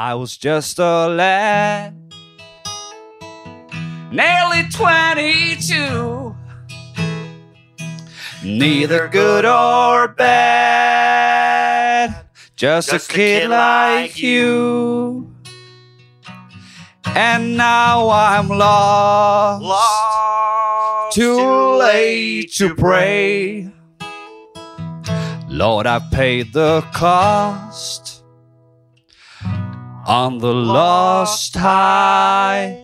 I was just a lad, nearly 22. Neither good or bad, just, a kid, like you. And now I'm lost, Lost, too late to pray. Lord, I paid the cost on the lost highway.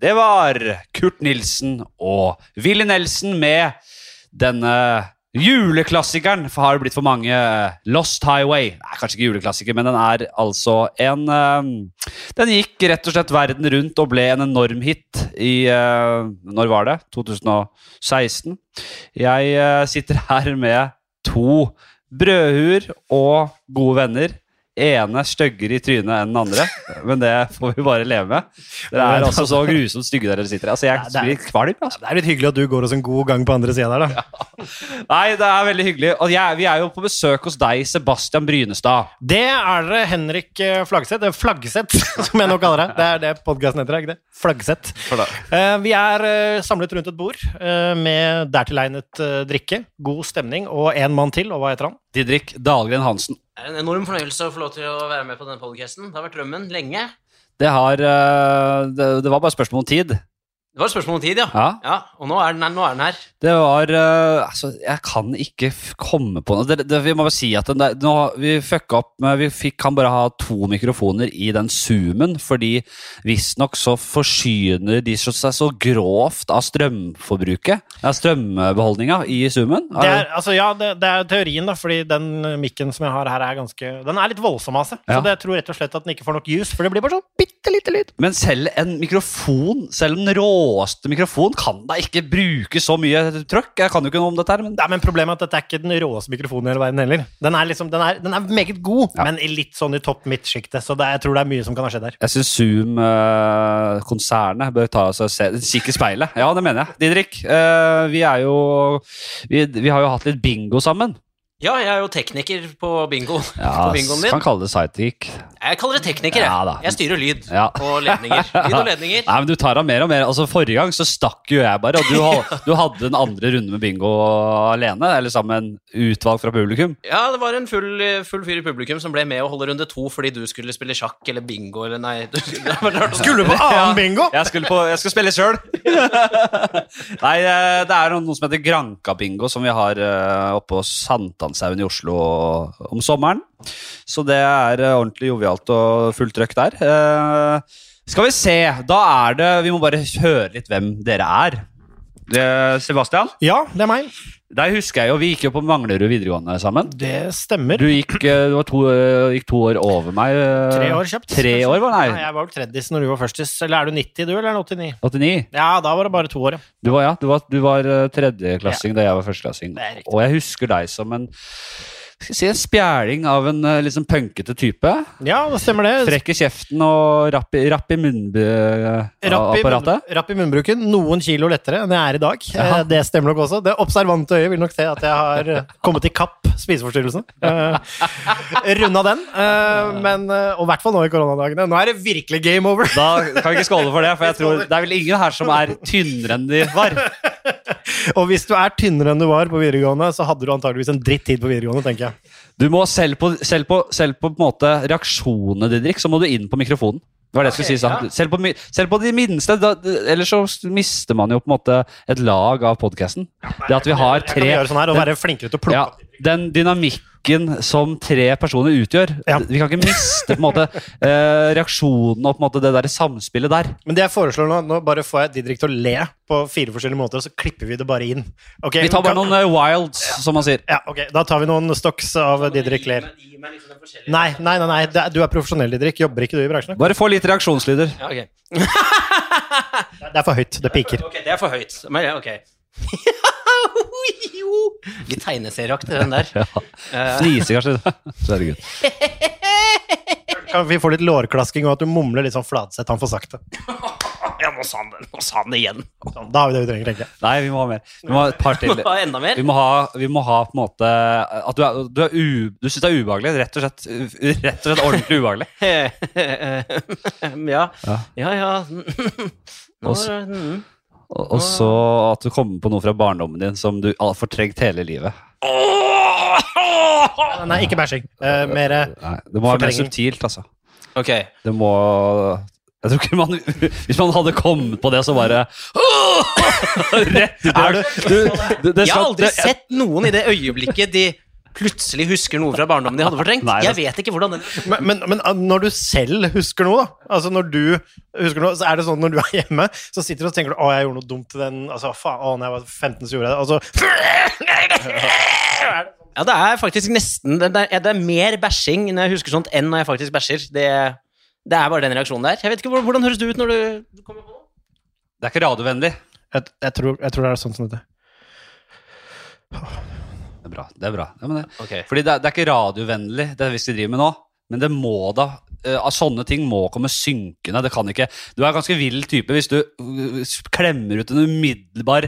Det var Kurt Nilsen og Willy Nelson med denne juleklassikeren, for har det blitt for mange Lost Highway. Nei, kanskje ikke juleklassiker, men den er altså en uh, Den gikk rett og slett verden rundt og ble en enorm hit i uh, Når var det? 2016. Jeg uh, sitter her med to brødhuer og gode venner. Ene styggere i trynet enn den andre, men det får vi bare leve med. Dere er altså så grusomt stygge dere sitter. Altså, jeg det er- kvalm. Altså. Det er litt hyggelig at du går oss en god gang på andre sida der, da. Nei, det er veldig hyggelig. Og jeg, vi er jo på besøk hos deg, Sebastian Brynestad. Det er dere, Henrik eh, Flaggseth, som jeg nå kaller det. Det er det podkasten heter, er ikke det? Flaggseth. Eh, vi er eh, samlet rundt et bord eh, med dertilegnet drikke, god stemning og en mann til, og hva heter han? Didrik Dahlgren Hansen. Er en enorm fornøyelse å få lov til å være med på denne podcasten. Det har vært drømmen lenge. Det, har, eh, det, det var bare spørsmål om tid. Det var et spørsmål om tid, ja. Ja. og nå er, den nå er den her. Det var uh, Altså, jeg kan ikke f komme på noe. Det, det, vi må bare si at den der, nå, vi fucka opp med Vi fikk, kan bare ha to mikrofoner i den zoomen, fordi visstnok så forsyner de seg så grovt av strømforbruket. Ja, strømbeholdninga i zoomen. Det er, altså, ja, det, det er teorien, da, fordi den mikken som jeg har her, er ganske Den er litt voldsom av seg. Ja. Så det jeg tror rett og slett at den ikke får nok juice, for det blir bare sånn bitte lite lyd. Men selv en mikrofon, selv den råeste mikrofon, kan da ikke bruke så mye trøkk? Jeg kan jo ikke noe om dette her, men Nei, men Problemet er at dette er ikke den råeste mikrofonen i hele verden heller. Den er, liksom, den er, den er meget god, Ja. men litt sånn i topp midtsjiktet. Så det, jeg tror det er mye som kan ha skjedd der. Jeg syns Zoom-konsernet bør ta og se, kikk i speilet. Ja, det mener jeg. Didrik, eh, vi er jo vi, vi har jo hatt litt bingo sammen. Ja, jeg er jo tekniker på bingo. Ja, på bingoen din. Kan kalle det sidekick. Jeg kaller det tekniker, jeg. Ja jeg styrer lyd Ja. og ledninger. Lyd og ledninger. Nei, men Du tar av mer og mer. Altså Forrige gang så stakk jo jeg bare, og du, ha- du hadde en andre runde med bingo alene, eller sammen med en utvalg fra publikum. Ja, det var en full, full fyr i publikum som ble med å holde runde to fordi du skulle spille sjakk eller bingo eller nei. Du, Skulle på annen bingo? Jeg skulle, på, jeg skulle spille sjøl! Nei, eh, det er noe som heter Granka-bingo, som vi har oppe på hos Sankthanshaugen i Oslo om sommeren. Så det er eh, ordentlig jovialt og fullt trøkk der. Eh, Skal vi se, da er det Vi må bare høre litt hvem dere er. Sebastian, Ja, det er meg. deg husker jeg jo. Vi gikk jo på Manglerud videregående sammen. Det stemmer. Du gikk, eh, du var to, eh, gikk to år over meg. eh, Tre år kjapt. Tre kanskje? år, var det? Nei, jeg var vel tredjes når du var førstis. Eller er du 90, du, eller er du 89? 89. Ja, da var det bare to år, ja. Du var, ja, du var, du var tredjeklassing tredjeklassing da jeg var førsteklassing. Og jeg husker deg som en si, en spjæling av en eh, liksom punkete type. Ja, det stemmer det. Frekk i kjeften og rapp i, rapp i Rapp i, rapp i munnbruken. Noen kilo lettere enn jeg er i dag. Jaha. Eh, Det stemmer nok også. Det observante øyet vil nok se at jeg har eh, kommet i kapp spiseforstyrrelsen. Runda den. Eh, men, eh, og i hvert fall nå i koronadagene. Nå er det virkelig game over. Da kan vi ikke skåle for det, for jeg tror det er vel ingen her som er tynnere enn de var. Og hvis du er tynnere enn du var på videregående, så hadde du antageligvis en dritt tid på videregående, tenker jeg. Du må selv på, selv på, selv på, på en måte reaksjonene, Didrik, så må du inn på mikrofonen. Det var det jeg skulle si. sant? ja. Selv, på, selv på de minste. Da, ellers så mister man jo på en måte et lag av podkasten. Det at vi har Jeg kan tre gjøre sånn her og være flinkere til å plukke ja, opp. Den dynamikken som tre personer utgjør. Ja. Vi kan ikke miste på en måte eh, reaksjonen og på en måte det der samspillet der. Men det jeg foreslår nå, nå bare får jeg Didrik til å le på fire forskjellige måter, og så klipper vi det bare inn. Okay, Vi tar bare kan- noen eh, wilds, som man sier. Ja, ok, Da tar vi noen stocks av Didrik ler. Liksom Nei, nei, nei, nei. du er profesjonell, Didrik. Jobber ikke du i bransjen? Bare få litt reaksjonslyder. Ja, okay. Det er for høyt. Det piker. ok, det er for høyt. Men ja, ok. Litt tegneserieaktig, den der. Eh, Fnise, kanskje. Så er det good. Kan vi få litt lårklasking og at du mumler litt sånn Fladseth? Han får sagt det. Ja, nå sa han det, nå sa han det igjen. Sånn, da har vi det vi trenger, tenker jeg. Nei, vi må ha mer. Vi må ha et par til. Må ha enda mer? Vi må ha, vi må ha på en måte At du, er, du, er u, du syns det er ubehagelig. Rett og slett, rett og slett ordentlig ubehagelig. ja. Ja. Ja, ja. Nå, mm. Og, så at du kommer på noe fra barndommen din som du har fortrengt hele livet. Nei, ikke bæsjing. Uh, mer eh, det må være mer subtilt, altså. Ok. Det må Jeg tror ikke man Hvis man hadde kommet på det, så bare Rett ut Jeg har aldri sett noen i det øyeblikket de plutselig husker noe fra barndommen de hadde fortrengt. Nei, Jeg vet ikke hvordan den men, men, men ah, når du selv husker noe, da Altså når du husker noe, så er det sånn når du er hjemme, så sitter du og tenker du, å, jeg gjorde noe dumt til den Altså, faen, å, når jeg var 15, så gjorde jeg det. Og så Ja, det er faktisk nesten Det er, det er mer bæsjing når jeg husker sånt, enn når jeg faktisk bæsjer. Det, det er bare den reaksjonen der. Jeg vet ikke, Hvordan, hvordan høres det ut når du kommer på det? Det er ikke radiovennlig. jeg, jeg, tror, jeg tror det er sånn som dette. Det er bra. det er bra. Ja, men det, okay. fordi det, er- det er ikke radiovennlig, det vi skal drive med nå. Men det må da uh, Sånne ting må komme synkende. Det kan ikke Du er en ganske vill type hvis du uh, klemmer ut en umiddelbar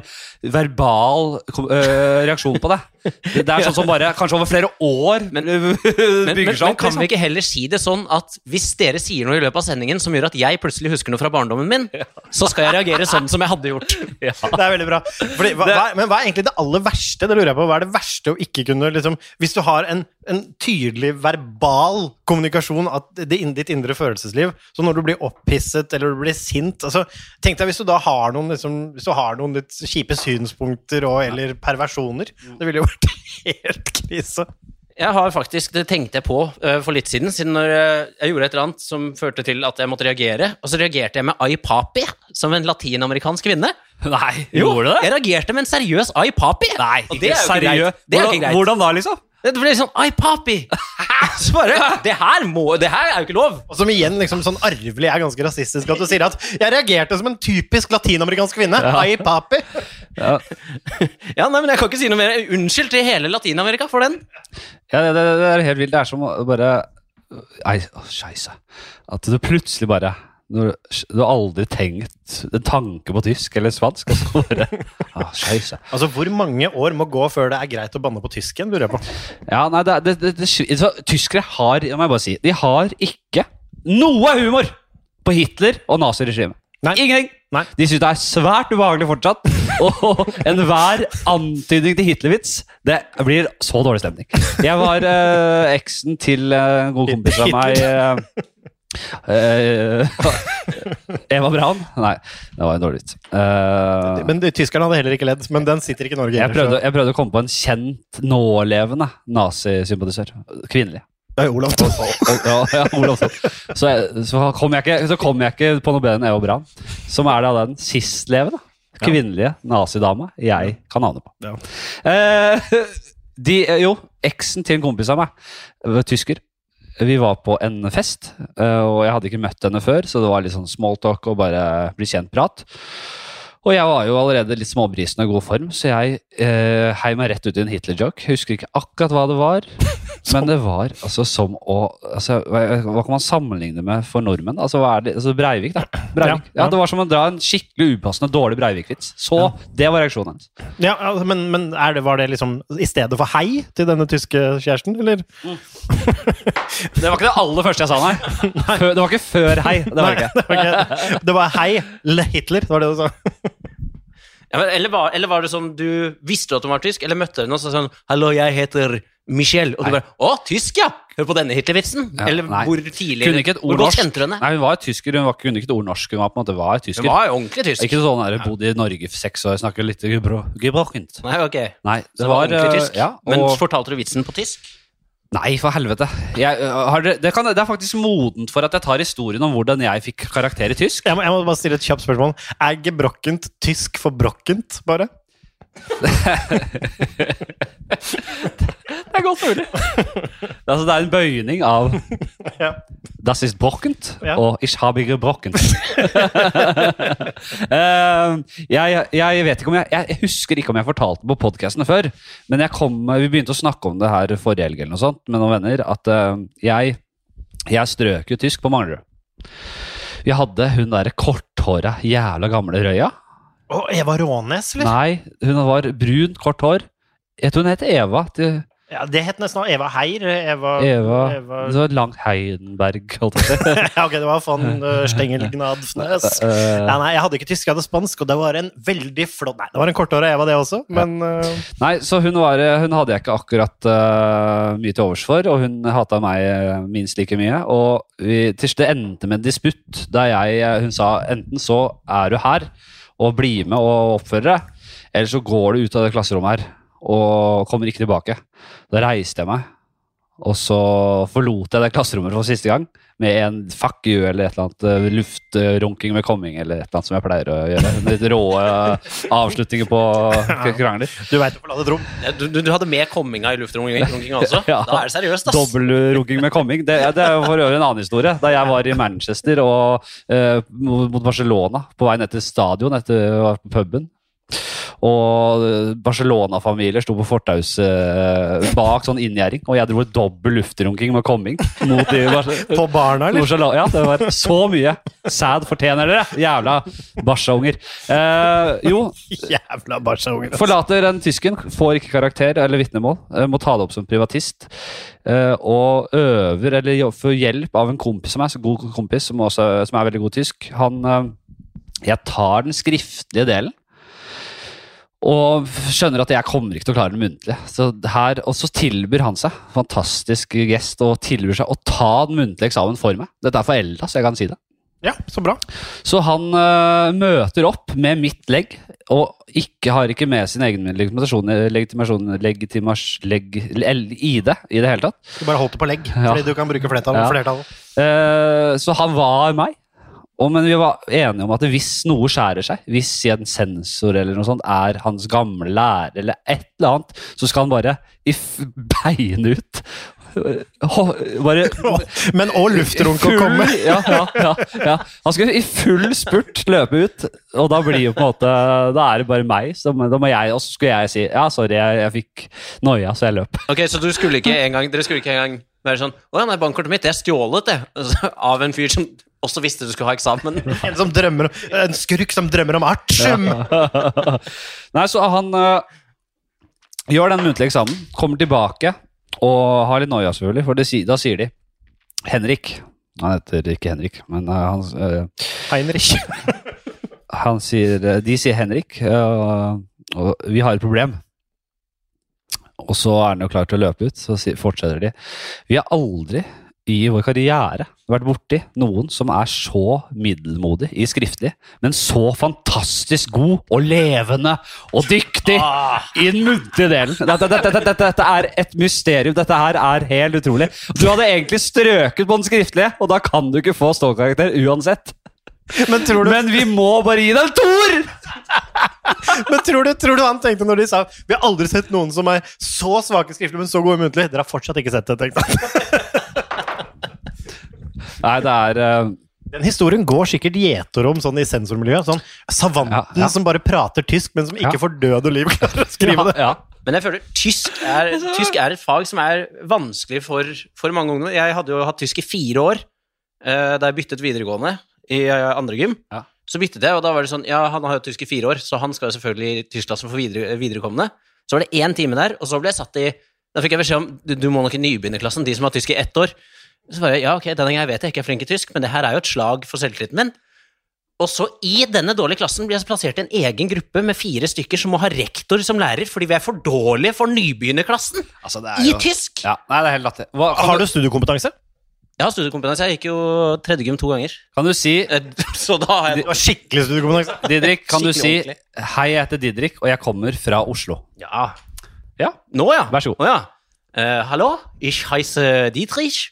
verbal øh, reaksjon på det. Det, er sånn som bare kanskje over flere år Men- Men, bygger men, men kan vi Liksom. ikke heller si det sånn at hvis dere sier noe i løpet av sendingen som gjør at jeg plutselig husker noe fra barndommen min, så skal jeg reagere sånn som jeg hadde gjort? Det er veldig bra. Fordi, hva, hva, men hva er egentlig det aller verste? Det lurer jeg på. Hva er det verste å ikke kunne liksom, Hvis du har en, en tydelig verbal kommunikasjon av ditt indre følelsesliv, så når du blir opphisset eller du blir sint altså, Tenk deg hvis du da har noen, liksom, hvis du har noen litt kjipe synspunkter og, eller perversjoner. Det ville jo vært helt krise. Jeg har faktisk, Det tenkte jeg på øh, for litt siden, siden når øh, jeg gjorde et eller annet som førte til at jeg måtte reagere. Og så reagerte jeg med ai papi, som en latinamerikansk kvinne. Nei, gjorde du det? Jeg reagerte med en seriøs ai papi. Nei, og det er jo ikke greit. Det er Hvordan, ikke greit. hvordan da, liksom? Det ble sånn ai papi. Så bare, det her, må, det her er jo ikke lov. Og som igjen liksom sånn arvelig er ganske rasistisk at du sier at 'jeg reagerte som en typisk latinamerikansk kvinne'. Ai, papi. Ja, Ja, nei, men Jeg kan ikke si noe mer. Unnskyld til hele Latin-Amerika for den. ja det, det, det er helt vilt. Det er som å bare Nei, å, scheisse. At du plutselig bare når, Du har aldri tenkt en tanke på tysk eller spansk, Altså, bare ah, Altså, Hvor mange år må gå før det er greit å banne på tysken? lurer jeg på. Ja, nei, det, det, det, det, så, Tyskere har, jeg må bare si, de har ikke noe humor på Hitler og naziregimet. Ingenting! Nei. De syns det er svært ubehagelig fortsatt. Og enhver antydning til Hitlervits, det blir så dårlig stemning. Jeg var eh, eksen til eh, en god kompis av meg eh, eh, Eva Braun? Nei, det var en dårlig vits. Eh, Men Tyskerne hadde heller ikke ledd, men den sitter ikke i Norge. jeg prøvde, jeg prøvde å komme på en kjent nålevende nazisympatisør. Kvinnelig. Det er Olav. Og- ja, ja, Olav Thon. Så, jeg- så, kom jeg ikke, så kom jeg ikke på noe bedre enn Eva Braun, som er da den sistlevende kvinnelige nazidama jeg kan ane på. Ja. Uh, de, jo, eksen til en kompis av meg, tysker. Vi var på en fest, eh, og jeg hadde ikke møtt henne før, så det var litt sånn smalltalk og bare bli kjent-prat. Og jeg var jo allerede litt småbrisen og i god form, så jeg eh, heiv meg rett ut i en Hitler-joke. Husker ikke akkurat hva det var, men det var altså som å altså, hva, hva kan man sammenligne med for nordmenn? Altså, hva er det? altså Breivik, da. Breivik. Ja, Ja, ja. Det var som å dra en skikkelig upassende dårlig Breivik-vits. Så det var reaksjonen hennes. Ja, altså, men men er det, var det liksom i stedet for hei til denne tyske kjæresten, eller? Det var ikke det aller første jeg sa, nei. Før, det var ikke før hei. Det var nei, ikke. det var det var hei, Le Hitler, det var det du sa. Ja, eller, var, eller var det sånn du visste at hun var tysk, eller møtte henne og sa sånn 'Hallo, jeg heter Michelle', og du Nei. bare 'Å, tysk, ja! Hør på denne Hitler-vitsen'? Ja, eller nei. hvor tidlig Kunne ikke et ord norsk. Nei, Hun var tysker, hun var, kunne ikke et ord norsk. Hun var på en måte var tysker. Hun var jo ordentlig tysk. Ikke sånn der, bodde i Norge for seks år, snakker litt gebro- gebrokkent. Nei, ok. Nei, Så det var ordentlig eh, tysk. Ja, Men fortalte du vitsen på tysk? Nei, for helvete. Jeg, øh, har det, det, kan, det er faktisk modent for at jeg tar historien om hvordan jeg fikk karakter i tysk. Jeg må, jeg må bare stille et kjapt spørsmål. Er gebrokkent tysk for brokkent, bare? Det er godt mulig. altså, det er en bøyning av Ja. Das ist brokkent Ja. og Ich habe gebrokkent. uh, jeg, jeg vet ikke om jeg, jeg husker ikke om jeg fortalte på podkastene før, men jeg kom, vi begynte å snakke om det her forrige helg eller noe sånt med noen venner, at uh, jeg, jeg strøk jo tysk på Manglerud. Vi hadde hun derre korthåra, jævla gamle røya. Å, Eva Rånes, eller? Nei, hun var brun, kort hår. Jeg tror hun het Eva. til Ja, det het nesten Eva Heier. Eva, Eva, Eva Det var langt Heidenberg, holdt jeg på. Ja, ok, det var von uh, Stengelgnadfnes. Eh, Ja, nei, jeg hadde ikke tysk, jeg hadde spansk, og det var en veldig flott Nei, det var en kortåra Eva, det også, men uh, Nei, så hun, var, hun hadde jeg ikke akkurat uh, mye til overs for, og hun hata meg eh, minst like mye. Og vi, til det endte med en disputt der jeg, eh, hun sa enten så er du her og blir med og oppfører deg, eller så går du ut av det klasserommet her og kommer ikke tilbake. Da reiste jeg meg, og så forlot jeg det klasserommet for siste gang med en fuck you eller et eller annet eh, luftrunking med komming eller et eller annet som jeg pleier å gjøre. Litt rå eh, avslutninger på krangler. du veit å forlate et rom. Du, du, du hadde med komminga i luftrunkinga også? Ja. Da er det seriøst, ass. Dobbeltrunking med komming. Det, det er jo for øvrig en annen historie. Da jeg var i Manchester og eh, mot Barcelona, på vei ned til stadion etter puben. Og eh, Barcelona-familier sto på fortauset eh, bak sånn inngjerding, og jeg dro et dobbel luftrunking med komming. Mot de På barna, eller? Barcelona. Ja, det var så mye. Sad fortjener dere, jævla Barca-unger. Eh, jo, Jævla Barca-unger. altså. Forlater den tysken, får ikke karakter eller vitnemål, eh, må ta det opp som privatist. eh, Og øver, eller får hjelp av en kompis som er så god kompis, som, også, som er veldig god tysk. Han eh, Jeg tar den skriftlige delen. Og skjønner at jeg kommer ikke til å klare den muntlig. Så her, og så tilbyr han seg, fantastisk gest, og tilbyr seg å ta den muntlige eksamen for meg. Dette er for elda, så jeg kan si det. Ja, så bra. Så han uh, møter opp med mitt legg, og ikke, har ikke med sin egen legitimasjon, legitimasjon legitimas, leg, ID i det hele tatt. Du bare holdt det på legg, Ja. fordi du kan bruke flertall. Ja. flertall. Uh, så han var meg. Og, men vi var enige om at hvis noe skjærer seg, hvis en sensor eller noe sånt er hans gamle lærer eller et eller annet, så skal han bare beine ut. Bare Men òg luftrunk å komme. ja, ja, ja, ja. Han skal i full spurt løpe ut, og da blir jo på en måte Da er det bare meg. Jeg, og så skulle jeg si ja, sorry, jeg, jeg fikk noia, så jeg løp. Ok, Så du skulle ikke engang, dere skulle ikke engang være sånn Å ja, nei, bankkortet mitt det er stjålet, det. Av en fyr som også visste du skulle ha eksamen. En som drømmer om, en skurk som drømmer om artium. Nei, så han øh, gjør den muntlige eksamen, kommer tilbake og har litt noia, selvfølgelig, for det, da sier de Henrik. Han heter ikke Henrik, men øh, han, øh, Heinrich. han sier De sier Henrik, og vi har et problem. Og så er han jo klar til å løpe ut, så fortsetter de. Vi har aldri i vår karriere vært borti noen som er så middelmodig i skriftlig, men så fantastisk god og levende og dyktig i den muntlige delen. Dette, dette, dette, dette er et mysterium. Dette her er helt utrolig. Du hadde egentlig strøket på den skriftlige, og da kan du ikke få stålkarakter uansett. Men tror du, Men vi må bare gi deg en toer! men tror du, tror du han tenkte når de sa Vi har aldri sett noen som er så svake skriftlig, men så gode muntlig? Dere har fortsatt ikke sett det, tenkte han. Nei, det er eh, Den historien går sikkert gjeter om sånn i sensormiljøet. Sånn savanten Ja, ja. som bare prater tysk, men som ikke Ja. for død og liv klarer å skrive det. Ja, Men jeg føler tysk er, tysk er et fag som er vanskelig for, for mange ungdommer. Jeg hadde jo hatt tysk i fire år eh, da jeg byttet videregående i eh, andre gym. Ja. Så byttet jeg, og da var det sånn Ja, han har jo tysk i fire år, så han skal jo selvfølgelig i tyskklassen for videre, viderekommende. Så var det én time der, og så ble jeg satt i Da fikk jeg beskjed om du, du må nok i nybegynnerklassen, de som har tysk i ett år. Så var jeg ja, ok, denne gangen vet jeg ikke er flink i tysk, men det her er jo et slag for selvtilliten min. Og så i denne dårlige klassen blir jeg plassert i en egen gruppe med fire stykker som må ha rektor som lærer, fordi vi er for dårlige for nybegynnerklassen altså i jo tysk! ja, Nei, det er helt latterlig. Hva- Har du studiekompetanse? Jeg har studiekompetanse, jeg gikk jo tredje gym to ganger. Kan du si Eh, Så da har jeg skikkelig studiekompetanse. Didrik, kan du si ordentlig. Hei, jeg heter Didrik, og jeg kommer fra Oslo. Ja. Ja. Nå, ja. Vær så god. Å, ja. Uh, hallo, ich heiße Dietrich,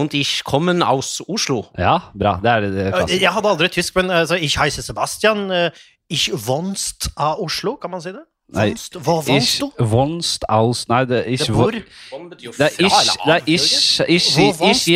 und ich komme aus Oslo. Ja, bra. Det er det, klassiske. Jeg hadde aldri tysk, men altså, ich heiße Sebastian. eh, Ich wohnst av Oslo, kan man si det? Hvor wohnst Ich du? wohnst aus Nei, det er ikke Hvor? Det er ich, det er ich, ich, ich,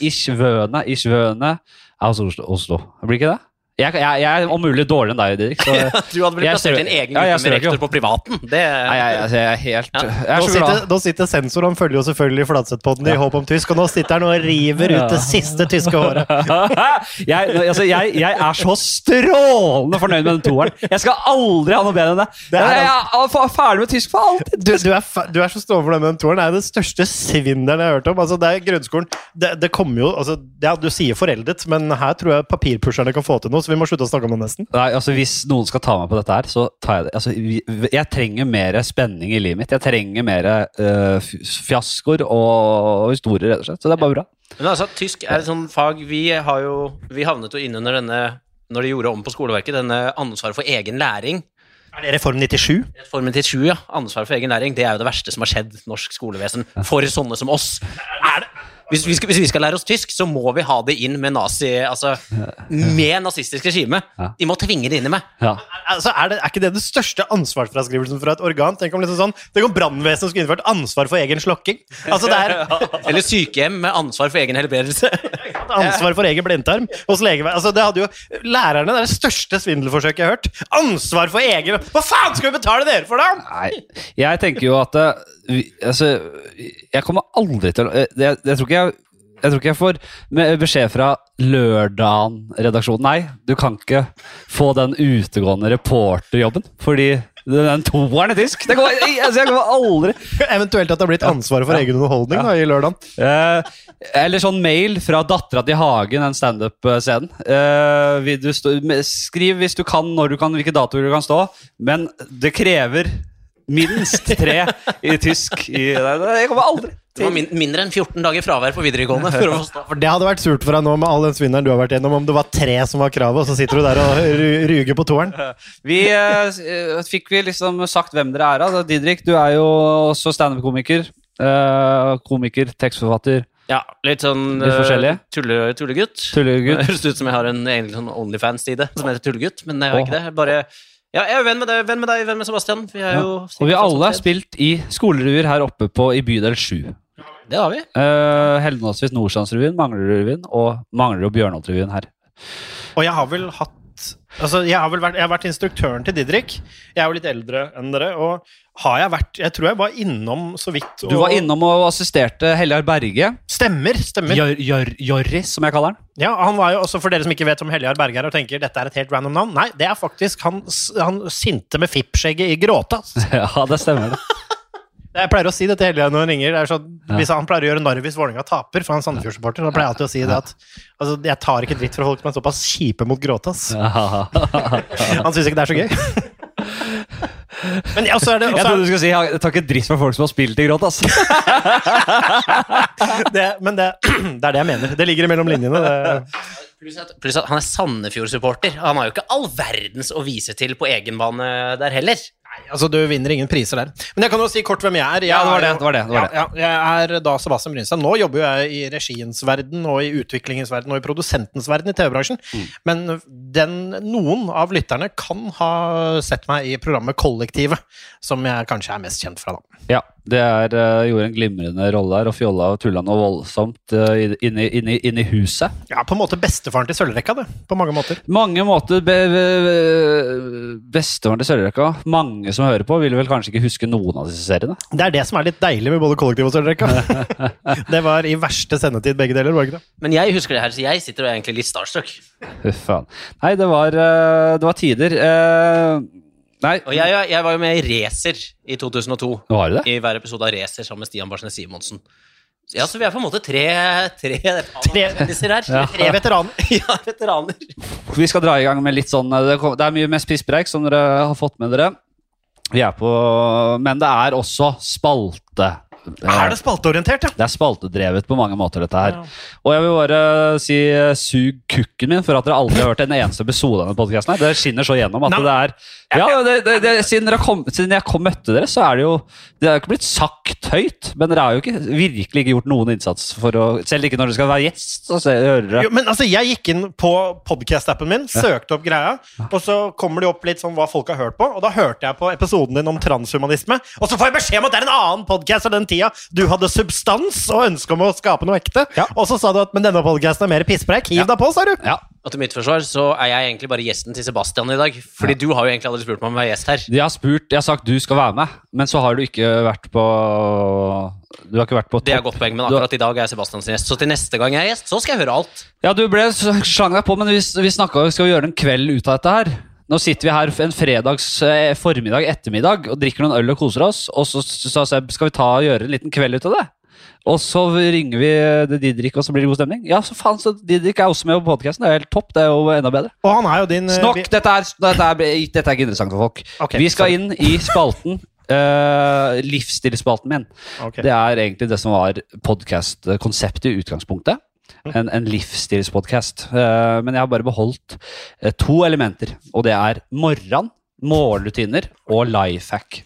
ich wøne, ich wøne aus Oslo. Oslo. Blir ikke det? Jeg, jeg, jeg er om mulig dårligere enn deg, Didrik. Så, Du hadde blitt plassert i en egen Ja, med rektor på privaten? Det nei, jeg, jeg, jeg er helt Ja. Jeg er Nå sitter, nå sitter sensor, han følger jo selvfølgelig Flatseth-podden i håp om tysk, og nå sitter han og river ut det siste tyske håret. jeg, altså, jeg, jeg er så strålende fornøyd med den toeren. Jeg skal aldri ha noe bedre enn det. Det er jeg, jeg er ferdig med tysk for alltid. Du, du, er, du er så strålende fornøyd med den toeren. Det er den største svindelen jeg har hørt om. Altså, det er grunnskolen. Det, det kommer jo altså, ja, Du sier foreldet, men her tror jeg papirpusherne kan få til noe, så vi må slutte å snakke om det nesten. Nei, altså Hvis noen skal ta meg på dette her, så tar jeg det. Altså, vi- jeg trenger mer spenning i livet mitt. Jeg trenger mer uh, fiaskoer og historier, rett og slett. Så det er bare bra. Men altså, tysk er et sånt fag Vi har jo Vi havnet jo inn under denne Når de gjorde om på skoleverket, denne ansvaret for egen læring. Er det Reform 97? Reformen 97, ja. Ansvar for egen læring. Det er jo det verste som har skjedd norsk skolevesen. For sånne som oss. Hvis vi, skal, hvis vi skal lære oss tysk, så må vi ha det inn med nazi... Altså, med nazistisk regime. De må tvinge det inn i meg. Ja. Altså, er, det, er ikke det den største ansvarsfraskrivelsen fra et organ? Tenk om liksom sånn, Tenk om brannvesenet skulle innført ansvar for egen slokking. Altså, det er Eller sykehjem med ansvar for egen helbredelse. ansvar for egen blindtarm hos legevern. Altså, det hadde jo Lærerne det er det største svindelforsøket jeg har hørt. Ansvar for egen Hva faen skal vi betale dere for, da?! Nei, jeg tenker jo at eh, vi, Altså, jeg kommer aldri til å jeg, jeg, jeg tror ikke jeg jeg tror ikke jeg får beskjed fra Lørdagen-redaksjonen. Nei, du kan ikke få den utegående reporterjobben. Fordi den toeren i tysk det går, altså, Jeg kommer aldri Eventuelt at det har blitt ansvaret for egen underholdning da, i lørdagen. Eh, eller sånn mail fra dattera til Hagen, den standup-scenen. Eh, skriv hvis du kan, når du kan, hvilke datoer du kan stå. Men det krever minst tre i tysk. I, jeg kommer aldri Det var min, mindre enn 14 dager fravær på videregående. For å. For Det hadde vært surt for deg nå med all den svinneren du har vært gjennom, om det var tre som var kravet, og så sitter du der og ru- ruger på toeren. Vi eh, eh, fikk vi liksom sagt hvem dere er. Da. Didrik, du er jo også standup-komiker. Eh, komiker, tekstforfatter, Ja, litt sånn Litt eh. Tulle, tullegutt. Det tullegutt. høres ut som jeg har en egentlig sånn Onlyfans-side som heter Tullegutt, men jeg har ikke det. Bare, ja, jeg er jo venn med deg, venn med deg, venn med Sebastian. Vi er jo Og vi alle har spilt i skolerevyer her oppe på, i bydel 7. Det har vi. Uh, Heldenåsvis Nordstrandsrevyen, Manglerudrevyen og Manglerud og Bjørnholt-revyen her. Og jeg har vel hatt Altså, jeg har vel vært, jeg har vært instruktøren til Didrik. Jeg er jo litt eldre enn dere. Og har jeg vært Jeg tror jeg var innom så vidt. Du var innom og assisterte Heljar Berge. Stemmer. stemmer. Jorri, jor, som jeg kaller han. Ja, han var jo også, For dere som ikke vet om Heljar Berge er og tenker dette er et helt random navn, nei, det er faktisk han, han sinte med fippskjegget i Gråta. Ja, det stemmer. det. Jeg pleier å si det til Heljar når han ringer. Det er sånn, Ja. hvis Han pleier å gjøre narr hvis Vålerenga taper, for han er Sandefjord-supporter. Da pleier jeg alltid å si det at altså, jeg tar ikke dritt fra folk som er såpass kjipe mot gråta Han syns ikke det er så gøy. Men ja, er det, Jeg trodde du skulle si jeg tar ikke dritt for folk som har spilt i grått. altså. det, men det, det er det jeg mener. Det ligger mellom linjene. Det, Pluss at, pluss at han er Sandefjord-supporter. Han har jo ikke all verdens å vise til på egen bane der heller. Altså, du vinner ingen priser der. Men jeg kan jo si kort hvem jeg er. Jeg Ja, det var det, det var det, det var ja, ja, jeg er da Sebastian Brynstad. Nå jobber jo jeg i regiens verden, og i utviklingens verden, og i produsentens verden i TV-bransjen. Mm. Men den, noen av lytterne kan ha sett meg i programmet Kollektivet, som jeg kanskje er mest kjent fra, da. Ja, det er, uh, gjorde en glimrende rolle der, og fjolla og tulla noe voldsomt uh, inni, inni, inni huset. Ja, på en måte bestefaren til sølvrekka, det. På mange måter. Mange måter be, be, Bestefaren til Sølvrekka. Mange som hører på, vil vel kanskje ikke huske noen av disse seriene. Det er det som er litt deilig med både Kollektiv og sølvrekka. det var i verste sendetid, begge deler, var det ikke det? Men jeg husker det her, så jeg sitter og er egentlig litt starstruck. Huff faen. Nei, det var, uh, det var tider. Eh, Nei, Og jeg, jeg var jo med i Racer i 2002. var det det? I hver episode av Racer sammen med Stian Barsnes Simonsen. Ja, så vi er på en måte tre, tre, Tre- her. Ja. Tre veteraner. ja, veteraner. Vi skal dra i gang med litt sånn Det er mye mest pisspreik, som dere har fått med dere. Vi er på Men det er også spalte. Er det spalteorientert, ja? Det er spaltedrevet på mange måter, dette her. Ja. Og jeg vil bare si eh, sug kukken min for at dere aldri har hørt en eneste episode av denne podkasten. Det skinner så gjennom at Nei. det er Ja, det, det, det, siden, dere kom, siden jeg kom, møtte dere, så er det jo Det jo ikke blitt sagt høyt, men dere har jo ikke, virkelig ikke gjort noen innsats for å Selv ikke når dere skal være gjest, så hører dere. Jo, men altså, Jeg gikk inn på podcast-appen min, søkte opp greia, og så kommer det opp litt sånn hva folk har hørt på. Og da hørte jeg på episoden din om transhumanisme, og så får jeg beskjed om at det er en annen podcast av den tida du hadde substans og ønske om å skape noe ekte. Ja. Og så sa du at men denne podkasten er mer pisspreik. Hiv Ja. deg på, sa du! Ja, Og til mitt forsvar så er jeg egentlig bare gjesten til Sebastian i dag. Fordi du har jo egentlig aldri spurt meg om å være gjest her. De har spurt, jeg har sagt du skal være med, men så har du ikke vært på Du har ikke vært på Det er godt poeng, men akkurat i dag er Sebastian sin gjest. Så til neste gang jeg er gjest, så skal jeg høre alt. Ja, du ble slang deg på, men vi, vi snakka skal vi gjøre en kveld ut av dette her. Nå sitter vi her en fredags eh, formiddag, ettermiddag, og drikker noen øl og koser oss. Og så sa Seb skal vi ta og gjøre en liten kveld ut av det. Og så ringer vi eh, Didrik, og så blir det god stemning. Ja, så faen, så Didrik er også med på podkasten. Det er helt topp. Det er jo enda bedre. Og han er jo din eh, Snakk! Dette er, dette er, dette er ikke interessant for folk. Okay, vi skal inn i spalten. Uh, livsstilsspalten min. Okay. Det er egentlig det som var podkast-konseptet i utgangspunktet. En, en livsstilspodkast. Uh, men jeg har bare beholdt uh, to elementer, og det er morgen, morgenrutiner og life hack.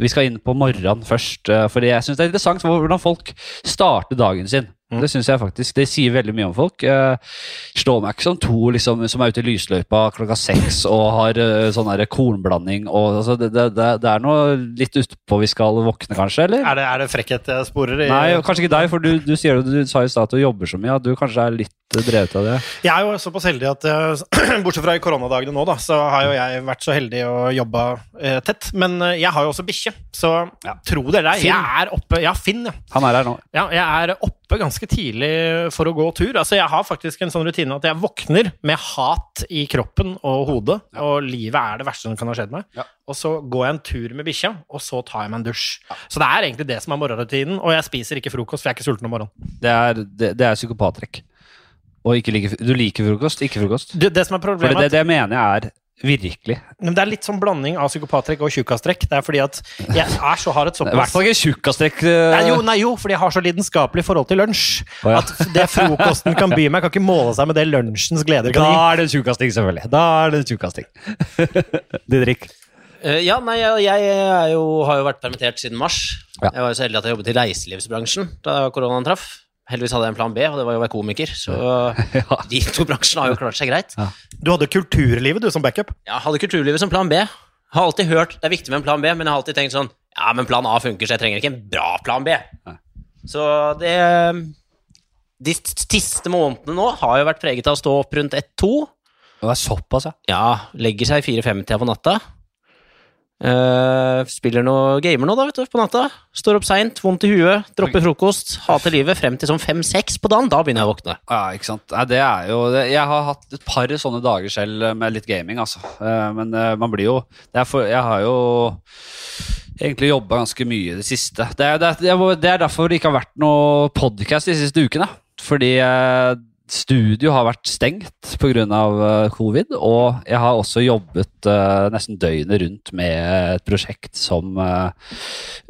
Vi skal inn på morgenen først, uh, for jeg syns det er interessant hvordan folk starter dagen sin. Det synes jeg faktisk, det sier veldig mye om folk. Uh, slår meg ikke som to liksom, som er ute i lysløypa klokka seks og har uh, sånn kornblanding. Og, altså, det, det, det, det er noe litt utpå vi skal våkne, kanskje? eller? Er det, er det frekkhet jeg sporer? i- Nei, kanskje ikke deg, for du, du, sier, du sa i stad at du jobber så mye. At du kanskje er litt eh, drevet av det. Jeg er jo såpass heldig at eh, Bortsett fra i koronadagene nå, da, så har jo jeg vært så heldig å jobbe eh, tett. Men eh, jeg har jo også bikkje, så Ja. tro det eller ei, jeg er oppe Ja, Finn, ja. Han er her nå. ja. Jeg er oppe ganske tidlig for å gå tur. Altså, jeg har faktisk en sånn rutine at jeg våkner med hat i kroppen og hodet, og livet er det verste som kan ha skjedd meg. Ja. Og så går jeg en tur med bikkja, og så tar jeg meg en dusj. Så det er egentlig det som er morgenrutinen, og jeg spiser ikke frokost, for jeg er ikke sulten om morgenen. Det er, det, det er psykopattrekk. Og ikke like, du liker frokost, ikke frokost. Det, det som er For problemet det, det mener jeg er virkelig. Men det er litt sånn blanding av psykopattrekk og tjukkastrekk. Det er fordi at jeg er så har et I hvert fall ikke tjukkastrekk. Nei, jo, nei, jo, fordi jeg har så lidenskapelig forhold til lunsj. Oh, ja. At det frokosten kan by meg, kan ikke måle seg med det lunsjens gleder Da kan gi. Da er det tjukkasting, selvfølgelig. Da er det tjukkasting. Didrik. Uh, ja, nei, jeg, jeg er jo, har jo vært permittert siden mars. Ja. Jeg var jo så heldig at jeg jobbet i reiselivsbransjen da koronaen traff. Heldigvis hadde jeg en plan B, og det var jo å være komiker. Så Ja. de to bransjene har jo klart seg greit. Du hadde kulturlivet, du, som backup. Jeg hadde kulturlivet som plan B. Har alltid hørt det er viktig med en plan B, men jeg har alltid tenkt sånn Ja, men plan A funker, så jeg trenger ikke en bra plan B. Nei. Så det De siste månedene nå har jo vært preget av å stå opp rundt 1-2. Det er såpass, ja. Ja, legger seg 4-5-tida på natta. Eh, spiller noe gamer nå, da, vet du, på natta. Står opp seint, vondt i huet, dropper frokost, hater livet frem til sånn 5-6 på dagen. Da begynner jeg å våkne. Ja, ikke sant. Nei, det er jo. Jeg har hatt et par sånne dager selv med litt gaming, altså. Uh, Men uh, man blir jo for, Jeg har jo egentlig jobba ganske mye i det siste. Det er, det, det er- er derfor det ikke har vært noe podkast de siste ukene. Fordi eh, studio har vært stengt pga. Uh, covid, og jeg har også jobbet uh, nesten døgnet rundt med et prosjekt som uh,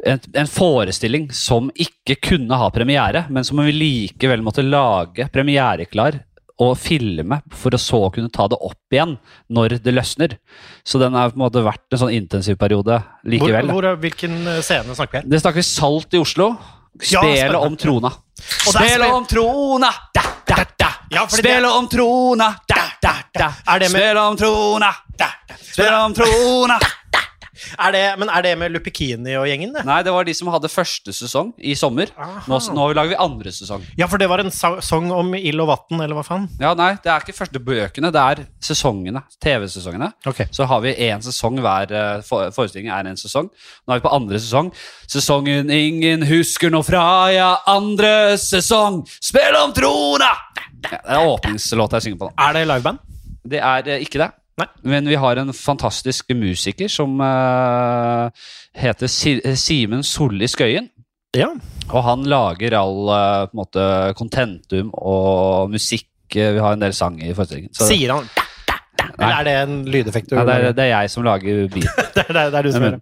en, en forestilling som ikke kunne ha premiere, men som vi likevel måtte lage premiereklar og filme for å så kunne ta det opp igjen når det løsner. Så den har på en måte vært en sånn intensivperiode Hvor, likevel. hvor, hvilken eh, scene snakker vi her? Det snakker vi Salt i Oslo. Spennende. om trona. Og er Spelet spill- om trona! Da, da, da. Ja, Spelet om trona! Da, da, da. Er det med- Spelet om trona! Da, da. Om trona! Er det, men er det med Lupikini og gjengen, det? Nei, det var de som hadde første sesong i sommer. Nå, nå lager vi andre sesong. Ja, for det var en sa- sang om ild og vann, eller hva faen? Ja, nei, Det er ikke første bøkene, det er sesongene. TV-sesongene. Okay. Så har vi én sesong hver. forestilling er en sesong. Nå er vi på andre sesong. Sesongen ingen husker nå fra, ja, andre sesong. Spill om trona! Ja, det er åpningslåta jeg synger på nå. Er det liveband? Det er eh, ikke det. Nei. Men vi har en fantastisk musiker som uh, heter si Simen Solli Skøyen. Ja. Og han lager all uh, på en måte contentum og musikk. Eh, Vi har en del sang i forestillingen. Sier han da, Eller er det en lydeffekt du Nei, det, er, det er jeg som lager beat. det, er, det er du som gjør det.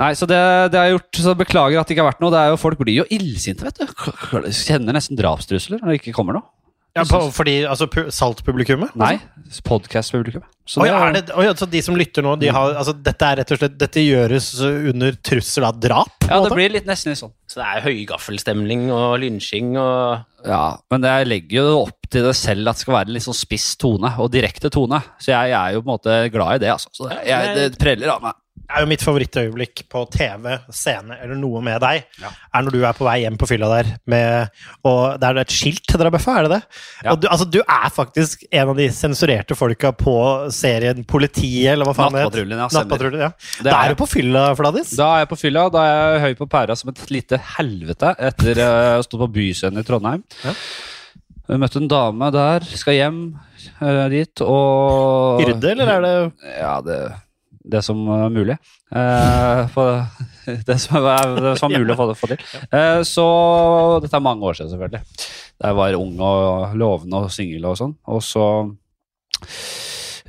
Nei, så det, det er gjort, så beklager at det ikke har vært noe. Det er jo, folk blir jo illsinte, vet du. Kjenner nesten drapstrusler når det ikke kommer noe. Ja, på, fordi, altså, Salt-publikummet? Nei, podkast-publikummet. Så Oi, det oh, ja, altså, de som lytter nå, de har, altså, dette er rett og slett Dette gjøres under trussel av drap? en Ja, det måte? blir litt nesten litt sånn. Så det er høygaffelstemning og lynsjing og Ja, men jeg legger jo opp til det selv at det skal være litt sånn spiss tone og direkte tone. Så jeg, er jo på en måte glad i det, altså. Så det, jeg, det preller av meg. Det er jo mitt favorittøyeblikk på TV, scene eller noe med deg, Ja. er når du er på vei hjem på fylla der med Og det er et skilt til har er det det? Ja. Du, altså, du er faktisk en av de sensurerte folka på serien Politiet, eller hva faen det heter. Ja. Nattpatruljen, ja. Da er er du på fylla, Fladis. Da er jeg på fylla. Da er jeg høy på pæra som et lite helvete etter eh, å stått på Byscenen i Trondheim. Ja. Jeg møtte en dame der, skal hjem eh, dit, og Hyrde, eller er det Ja, det, det som er mulig. Eh, for, det, som er, det som er mulig å få, til. Eh, så Dette er mange år siden, selvfølgelig. Da jeg var ung og lovende og singel og sånn. Og så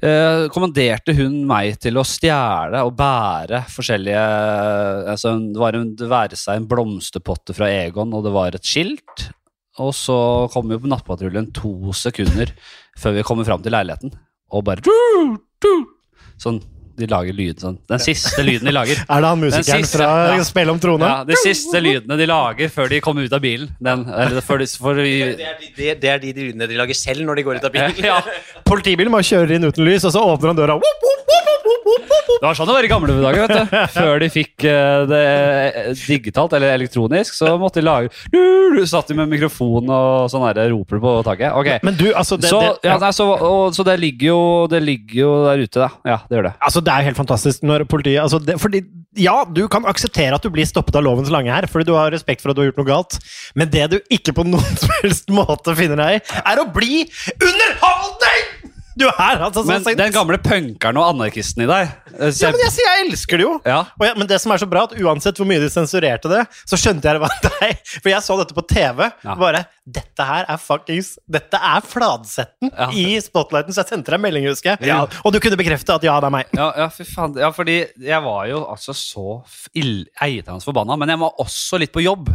eh, kommanderte hun meg til å stjele og bære forskjellige altså, Det var en, det være seg en blomsterpotte fra Egon, og det var et skilt. Og så kommer vi på Nattpatruljen to sekunder før vi kommer fram til leiligheten, og bare. Sånn. De lager lyd sånn. Den siste lyden de lager. Er det han musikeren siste, fra ja. Spill om trona? Ja, De siste lydene de lager før de kommer ut av bilen. Den, eller for, for vi, Det er, de, det, det er de lydene de lager selv når de går ut av bilen. ja, Politibilen bare kjører inn uten lys, og så åpner han døra. Whoop, whoop, whoop, Det var sånn det var i gamle dager, vet du. Før de fikk eh, det digitalt eller elektronisk, så måtte de lage Du satt de med mikrofon og sånn der, roper på taket. Ok. Men du, altså det, så, ja, nei, så, og, så det ligger jo Det ligger jo der ute, da. Ja, det gjør det. Altså, det er helt fantastisk når politiet altså det, fordi, Ja, du kan akseptere at du blir stoppet av lovens lange her, fordi du har respekt for at du har gjort noe galt, men det du ikke på noen som helst måte finner deg i, er å bli underholdning! Du er altså så Men sint. den gamle punkeren og anarkisten i deg så... Ja, men jeg, jeg elsker det jo! ja. Ja, men det som er så bra, at uansett hvor mye de sensurerte det, så skjønte jeg det var deg. For jeg så dette på TV. Ja. Bare Dette her er fuckings Dette er Fladsetten Ja. i Spotlighten, så jeg sendte deg en melding, husker jeg. Ja. Og du kunne bekrefte at ja, det er meg. Ja, ja, fy faen. Ja, fordi jeg var jo altså så ill- eitrende forbanna, men jeg var også litt på jobb.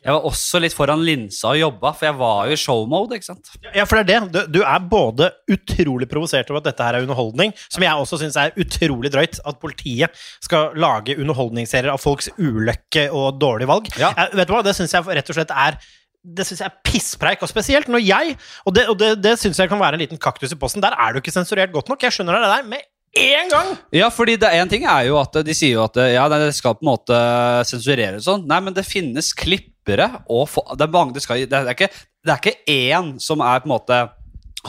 Jeg var også litt foran linsa og jobba, for jeg var jo i showmode, ikke sant. Ja, for det er det. Du, er både utrolig provosert over at dette her er underholdning, som jeg også syns er utrolig drøyt, at politiet skal lage underholdningsserier av folks ulykke og dårlige valg. Ja. Jeg, vet du hva, det syns jeg rett og slett er det synes jeg er pisspreik, og spesielt når jeg Og det, og det, det syns jeg kan være en liten kaktus i posten. Der er du ikke sensurert godt nok. Jeg skjønner det der med én gang! Ja, fordi det en ting er jo at de sier jo at ja, det skal på en måte sensureres sånn. Nei, men det finnes klippere og få, det, er mange, det, skal, det, er ikke, det er ikke én som er på en måte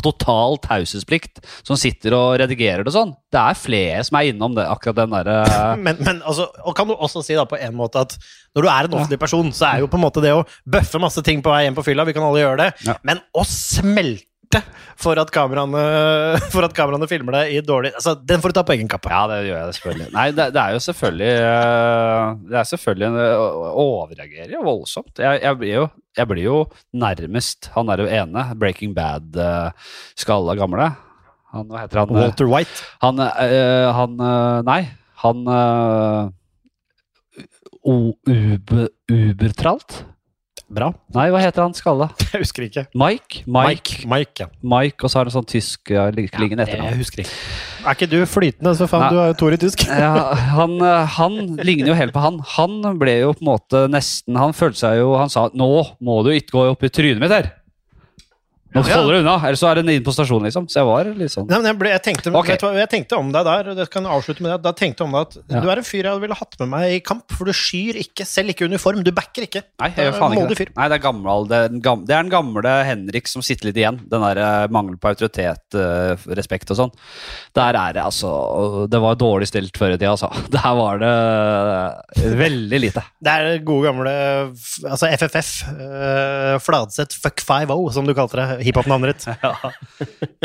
total taushetsplikt, som sitter og redigerer det sånn. Det er flere som er innom det, akkurat den derre Men, men altså, og kan du også si da på en måte at når du er en offentlig person, så er jo på en måte det å bøffe masse ting på vei hjem på fylla, vi kan alle gjøre det, Ja. men å smelte for at kameraene, for at kameraene filmer deg i dårlig Altså, den får du ta på egen kappe. Ja, det gjør jeg selvfølgelig. Nei, det, det er jo selvfølgelig øh, Det er selvfølgelig en øh, Overreagerer jo voldsomt. Jeg, jeg, blir jo, jeg blir jo nærmest Han er jo ene Breaking Bad-skalla gamle. Han, hva heter han? Walter White. Han, han Nei, han Ubertralt? Bra. Nei, hva heter han skalla? Jeg husker ikke. Mike? Mike, Mike. Mike, ja. Mike og så har han sånn tysk ja, klingende Jeg etternavn. husker ikke. Er ikke du flytende, så faen, Nei. du er jo Tor i tysk. Ja, han, eh, han ligner jo helt på han. Han ble jo på en måte nesten Han følte seg jo Han sa 'nå må du ikke gå opp i trynet mitt her'. Nå holder du unna, eller så er det inn på stasjonen, liksom. Så jeg var litt sånn Nei, men jeg, ble, jeg, tenkte, okay. du jeg tenkte om deg der, og det kan jeg avslutte med det, da tenkte jeg om deg at Ja. du er en fyr jeg ville hatt med meg i kamp, for du skyr ikke, selv ikke uniform, du backer ikke. Nei, jeg gjør faen ikke det. Nei, det er, gammel, det, er den gamle, det er den gamle Henrik som sitter litt igjen. Den der eh, mangel på autoritet, eh, respekt og sånn. Der er det altså Det var dårlig stilt før i tida, altså. Der var det eh, veldig lite. Det er det gode gamle altså FFF, uh, Fladseth Fuck 5-0, som du kalte det, hiphop-navnet ditt.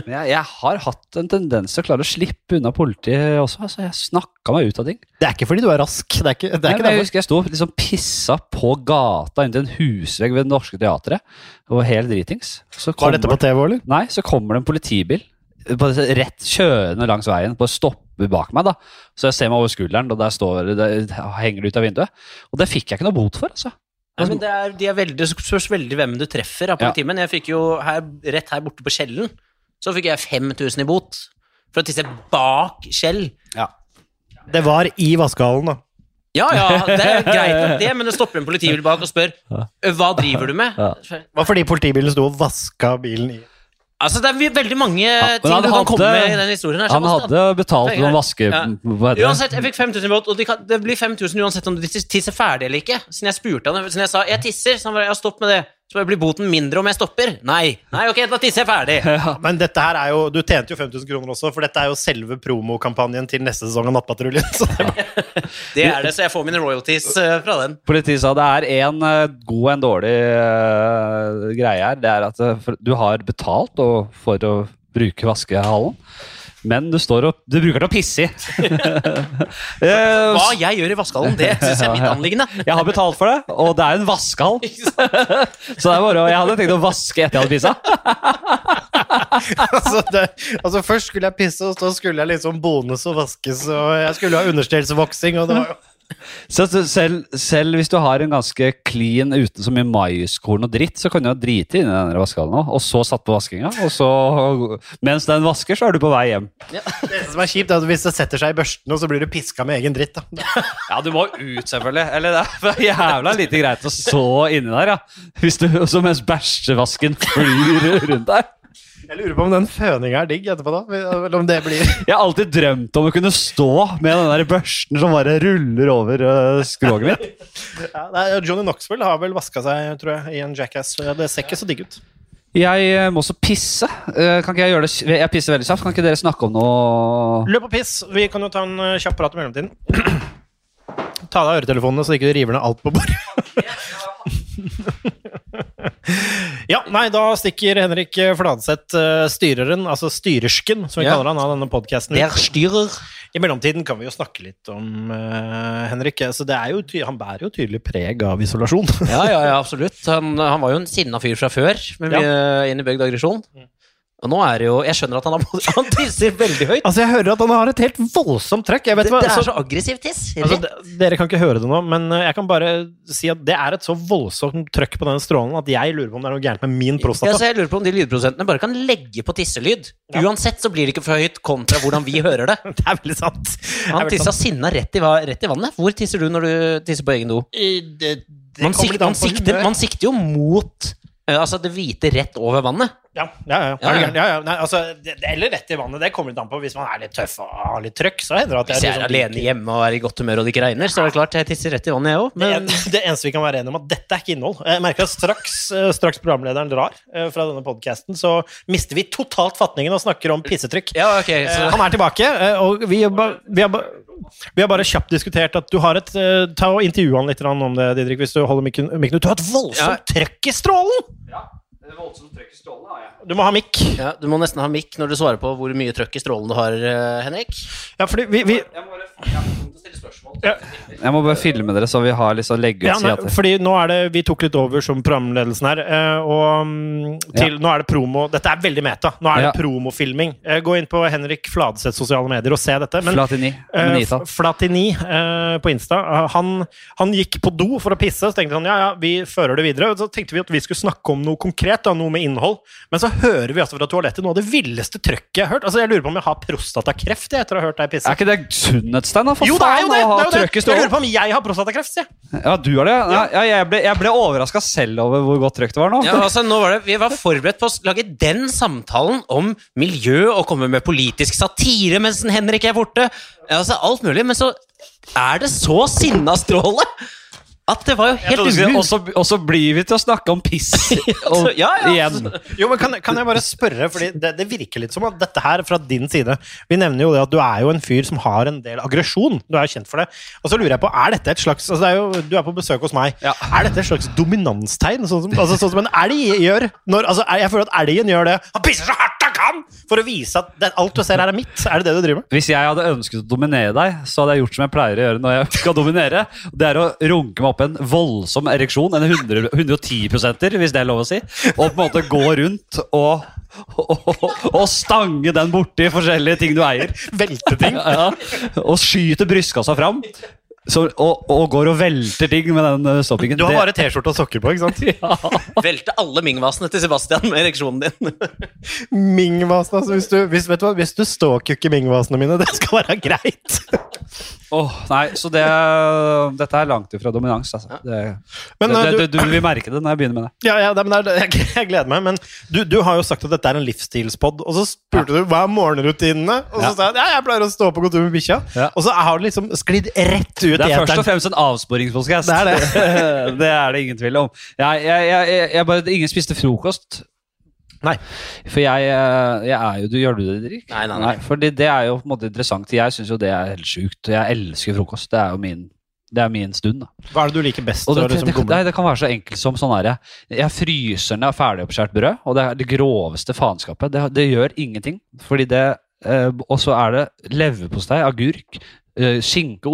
Men jeg, jeg har hatt en tendens til å klare å slippe unna politiet også. Altså, jeg snakka meg ut av ting. Det er ikke fordi du er rask, det er ikke, det er Nei, ikke jeg husker jeg sto liksom pissa på gata inntil en husvegg ved Det Norske Teatret. Og var helt dritings. Så Var dette på TV, eller? Nei, så kommer det en politibil på disse rett kjørende langs veien. På å stoppe bak meg, da. Så jeg ser meg over skulderen, og der står der henger det ut av vinduet. Og det fikk jeg ikke noe bot for, altså. Nei, men det, er, de er veldig, spørs veldig hvem du treffer av Ja. politimenn. Jeg fikk jo her, rett her borte på Kjellen, så fikk jeg 5000 i bot for å tisse bak Kjell. Det var i vaskehallen, da. Ja, ja, det er greit det, men det stopper en politibil bak og spør hva driver du med? Ja. Det var fordi politibilen sto og vaska bilen i Altså, det er veldig mange ja, ting du kan komme med i den historien. her. Han hadde betalt Penger. noen vaske... Ja. Uansett, jeg fikk 5000 i båt, og de kan, det blir 5000 uansett om du tisser ferdig eller ikke. Siden jeg spurte han, siden jeg sa 'jeg tisser', så han bare 'ja, stopp med det'. Så blir boten mindre om jeg stopper. Nei. Nei, ok, da tisser jeg ferdig. Men dette her er jo, du tjente jo 5000 kroner også, for dette er jo selve promokampanjen til neste sesong av Nattpatruljen. Det, Det er det, så jeg får mine royalties eh, fra den. Politiet sa det er en eh, god og en dårlig uh, greie her. Det er at du har betalt for å bruke vaskehallen, men du står og Du bruker den til å pisse i. Eh, Hva jeg gjør i vaskehallen, det syns jeg er mitt anliggende. Jeg har betalt for det, og det er en vaskehall. Så det er bare, jeg hadde tenkt å vaske etter jeg hadde pissa. altså, altså Først skulle jeg pisse, og så skulle jeg liksom bones og vaskes, og jeg skulle ha understellsvoksing, og det var jo Så så selv, selv hvis du har en ganske clean uten så mye maiskorn og dritt, så kan du jo drite inn i den der vaskehallen òg, og så satt på vaskinga, og så Mens den vasker, så er du på vei hjem. Det som er kjipt, er at hvis det setter seg i børsten, og så blir du piska med egen dritt. da. Ja, du må ut, selvfølgelig. Eller det er jævla lite greit å så inni der, ja. Hvis du, så mens bæsjevasken flyr rundt der. Jeg lurer på om den føninga er digg etterpå, da. Eller om det blir Jeg har alltid drømt om å kunne stå med den der børsten som bare ruller over uh, skroget mitt. ja, nei, Johnny Knoxville har vel vaska seg, tror jeg, i en Jackass. Det ser ikke så digg ut. Jeg eh, må også pisse. Eh, kan ikke Jeg gjøre det Jeg pisser veldig kjapt. Kan ikke dere snakke om noe Løp og piss. Vi kan jo ta en kjapp prat i mellomtiden. Ta av deg øretelefonene, så ikke du river ned alt på bordet. ja, nei, da stikker Henrik Fladseth, eh, styreren, altså styrersken, som vi Ja. kaller han av denne podkasten. Der styrer. I mellomtiden kan vi jo snakke litt om uh, Henrik. Altså, det jo han bærer jo tydelig preg av isolasjon. Ja, ja, ja, absolutt. Han, han var jo en sinna fyr fra før, med mye innebygd aggresjon. Og nå er det jo Jeg skjønner at han, har, han tisser veldig høyt. altså, jeg hører at han har et helt voldsomt trøkk. Det, hva, det er altså- så aggressiv tiss. Altså, dere kan ikke høre det nå, men eh, jeg kan bare si at det er et så voldsomt trøkk på den strålen at jeg lurer på om det er noe gærent med min Ja, prostata. så jeg lurer på om de lydprodusentene bare kan legge på tisselyd. Uansett så blir det ikke for høyt kontra hvordan vi hører det. Det er veldig sant. Er Han tissa sinna rett, i rett i vannet. Hvor tisser du når du tisser på egen do? I- Det, det Man, kommer sik litt an man, sikter, man sikter jo mot eh, Altså det hvite rett over vannet. Ja, ja, ja. Ja, ja. ja. Nei, altså, det, eller rett i vannet. Det kommer litt an på. Hvis man er litt tøff og har litt trøkk, så hender det at Hvis jeg er liksom alene hjemme og er i godt humør og det ikke regner, så er det klart jeg tisser rett i vannet, jeg òg. Men Det, det eneste vi kan være enige om, at dette er ikke innhold. Jeg merker at straks, eh, straks programlederen drar eh, fra denne podkasten, så mister vi totalt fatningen og snakker om pissetrykk. ja, ok, Eh, så Han er tilbake, og vi, har ba- vi, har, ba- vi har bare kjapt diskutert at du har et Ta og Intervjue han litt om det, Didrik, hvis du holder mikken. Du har et voldsomt trøkk i strålen! Du må ha mikk. ja, Du må nesten ha mikk når du svarer på hvor mye trøkk i strålen du har, eh, Henrik. Ja, fordi vi, vi Jeg må bare filme dere, så vi har liksom legge ut ja, nei, fordi nå er det Vi tok litt over som programledelsen her, eh, og til, til, nå er det promo Dette er veldig meta. Nå er det Ja. promofilming. Eh, Gå inn på Henrik Fladseths sosiale medier og se dette. Men Flatini. F- Flatini uh, på Insta. han, han gikk på do for å pisse, så tenkte han ja, ja, vi fører det videre. Så tenkte vi at vi skulle snakke om noe konkret, da, noe med innhold. Men så hører vi altså fra toalettet noe av det villeste trøkket jeg har hørt. Altså, Jeg lurer på om jeg har prostatakreft jeg, etter å ha hørt deg pisse. Er ikke det sunnhetstegn, da? For Jo, det er jo det! det, er jo det. Jeg lurer på om jeg har prostatakreft, sier jeg. Ja, du har det? Ja, ja, jeg ble, jeg ble overraska selv over hvor godt trøkk det var nå. Ja, altså, nå var det, vi var forberedt på å lage den samtalen om miljø og komme med politisk satire mens Henrik er borte. Altså, alt mulig, men så er det så sinnastråle at det var jo helt Og umulig. så, og så blir vi til å snakke om piss og, Ja, ja. igjen. Jo, men kan, kan jeg bare spørre, fordi det, det virker litt som at dette her fra din side Vi nevner jo det at du er jo en fyr som har en del aggresjon. Du er jo kjent for det. Og så lurer jeg på, er dette et slags altså det er jo, Du er på besøk hos meg. Ja. Er dette et slags dominanstegn? Sånn som, altså, sånn som en elg gjør? Når, altså, jeg føler at elgen gjør det. Han pisser så hardt kan! For å vise at det, alt du ser her, er mitt. Er det det du driver med? Hvis jeg hadde ønsket å dominere deg, så hadde jeg gjort som jeg pleier å gjøre når jeg skal dominere. Det er å runke meg opp en voldsom ereksjon, en 100, 110% hvis det er lov å si, og på en måte gå rundt og, og, og stange den borti forskjellige ting du eier. Velte ting. Ja, og skyte brystkassa fram. Så, og, og går og velter ting med den eh, stoppingen. Du har bare T-skjorte og sokker på, ikke sant? Velte alle Ming-vasene til Sebastian med ereksjonen din. Ming-vasen, altså. Hvis du, hvis, vet du hva, hvis du ståkukker Ming-vasene mine, det skal være greit. oh, nei, så det, dette er langt ifra dominans. Altså. Det, Men, det, eh, det, du- du, du vil merke det når jeg begynner med det. Ja, ja, det, men det jeg, jeg gleder meg. Men du, du har jo sagt at dette er en livsstilspod, og så spurte du hva er morgenrutinene? Og så Ja. sa jeg ja, jeg pleier å stå opp og gå tur med bikkja. Ja. Og så har det liksom sklidd rett ut Det i er først og fremst en avsporingspodkast. Det er det. det er det ingen tvil om. Jeg, jeg, jeg, jeg, bare, ingen spiste frokost. Nei. For jeg, eh, jeg er jo du, Gjør du det, Didrik? Nei, nei, nei. For det, det er jo på en måte interessant. Jeg syns jo det er helt sjukt. Jeg elsker frokost. Det er jo min, det er min stund. da. Hva er det du liker best? Det, det, liksom det, gomle? nei, det kan være så enkelt som sånn herre Jeg fryser ned ferdigoppskåret brød, og det er det groveste faenskapet. Det, det gjør ingenting. Fordi det eh, Og så er det leverpostei, agurk, eh, skinke.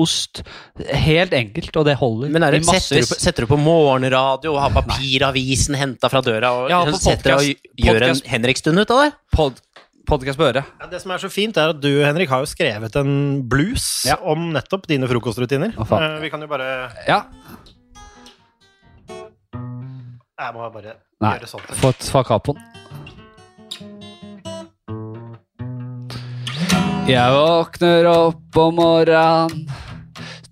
Helt enkelt, og det holder Men er det, setter, du på, setter du på morgenradio og har papiravisen henta fra døra og Ja, podcast, setter og podcast- gjør en Henrik-stund ut av det? Pod, podcast på øret. Ja, det som er så fint, er at du Henrik, har jo skrevet en blues Ja. om nettopp dine frokostrutiner. Oh. Eh, vi kan jo bare Ja. Jeg må bare Nei, gjøre sånn. få et fa capoen. Jeg våkner opp om morgenen,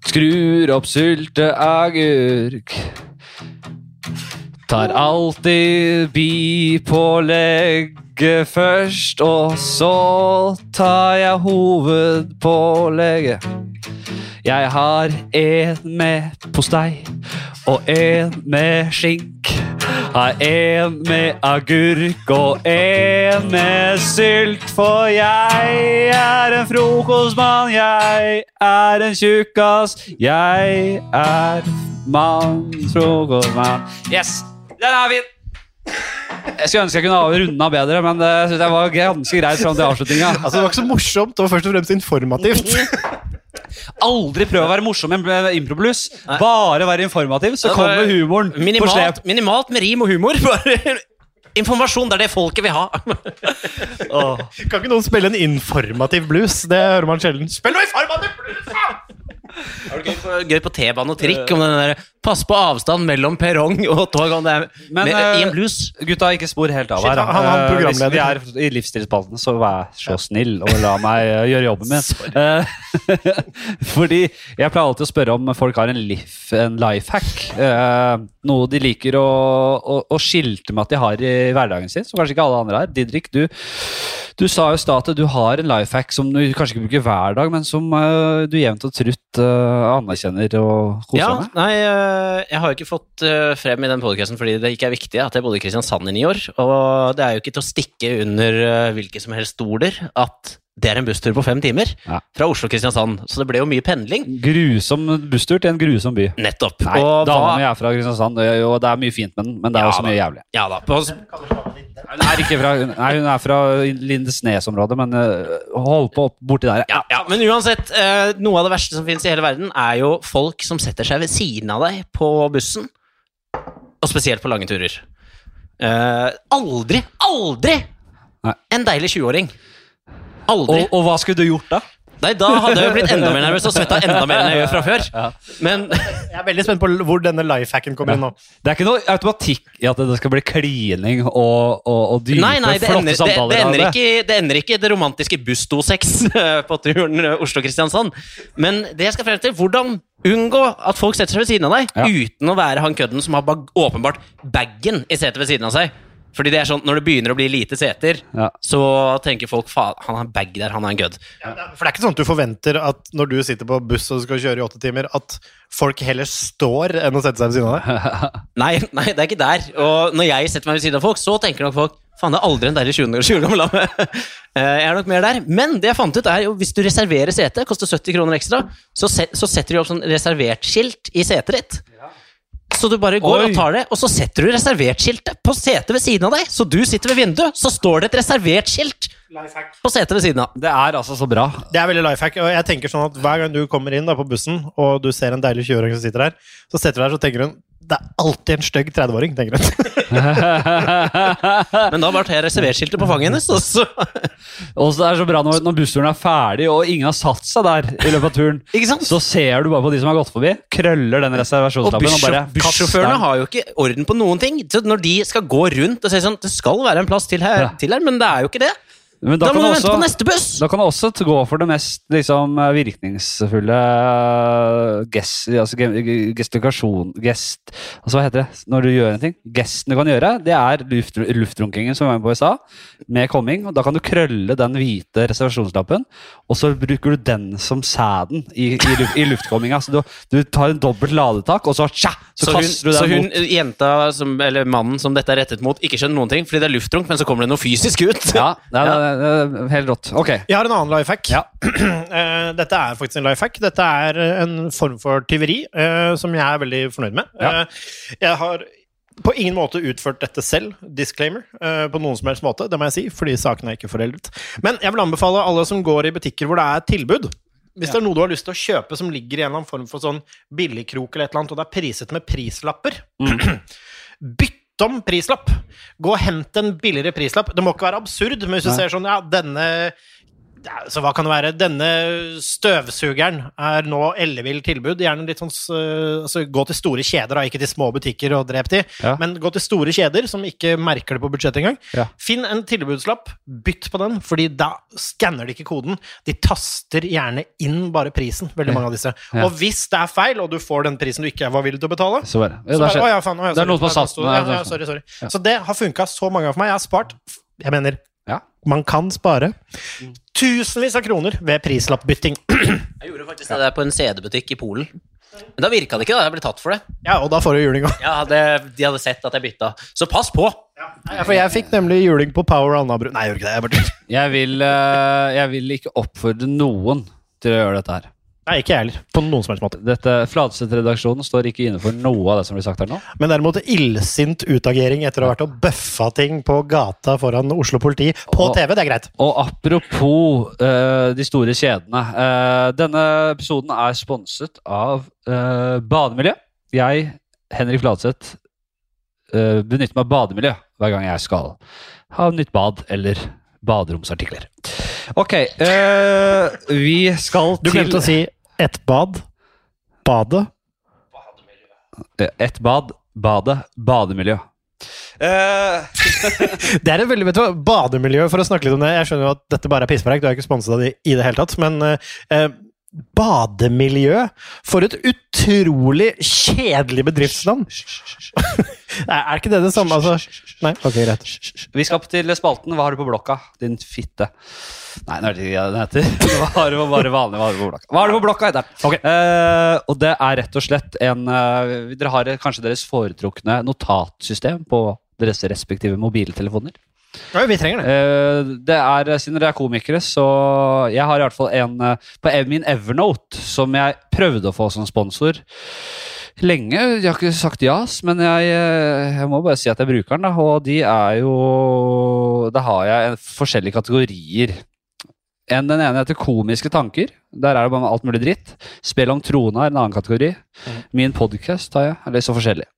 skrur opp sylteagurk. Tar alltid bipålegget først, og så tar jeg hovedpålegget. Jeg har en med postei og en med skink. Har en med agurk og en med sylt, for jeg er en frokostmann. Jeg er en tjukkas. Jeg er mann, frokostmann. Yes, den er fin! Jeg skulle ønske jeg kunne ha runda bedre, men det synes jeg var ganske greit fram til avslutninga. Altså, det var ikke så morsomt, det var først og fremst informativt. Aldri prøv å være morsom med improblues. Bare være informativ, så kommer humoren minimalt, på slep. minimalt med rim og humor. Bare informasjon, det er det folket vil ha. Kan ikke noen spille en informativ blues? Det hører man sjelden. Spill noe informativ blues! da! Er det gøy på, gøy på T-bane og trikk om den der Pass på avstand mellom perrong og tog. Om det er Men, med, eh, I en blues. Gutta, ikke spor helt av Shit, her. han- han Eh, programleder. Hvis vi er i livsstilsspalten, så vær så snill og la meg eh, gjøre jobben min. Eh, Fordi jeg pleier alltid å spørre om folk har en, life, en life hack. Noe de liker å, å, å skilte med at de har i hverdagen sin, som kanskje ikke alle andre har. Didrik, du, du sa jo i stad at du har en life hack som du kanskje ikke bruker hver dag, men som uh, du jevnt og trutt uh, anerkjenner og koser Ja, med. nei, eh, jeg har jo ikke fått frem i den podcasten fordi det ikke er viktig at jeg bodde i Kristiansand i ni år. Og det er jo ikke til å stikke under hvilke som helst stoler at det er en busstur på fem timer Ja. fra Oslo Kristiansand, Så det ble jo mye pendling. Grusom busstur til en grusom by. Nettopp. Nei, og dama mi er fra Kristiansand, og det er mye fint med den, men det er Ja, også da. mye jævlig. Ja da. På, Hun er, ikke fra, nei, hun er fra Lindesnes-området, men øh, hold på opp borti der. ja, ja, men uansett, eh, noe av det verste som finnes i hele verden, er jo folk som setter seg ved siden av deg på bussen. Og spesielt på lange turer. Eh, aldri, aldri en deilig 20-åring. Aldri. Og, og hva skulle du gjort da? Nei, da hadde jeg jo blitt enda mer nervøs og svetta enda mer enn jeg gjør fra før. Men Jeg er veldig spent på hvor denne lifehacken kommer inn nå. Det er ikke noe automatikk i at det skal bli klining og, og, og dype, nei, nei, flotte ender, samtaler. det, det, ender ikke, det ender ikke det romantiske busstosex på turen Oslo-Kristiansand. Men det jeg skal frem til, hvordan unngå at folk setter seg ved siden av deg Ja. uten å være han kødden som har bag åpenbart bagen i setet ved siden av seg. Fordi det er sånn, Når det begynner å bli lite seter, Ja. så tenker folk faen, han har bag der, han er en kødd. For det er ikke sånn at du forventer at når du sitter på buss og skal kjøre i åtte timer, at folk heller står enn å sette seg ved siden av deg. Nei, nei, det er ikke der. Og når jeg setter meg ved siden av folk, så tenker nok folk Faen, det er aldri en deilig 20 år 20 gammel dame. Eh, Jeg er nok mer der. Men det jeg fant ut, er jo hvis du reserverer sete, koster 70 kroner ekstra, så, set, så setter de opp sånn reservert-skilt i setet ditt. Så du bare går Oi. og tar det, og så setter du reservert-skiltet på setet ved siden av deg. Så du sitter ved vinduet, så står det et reservert-skilt på setet ved siden av. Det er altså så bra. Det er veldig life hack, og jeg tenker sånn at Hver gang du kommer inn da på bussen og du ser en deilig 20-åring som sitter der, så setter du deg og tenker hun det er alltid en stygg 30-åring. tenker hun. Men da ble det reserverskiltet på fanget hennes, og så Og så er det så bra når, når bussturen er ferdig, og ingen har satt seg der i løpet av turen. Ikke sant? Så ser du bare på de som har gått forbi, krøller den Og reservasjonslappen og bare bussjåførene har jo ikke orden på noen ting. Så når de skal gå rundt og si sånn Det skal være en plass til her, Ja. til her men det er jo ikke det. Men Da, da, må kan du vente på neste buss! da kan du også gå for det mest liksom, virkningsfulle eh, gest, altså, ge- gestifikasjon Gest Altså, hva heter det når du gjør en ting? Gesten du kan gjøre, det er luft, luftrunkingen som vi var med på i stad, med komming. og Da kan du krølle den hvite reservasjonslappen, og så bruker du den som sæden i, i, luft, i luftkomminga. Så du, du tar en dobbelt ladetak, og så, tja, så, Så hun, kaster du så hun mot jenta, som, eller mannen som dette er rettet mot, ikke skjønner noen ting fordi det er luftrunk, men så kommer det noe fysisk ut. Ja, det er, det er helt rått. Ok. Jeg har en annen life hack. Ja. Eh, Dette er faktisk en life hack. Dette er eh, en form for tyveri eh, som jeg er veldig fornøyd med. Ja. Eh, Jeg har på ingen måte utført dette selv, disclaimer, eh, på noen som helst måte. Det må jeg si, fordi saken er ikke foreldet. Men jeg vil anbefale alle som går i butikker hvor det er tilbud. Hvis det er noe du har lyst til å kjøpe som ligger i en eller annen form for sånn billigkrok eller et eller annet, og det er priset med prislapper Bytt om prislapp! Gå og hent en billigere prislapp. Det må ikke være absurd, men hvis du ser sånn, ja, denne så hva kan det være? Denne støvsugeren er nå ellevill tilbud. Gjerne litt sånn altså, Gå til store kjeder, da, ikke til små butikker og drep de. Ja. Men gå til store kjeder som ikke merker det på budsjettet engang. Ja. Finn en tilbudslapp, bytt på den, fordi da skanner de ikke koden. De taster gjerne inn bare prisen, veldig mange av disse. Ja. Og hvis det er feil, og du får den prisen du ikke var villig til å betale, Så bare, så bare, å ja, faen, å ja, det er noen som har satt den- ja, ja, sorry, sorry. Så det har funka så mange ganger for meg. Jeg har spart Jeg mener, Ja. man kan spare tusenvis av kroner ved prislappbytting. Jeg gjorde faktisk det der på en CD-butikk i Polen. Men da virka det ikke, da. Jeg ble tatt for det. Ja, og da får du juling òg. Ja, det, De hadde sett at jeg bytta. Så pass på! Ja, for jeg fikk nemlig juling på Power Alnabru. Nei, jeg gjorde ikke det. Jeg bare... Jeg vil, eh, jeg vil ikke oppfordre noen til å gjøre dette her. Nei, ikke jeg heller. På noen som helst måte. Dette Fladseth-redaksjonen står ikke inne for noe av det som blir sagt her nå. Men derimot illsint utagering etter å ha vært og bøffa ting på gata foran Oslo politi på Og- TV, det er greit. Og apropos uh, de store kjedene. Uh, denne episoden er sponset av uh, Bademiljø. Jeg, Henrik Fladseth, eh, benytter meg av bademiljø hver gang jeg skal ha nytt bad eller baderomsartikler. Ok, eh, vi skal til Du til glemte å si ett bad. Badet. ett bad, badet, bademiljø. Uh, Det er et veldig, vet du bademiljø, for å snakke litt om det. Jeg skjønner jo at dette bare er pisspreik, du er ikke sponset av de i det hele tatt, men eh, bademiljø For et utrolig kjedelig bedriftsnavn! er er ikke det det samme, altså? Nei, ok, greit. Vi skal opp til spalten Hva har du på blokka, din fitte? Nei, nå er det ikke det den heter. Du på bare vanlig, hva har du på blokka? Hva har du på blokka, heter den. Ok. Eh, og det er rett og slett en uh, Dere har kanskje deres foretrukne notatsystem på deres respektive mobiltelefoner. Ja, vi trenger det. Eh, det er, Siden dere er komikere, så jeg har i hvert fall en eh, på min Evernote som jeg prøvde å få som sponsor lenge. Jeg har ikke sagt ja, men jeg, eh, jeg må bare si at jeg bruker den. Da. Og de er jo Da har jeg en- forskjellige kategorier. En, den ene heter Komiske tanker. Der er det bare alt mulig dritt. Spill om trona er en annen kategori. Min podkast har jeg. Eller så forskjellig.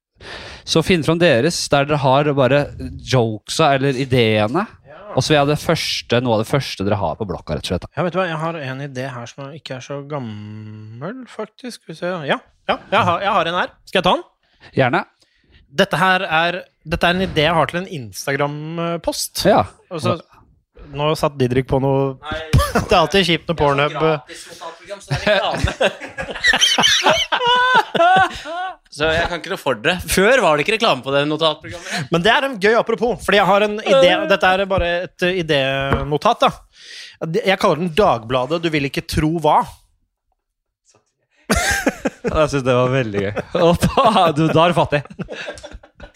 Så finn fram deres der dere har bare jokesa eller ideene. Og så vil jeg ha det første, noe av det første dere har på blokka. rett og slett. Ja, vet du hva, jeg har en idé her som ikke er så gammel, faktisk. Vi se. Ja, ja jeg, har, jeg har en her. Skal jeg ta den? Gjerne. Dette her er, dette er en idé jeg har til en Instagram-post. Ja. Og så- Nå satt Didrik på noe Det er alltid kjipt når Pornhub Så jeg kan ikke noe for det. Før var det ikke reklame på det notatprogrammet. Men det er en gøy apropos, fordi jeg har en idé Dette er bare et idénotat. Jeg kaller den Dagbladet du vil ikke tro hva. Jeg syns det var veldig gøy. Da er du fattig.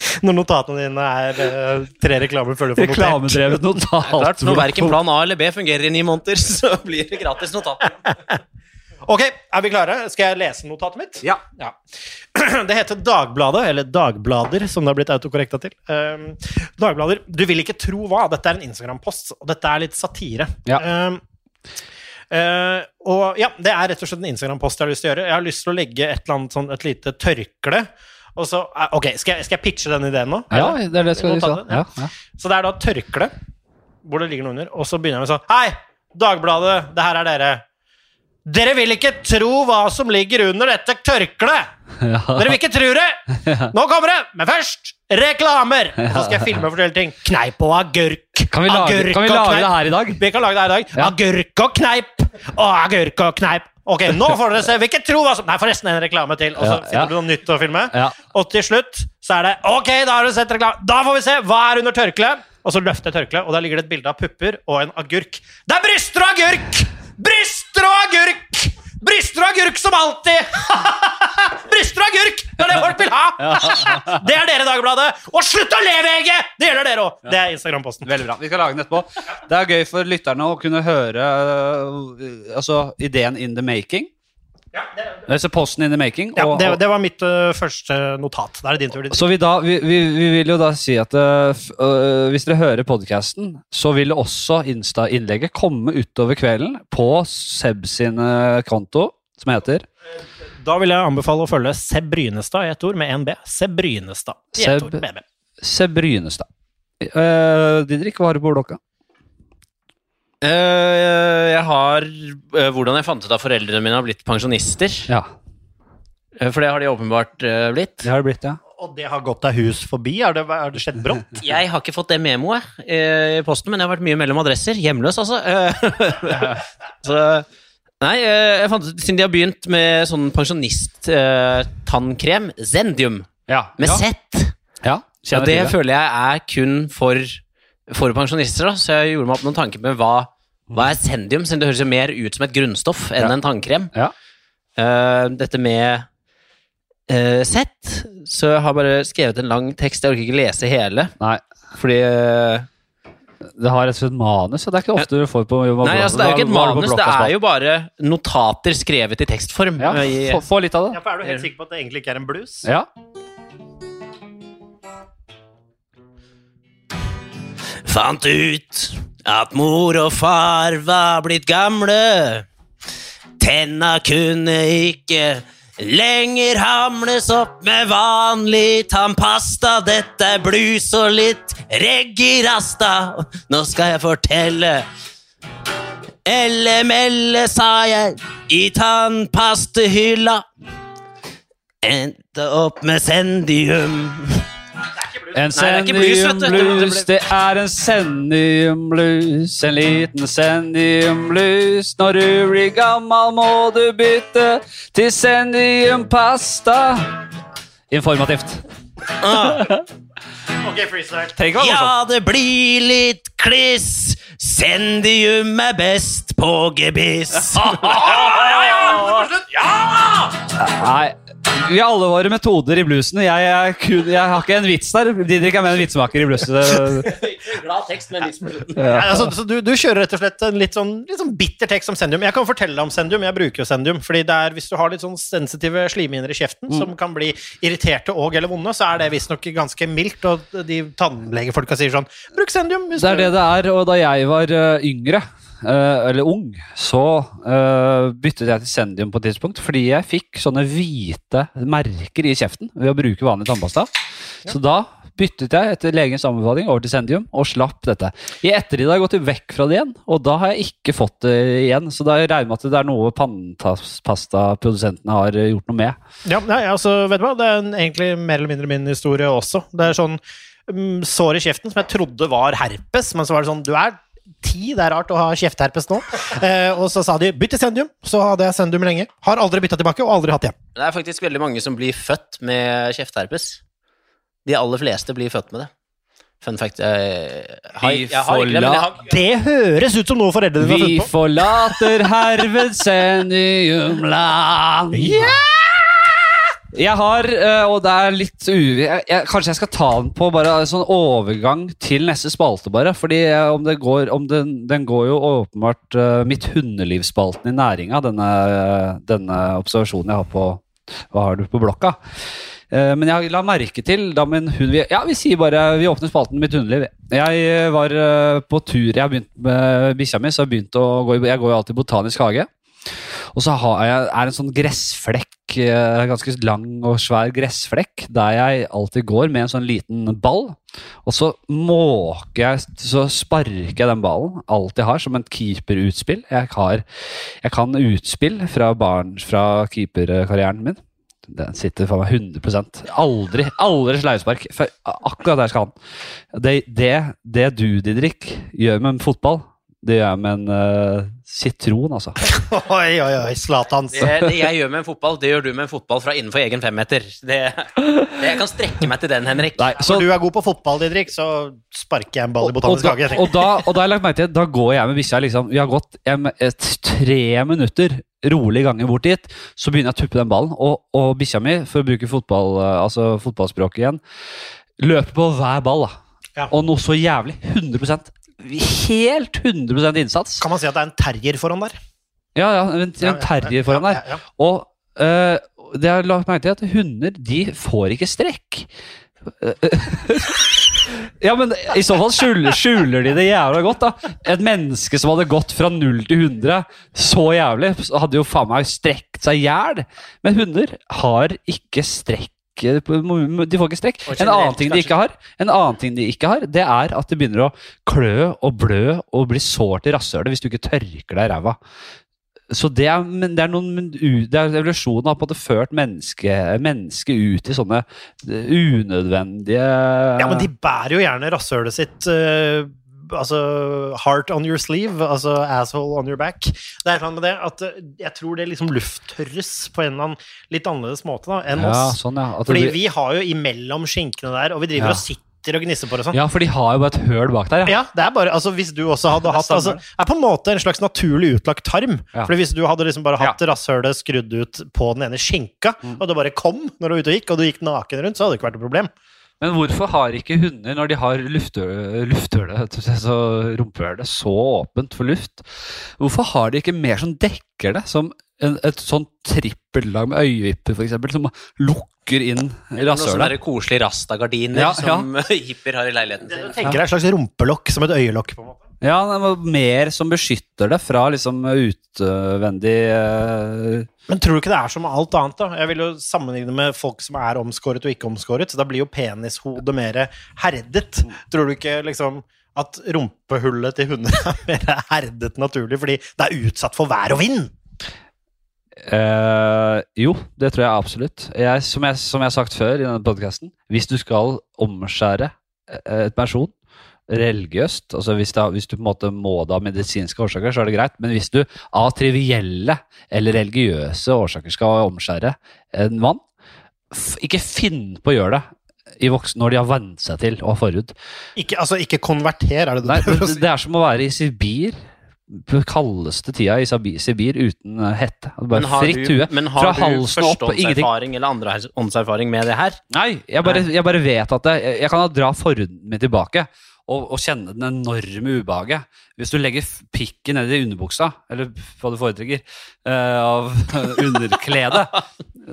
Når notatene dine er uh, tre reklamer før du får notert. Reklamedrevet notat. Klart, Når verken plan A eller B fungerer i ni måneder, så blir det gratis notat. Ok, er vi klare? Skal jeg lese notatet mitt? Ja. Det heter Dagbladet, eller Dagblader, som det har blitt autokorrekta til. Um, Dagblader. Du vil ikke tro hva. Dette er en Instagram-post, og dette er litt satire. Ja. Um, uh, og ja, det er rett og slett en Instagram-post jeg har lyst til å gjøre. Jeg har lyst til å legge et, eller annet sånn, et lite tørkle. Og så, eh, ok, skal jeg, skal jeg pitche den ideen nå? Ja, det er det skal vi skal. Ja, ja. ja. Så det er da tørkle, hvor det ligger noe under, og så begynner jeg med sånn Hei, Dagbladet, det her er dere. Dere vil ikke tro hva som ligger under dette tørkleet! Dere vil ikke tro det! Nå kommer det! Men først reklamer! Og så skal jeg filme og fortelle ting. Kneip og agurk. Kan vi lage, Agurk kan vi lage det her i dag? Vi kan lage det her i dag. Ja. Agurk og kneip. Og agurk og kneip. Ok, nå får dere se. Vil ikke tro hva som Nei, forresten en reklame til. Og så finner du noe nytt å filme. Ja. Og til slutt så er det Ok, da har du sett reklame. Da får vi se hva er under tørkleet. Og så løfter jeg tørkleet, og der ligger det et bilde av pupper og en agurk. Det er bryster og agurk! Bryster og agurk! Bryster og agurk som alltid! bryster og agurk! Det er det folk vil ha! det er dere, Dagbladet. Og slutt å le, VG! Det gjelder dere òg. Det er Instagram-posten. Veldig bra. Vi skal lage den etterpå. Det er gøy for lytterne å kunne høre øh, altså, ideen in the making. Ja, det, det. posten in the making. ja, og, det, det var mitt uh, første notat. Da er det din tur. Din. så vi, da, vi, vi, vi vil jo da si at uh, hvis dere hører podkasten, så vil også Insta-innlegget komme utover kvelden på Seb sin konto, som heter Da vil jeg anbefale å følge Seb Brynestad i ett ord med én B. Seb Brynestad i ett Seb- ord med B. Seb Brynestad. Uh, Didrik, hva har du på blokka? Eh, jeg har uh, hvordan jeg fant ut at foreldrene mine har blitt pensjonister. Ja, Uh, For det har de åpenbart blitt. det har det blitt, ja. Og det har gått deg hus forbi? Har det, det skjedd brått? Jeg har ikke fått det memoet i posten, men jeg har vært mye mellom adresser. Hjemløs, altså. Så Nei, jeg fant ut siden de har begynt med sånn pensjonist-tannkrem, Zendium, Ja, med ja. Z. ja. Ja, det. føler jeg er kun for, for pensjonister, da. så jeg gjorde meg opp noen tanker med hva, hva er sendium, siden det høres jo mer ut som et grunnstoff enn Ja. en tannkrem. Ja. Eh, dette med uh, sett, så jeg har bare skrevet en lang tekst, jeg orker ikke lese hele, Nei, fordi eh, det har rett og slett manus, og det er ikke ofte du får på Nei, altså det er jo ikke et manus, det er jo bare notater skrevet i tekstform. Ja, eh, i- få, få litt av det. Ja, for Er du helt sikker på at det egentlig ikke er en blues? Ja. Fant ut at mor og far var blitt gamle. Tenna kunne ikke lenger hamles opp med vanlig tannpasta. Dette er blues og litt reggae-rasta. Nå skal jeg fortelle. Elle-melle, sa jeg, i tannpastehylla. Endte opp med sendium. En sendium er sendiumblues, det er en sendiumblues. En liten sendiumblues. Når du blir gammel, må du bytte til sendiumpasta. Informativt. Ok, freestyle. Trenger ikke være Ja, det blir litt kliss. Sendium er best på gebiss. Nei, vi har alle våre metoder i bluesen. Jeg, jeg, jeg har ikke en vits der. Didrik er med en vitsmaker i bluesen. Glad tekst men på Nei, altså, du, du kjører rett og slett en litt sånn, litt sånn bitter tekst om Sendium. Jeg kan fortelle om Sendium. Jeg bruker jo Sendium. fordi det er, Hvis du har litt sånn sensitive slimhinner i kjeften som kan bli irriterte og eller vonde, så er det visstnok ganske mildt. Og de tannlegefolka sier sånn Bruk Sendium! Hvis Det er du- det det er, og da jeg var øh, yngre, eller ung, så øh, byttet jeg til Sendium på et tidspunkt, fordi jeg fikk sånne hvite merker i kjeften ved å bruke vanlig tannpasta. Så da byttet jeg etter legens anbefaling over til Sendium, og slapp dette. I ettertid har jeg gått vekk fra det igjen, og da har jeg ikke fått det igjen. Så da regner jeg med at det er noe pannepastaprodusentene har øh, gjort noe med. Ja, nei, altså, vet du hva? Det er egentlig mer eller mindre min historie også. Det er sånn mm, sår i kjeften som jeg trodde var herpes, men så var det sånn Du er ti, det er rart å ha kjeftherpes nå. Eh, og så sa de bytt til Sendium. Så hadde jeg Sendium lenge. Har aldri bytta tilbake, og aldri hatt igjen. Det er faktisk veldig mange som blir født med kjeftherpes. De aller fleste blir født med det. Fun fact jeg har, Vi jeg har ikke det, men jeg har, Det høres ut som noe foreldrene dine har Vi funnet på. forlater herved Sendiumland. Jeg har, eh, og det er litt u... Jeg, jeg, kanskje jeg skal ta den på bare en sånn overgang til neste spalte, bare. Fordi den, den går jo åpenbart eh, Mitt hundelivsspalten i næringa, denne, denne observasjonen jeg har på Hva har du på blokka? Eh, Men jeg la merke til da min hund Ja, vi sier bare Vi åpner spalten Mitt hundeliv. Jeg var på tur Jeg har begynt med bikkja mi, så jeg, å gå, i- jeg går jo alltid i botanisk hage. Og så jeg, er en sånn gressflekk, eh, ganske lang og svær gressflekk, der jeg alltid går med en sånn liten ball. Og så måker jeg, så sparker jeg den ballen, alt jeg har, som en keeperutspill. Jeg, har, jeg kan utspill fra barn fra keeperkarrieren min. Den sitter for meg 100 Aldri aldri sleivspark. Akkurat der skal han. Det, det, det du, Didrik, gjør med fotball, det gjør jeg med en uh, sitron, altså. Oi, oi, oi, Zlatans. Det, det jeg gjør med en fotball, det gjør du med en fotball fra innenfor egen femmeter. Det, det, jeg kan strekke meg til den, Henrik. Nei, så, Når du er god på fotball, Didrik, så sparker jeg en ball i og, botanisk hage. og, da, og da har jeg lagt merke til Da går jeg med bikkja liksom Vi har gått jeg, et, tre minutter rolig ganger bort dit, så begynner jeg å tuppe den ballen. Og, og bikkja mi, for å bruke fotball, eh, altså fotballspråket igjen, løper på hver ball. da. Ja. Og noe så jævlig. 100 Helt 100% innsats. Kan man si at det er en terrier foran der? Ja, ja, en, en terrier foran der. Ja, ja, ja. Og uh, det har jeg lagt merke til at hunder de får ikke strekk. ja, men i så fall skjuler, skjuler de det jævla godt, da. Et menneske som hadde gått fra 0 til 100 så jævlig, hadde jo faen meg strekt seg i hjel. Men hunder har ikke strekk. De får ikke strekk. En annen ting de ikke har, En annen ting de ikke har, det er at det begynner å klø og blø og bli sårt i rasshølet hvis du ikke tørker deg i ræva. Så det er, men det er noen det er Evolusjonen har på en måte ført mennesket menneske ut i sånne eh, unødvendige Ja, men de bærer jo gjerne rasshølet sitt eh, Altså heart on your sleeve, altså asshole on your back. Det er sånn med det at eh, jeg tror det liksom lufttørres på en eller annen litt annerledes måte da, enn ja, oss. sånn, ja. Fordi blir- vi har jo imellom skinkene der, og vi driver Ja. og sitter og gnisser på det sånn. ja, for de har jo bare et høl bak der. Ja. Ja, det er bare, altså Hvis du også hadde hatt altså, er på en måte en slags naturlig utlagt tarm. Ja. Fordi Hvis du hadde liksom bare hatt rasshølet skrudd ut på den ene skinka, Mm. og det bare kom når du var ute og gikk, og du gikk naken rundt, så hadde det ikke vært noe problem. Men hvorfor har ikke hunder, når de har lufthullet, så rumpehullet, så åpent for luft, hvorfor har de ikke mer som dekker det? Som en, et sånn trippellag med øyevipper, eksempel, som lukker inn rasshølet? noen der koselige rastagardiner Ja, som hippier har i leiligheten Jeg du tenker deg et slags rumpelokk, som et øyelokk. på en måte. Ja, det var mer som beskytter det fra liksom utvendig uh... Men tror du ikke det er som alt annet? da? Jeg vil jo sammenligne med folk som er omskåret og ikke omskåret. Så da blir jo penishodet mer herdet. Tror du ikke liksom at rumpehullet til hunder er mer herdet naturlig fordi det er utsatt for vær og vind? Uh, jo, det tror jeg absolutt. Jeg, som, jeg, som jeg har sagt før i denne podkasten, hvis du skal omskjære eh, et person religiøst, altså hvis, det, hvis du på en måte må det av medisinske årsaker, så er det greit, men hvis du av trivielle eller religiøse årsaker skal omskjære en mann, f ikke finn på å gjøre det i voksen, når de har vent seg til å ha forhud. Ikke, altså, ikke konverter, er det det Nei, du prøver å si? det er som å være i Sibir. På kaldeste tida i Sibir uten eh, hette. Bare Men har fritt du, hue. men har Fra du og førstehåndserfaring eller andrehåndserfaring med det her? Nei, jeg bare, jeg bare vet at det, jeg, jeg kan dra forhuden min tilbake og, og kjenne den enorme ubehaget. Hvis du legger pikken ned i underbuksa, eller hva du foretrekker, uh, av underkledet,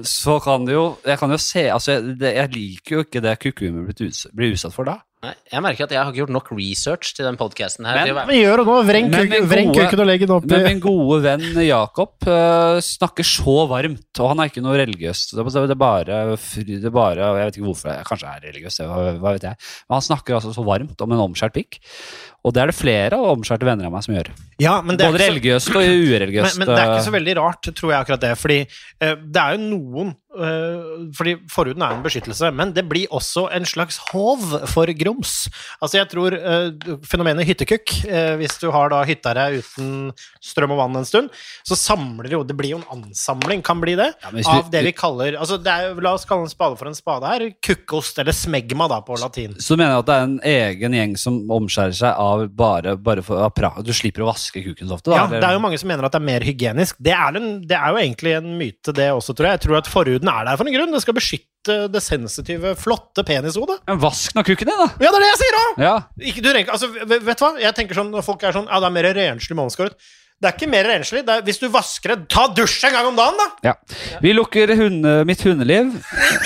så kan du jo Jeg kan jo se altså, jeg, det, jeg liker jo ikke det kukumen blir utsatt for da. Nei, jeg merker at jeg har ikke gjort nok research til den podcasten her. Men- Men gjør det nå! Vreng kuken og legg den opp Men min gode venn Jakob uh, snakker så varmt, og han er ikke noe religiøs. Det er det er bare, det er bare Jeg vet ikke hvorfor, jeg kanskje er religiøs, hva, hva vet jeg. Men han snakker altså så varmt om en omskjært pikk. Og det er det flere av omskjærte venner av meg som gjør. Ja, men det Både ikke så- og ureligiøst. men det er ikke eh, så veldig rart, tror jeg, akkurat det. Fordi eh, det er jo noen eh, Fordi forhuden er en beskyttelse, men det blir også en slags hov for grums. Altså, jeg tror eh, fenomenet hyttekukk, eh, hvis du har da hytta deg uten strøm og vann en stund, så samler jo Det blir jo en ansamling, kan bli det, Ja, men vi- av det vi kaller Altså, det er, la oss kalle en spade for en spade her. Kukkost, eller smegma, da, på latin. så mener jeg at det er en egen gjeng som omskjærer seg av bare, bare for av pra Du slipper å vaske kuken så ofte. Da, Ja, eller- det er jo mange som mener at det er mer hygienisk. Det er, en, det er jo egentlig en myte, det også, tror jeg. Jeg tror at forhuden er der for en grunn. Det skal beskytte det sensitive, flotte penishodet. Men vask nå kuken din, da! Ja, det er det jeg sier òg! Ja. Altså, vet du hva? Jeg tenker sånn, Når folk er sånn Ja, det er mer renslig måneskåret. Det er ikke mer renslig. Det er, hvis du vasker det, ta dusj en gang om dagen, da! Ja. Vi lukker hunde, mitt hundeliv.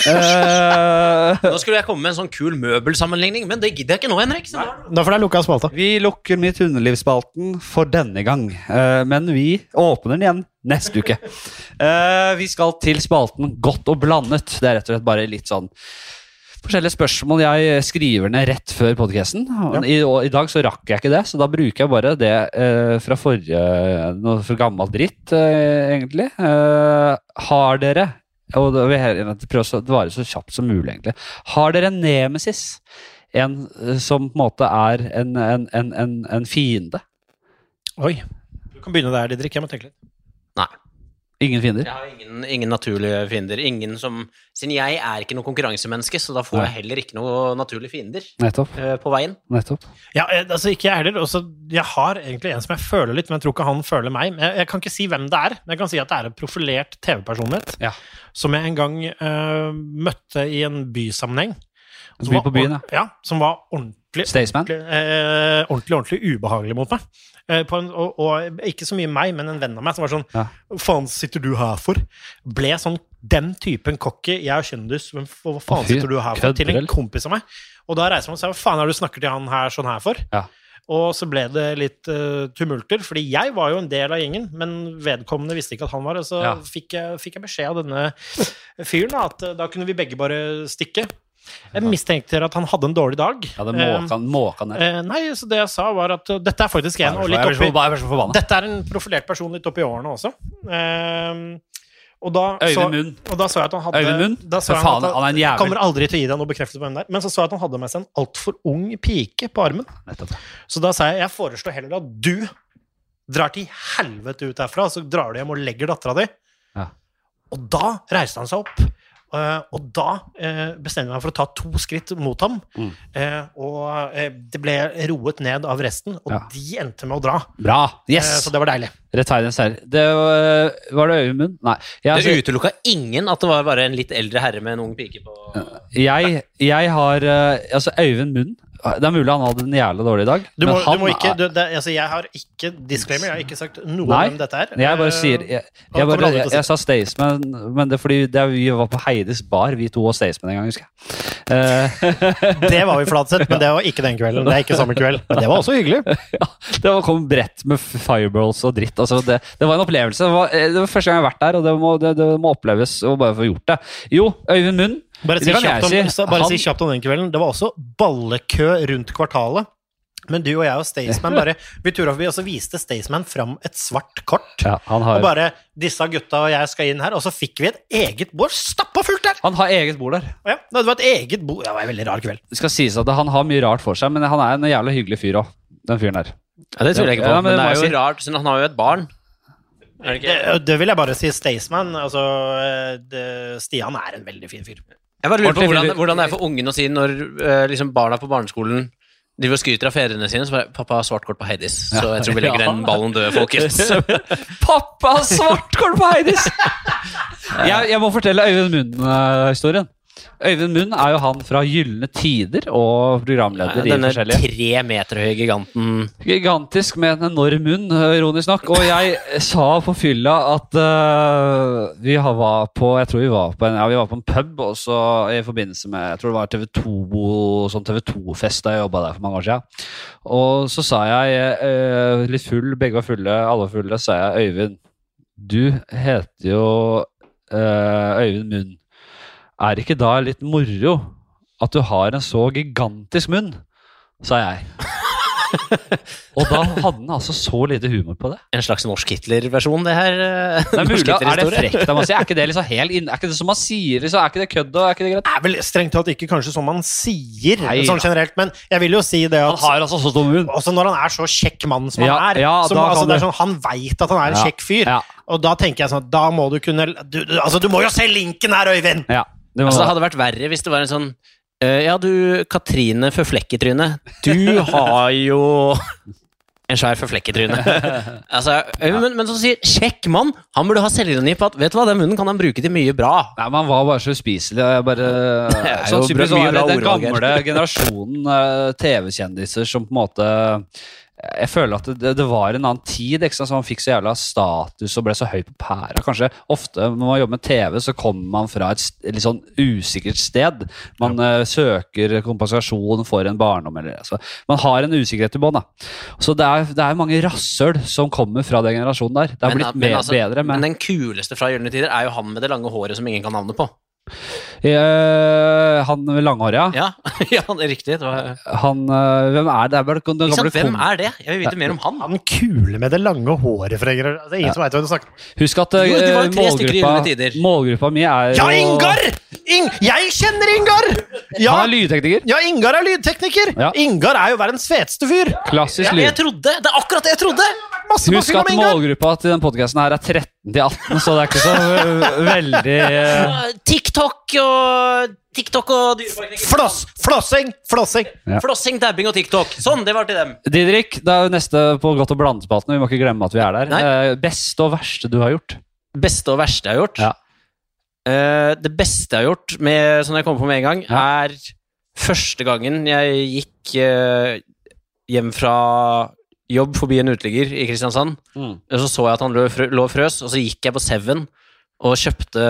Eh, Nå skulle jeg komme med en sånn kul møbelsammenligning, men det gidder jeg ikke nå, Henrik. Så nå- Da får det lukka spalta. vi lukker mitt hundelivspalten for denne gang. Eh, men vi åpner den igjen neste uke. Eh, vi skal til spalten Godt og blandet. Det er rett og slett bare litt sånn forskjellige spørsmål jeg skriver ned rett før podkasten. I, og I dag så rakk jeg ikke det, så da bruker jeg bare det eh, fra forrige Noe for gammel dritt, eh, egentlig. Eh, har dere og det vil jeg prøve å svare så kjapt som mulig, egentlig. Har dere en nemesis? En eh, som på en måte er en, en, en, en, en fiende? Oi. Du kan begynne der, Didrik. Jeg må tenke litt. Nei. Ingen fiender? Jeg har ingen, ingen naturlige fiender. Ingen som Siden jeg er ikke noe konkurransemenneske, så da får jeg heller ikke noe naturlige fiender Nettopp. Uh, på veien. Nettopp. Ja, eh, altså ikke jeg heller. Også, jeg har egentlig en som jeg føler litt, men jeg tror ikke han føler meg. Jeg, jeg kan ikke si hvem det er, men jeg kan si at det er en profilert TV-personlighet Ja. som jeg en gang uh, møtte i en bysammenheng. Som By var på byen, ord- ja. Som var ordentlig, Staysman? ordentlig, eh, ordentlig, ordentlig ubehagelig mot meg. Eh, en, og, og ikke så mye meg, men en venn av meg som var sånn Ja. Faen sitter du her for? Ble sånn den typen cocky. Jeg er kjendis, men hva faen fy, sitter du her for? Til en kompis av meg. Og da reiser man seg Hva faen er det du snakker til han her sånn her for? Ja. Og så ble det litt uh, tumulter, fordi jeg var jo en del av gjengen, men vedkommende visste ikke at han var det. Så Ja. fikk, jeg, fikk jeg beskjed av denne fyren da, at eh, da kunne vi begge bare stikke. Jeg mistenkte at han hadde en dårlig dag. Ja, det måka, måka ned. eh, nei, så det jeg sa, var at eh, dette er faktisk en, og litt oppi. Dette er en profilert person litt oppi årene også. Eh, og da så, Øyvind Munn. og da så jeg at han hadde Øyvind Munn? Da så jeg faen, han er en jævel. kommer aldri til å gi deg noe bekreftelse på hvem det er. Men så så jeg at han hadde med seg en altfor ung pike på armen. Nettopp. Så da sa jeg jeg foreslår heller at du drar til helvete ut herfra, så drar du hjem og legger dattera di. Ja. Og da reiste han seg opp. Eh, og da uh, bestemte jeg meg for å ta to skritt mot ham. Mm. Uh, og det ble roet ned av resten, og Ja. de endte med å dra. Bra! Yes! så det var deilig. Rettferdighetens herre. Det var, var det Øyvind? Nei. Jeg, Det altså, utelukka ingen at det var bare en litt eldre herre med en ung pike på jeg, jeg har Altså, Øyvind Munn Det er mulig han hadde en jævlig dårlig dag. Du må, du må ikke, du, det, altså jeg har ikke disclaimer, jeg har ikke sagt noe Nei, om dette her. Jeg bare Eh, sier Jeg, jeg, bare, jeg, jeg sa Staysman, men det er fordi det vi var på Heides bar, vi to og Staysman en gang, husker jeg. Eh, Det var vi Flatseth, men det var ikke den kvelden. Det er ikke samme kveld. Men det var også hyggelig. ja, det var- kom bredt med fireballs og dritt. Altså det, det var en opplevelse. Det var, eh, det var første gang jeg har vært der, og det må, det, det må oppleves å bare få gjort det. Jo, Øyvind Munn. Bare, si kjapt, om, si. bare Han- si kjapt om den kvelden. Det var også ballekø rundt kvartalet. Men du og jeg og Staysman bare Vi tura forbi, og så viste Staysman fram et svart kort. Ja, han, Og bare 'Disse gutta og jeg skal inn her.' Og så fikk vi et eget bord stappa fullt der! han har eget bord der. Ja, det var et eget bord. Det var en veldig rar kveld. Det skal sies at han har mye rart for seg, men han er en jævla hyggelig fyr òg, den fyren der. Ja, Det tviler jeg ikke på, Ja, men men, det er jo si. rart, siden han har jo et barn. Det? Det, det vil jeg bare si. Staysman Altså, eh, det, Stian er en veldig fin fyr. Jeg bare lurer på hvordan, hvordan det er for ungen å si når eh, liksom barna på barneskolen driver og skryter av fedrene sine, så bare 'Pappa har svart kort på Heidis', så jeg tror vi legger den ballen død, folkens. Pappa har svart kort på Heidis! jeg, jeg må fortelle Øyvind Munn-historien. Øyvind Munn er jo han fra Gylne Tider og programleder i Denne forskjellige tre meter høye giganten Gigantisk med en enorm munn, ironisk nok. Og jeg sa på fylla at uh, vi var på Jeg tror vi var på en, ja, vi var på en pub også i forbindelse med Jeg tror det var TV2 sånn TV2-fest da jeg jobba der for mange år siden. Og så sa jeg, uh, litt full, begge var fulle, alle var fulle, sa jeg Øyvind, du heter jo uh, Øyvind Munn. Er det ikke da litt moro at du har en så gigantisk munn? sa jeg. og da hadde han altså så lite humor på det. En slags norsk Hitler-versjon, det her. eh, Det er, mulig, er det frekt av meg å si? Er ikke det liksom helt inn, Er ikke det som man sier? Liksom? Er ikke det kødd? Er ikke det greit? Det er vel strengt tatt ikke kanskje som man sier, Nei, sånn generelt, men jeg vil jo si det Han har altså så stor munn. også når han er så kjekk mann som han er, ja, som, altså, det er sånn, han veit at han er en Ja, kjekk fyr. ja. Og da tenker jeg sånn Da må du kunne du, du, Altså, du må jo se linken her, Øyvind! Ja, det Altså, det hadde vært verre hvis det var en sånn uh, Ja, du Katrine Forflekketryne. du har jo en svær forflekketryne. altså, eh, men, men så sier kjekk mann, han burde ha selvironi på at vet du hva, den munnen kan han bruke til mye bra. Nei, men Han var bare så uspiselig. Jeg bare, er jo bra- mye sånn, Den gamle generasjonen uh, TV-kjendiser som på en måte jeg føler at det, det var en annen tid. Ikke sant? Så man fikk så jævla status og ble så høy på pæra. Kanskje ofte når man jobber med TV, så kommer man fra et litt sånn usikkert sted. Man eh, søker kompensasjon for en barndom. Eller, altså. Man har en usikkerhet i bånn. Så det er, det er mange rasshøl som kommer fra den generasjonen der. Det har blitt men, altså, bedre. men Men, den kuleste fra Gylne tider er jo han med det lange håret som ingen kan navnet på. Eh, han med langhåret, ja. Ja, ja det er riktig. Det var, Han, uh, hvem er det? det? Er bare, den sant? Hvem er det? Jeg vil vite mer om han. Han kule med det lange håret For Altså, det er ingen som vet hva du snakker om. Husk at uh, Jo, det i målgruppa, målgruppa mi er Ja, Ingar! In jeg kjenner Ingar! Ja, Han er lydtekniker. ja, Ingar er lydtekniker. Ja. Ingar er jo verdens feteste fyr. Klassisk Ja, lyd. jeg trodde! Det er akkurat det jeg trodde! Masse, Husk at målgruppa til den podkasten her er 13 til 18, så det er ikke så veldig uh... TikTok og TikTok og. Floss, flossing, flossing. Ja. Flossing, dabbing og TikTok. Sånn, det var til dem. Didrik, det er jo neste på Godt og blandet-spalten. Vi må ikke glemme at vi er der. Eh, beste og verste du har gjort? Beste og verste jeg har gjort? Ja. Uh, det beste jeg har gjort, med, som jeg kommer på med en gang, Ja. er første gangen jeg gikk hjem fra jobb forbi en uteligger i Kristiansand. Og så så jeg at han lå, og frøs, og så gikk jeg på Seven og kjøpte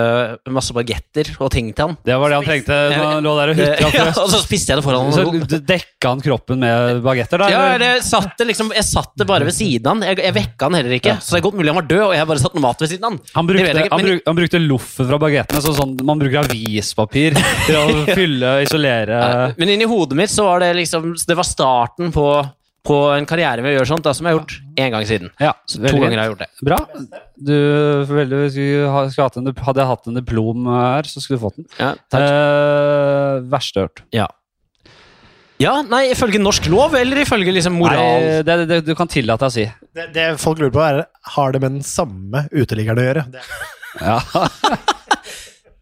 masse bagetter og ting til han. Det var det han trengte når han lå der og hutra. Ja, og så spiste jeg det foran Så han. d- dekka han kroppen med bagetter, da? Ja, det satt liksom, jeg satt det bare ved siden av han. Jeg, jeg vekka han heller ikke. Så det er godt mulig han var død, og jeg bare satt mat ved siden av han. Han brukte, ikke, men... han, bruk, han loffen fra bagettene sånn, sånn man bruker avispapir til å fylle, og isolere Men inni hodet mitt så var det liksom Det var starten på, på en karriere med å gjøre sånt, da, som jeg har gjort én gang siden. Ja, Så to ganger har jeg gjort det. Bra. Du, veldig, skulle ha, skulle hatt en, hadde jeg hatt en diplom her, så skulle du fått den. Ja, takk. Eh, verste jeg har hørt. Ja. ja, nei, ifølge norsk lov, eller ifølge liksom moral? Nei, det, det, du kan tillate deg å si. Det, det folk lurer på, er har det med den samme uteliggeren å gjøre. Det, Ja.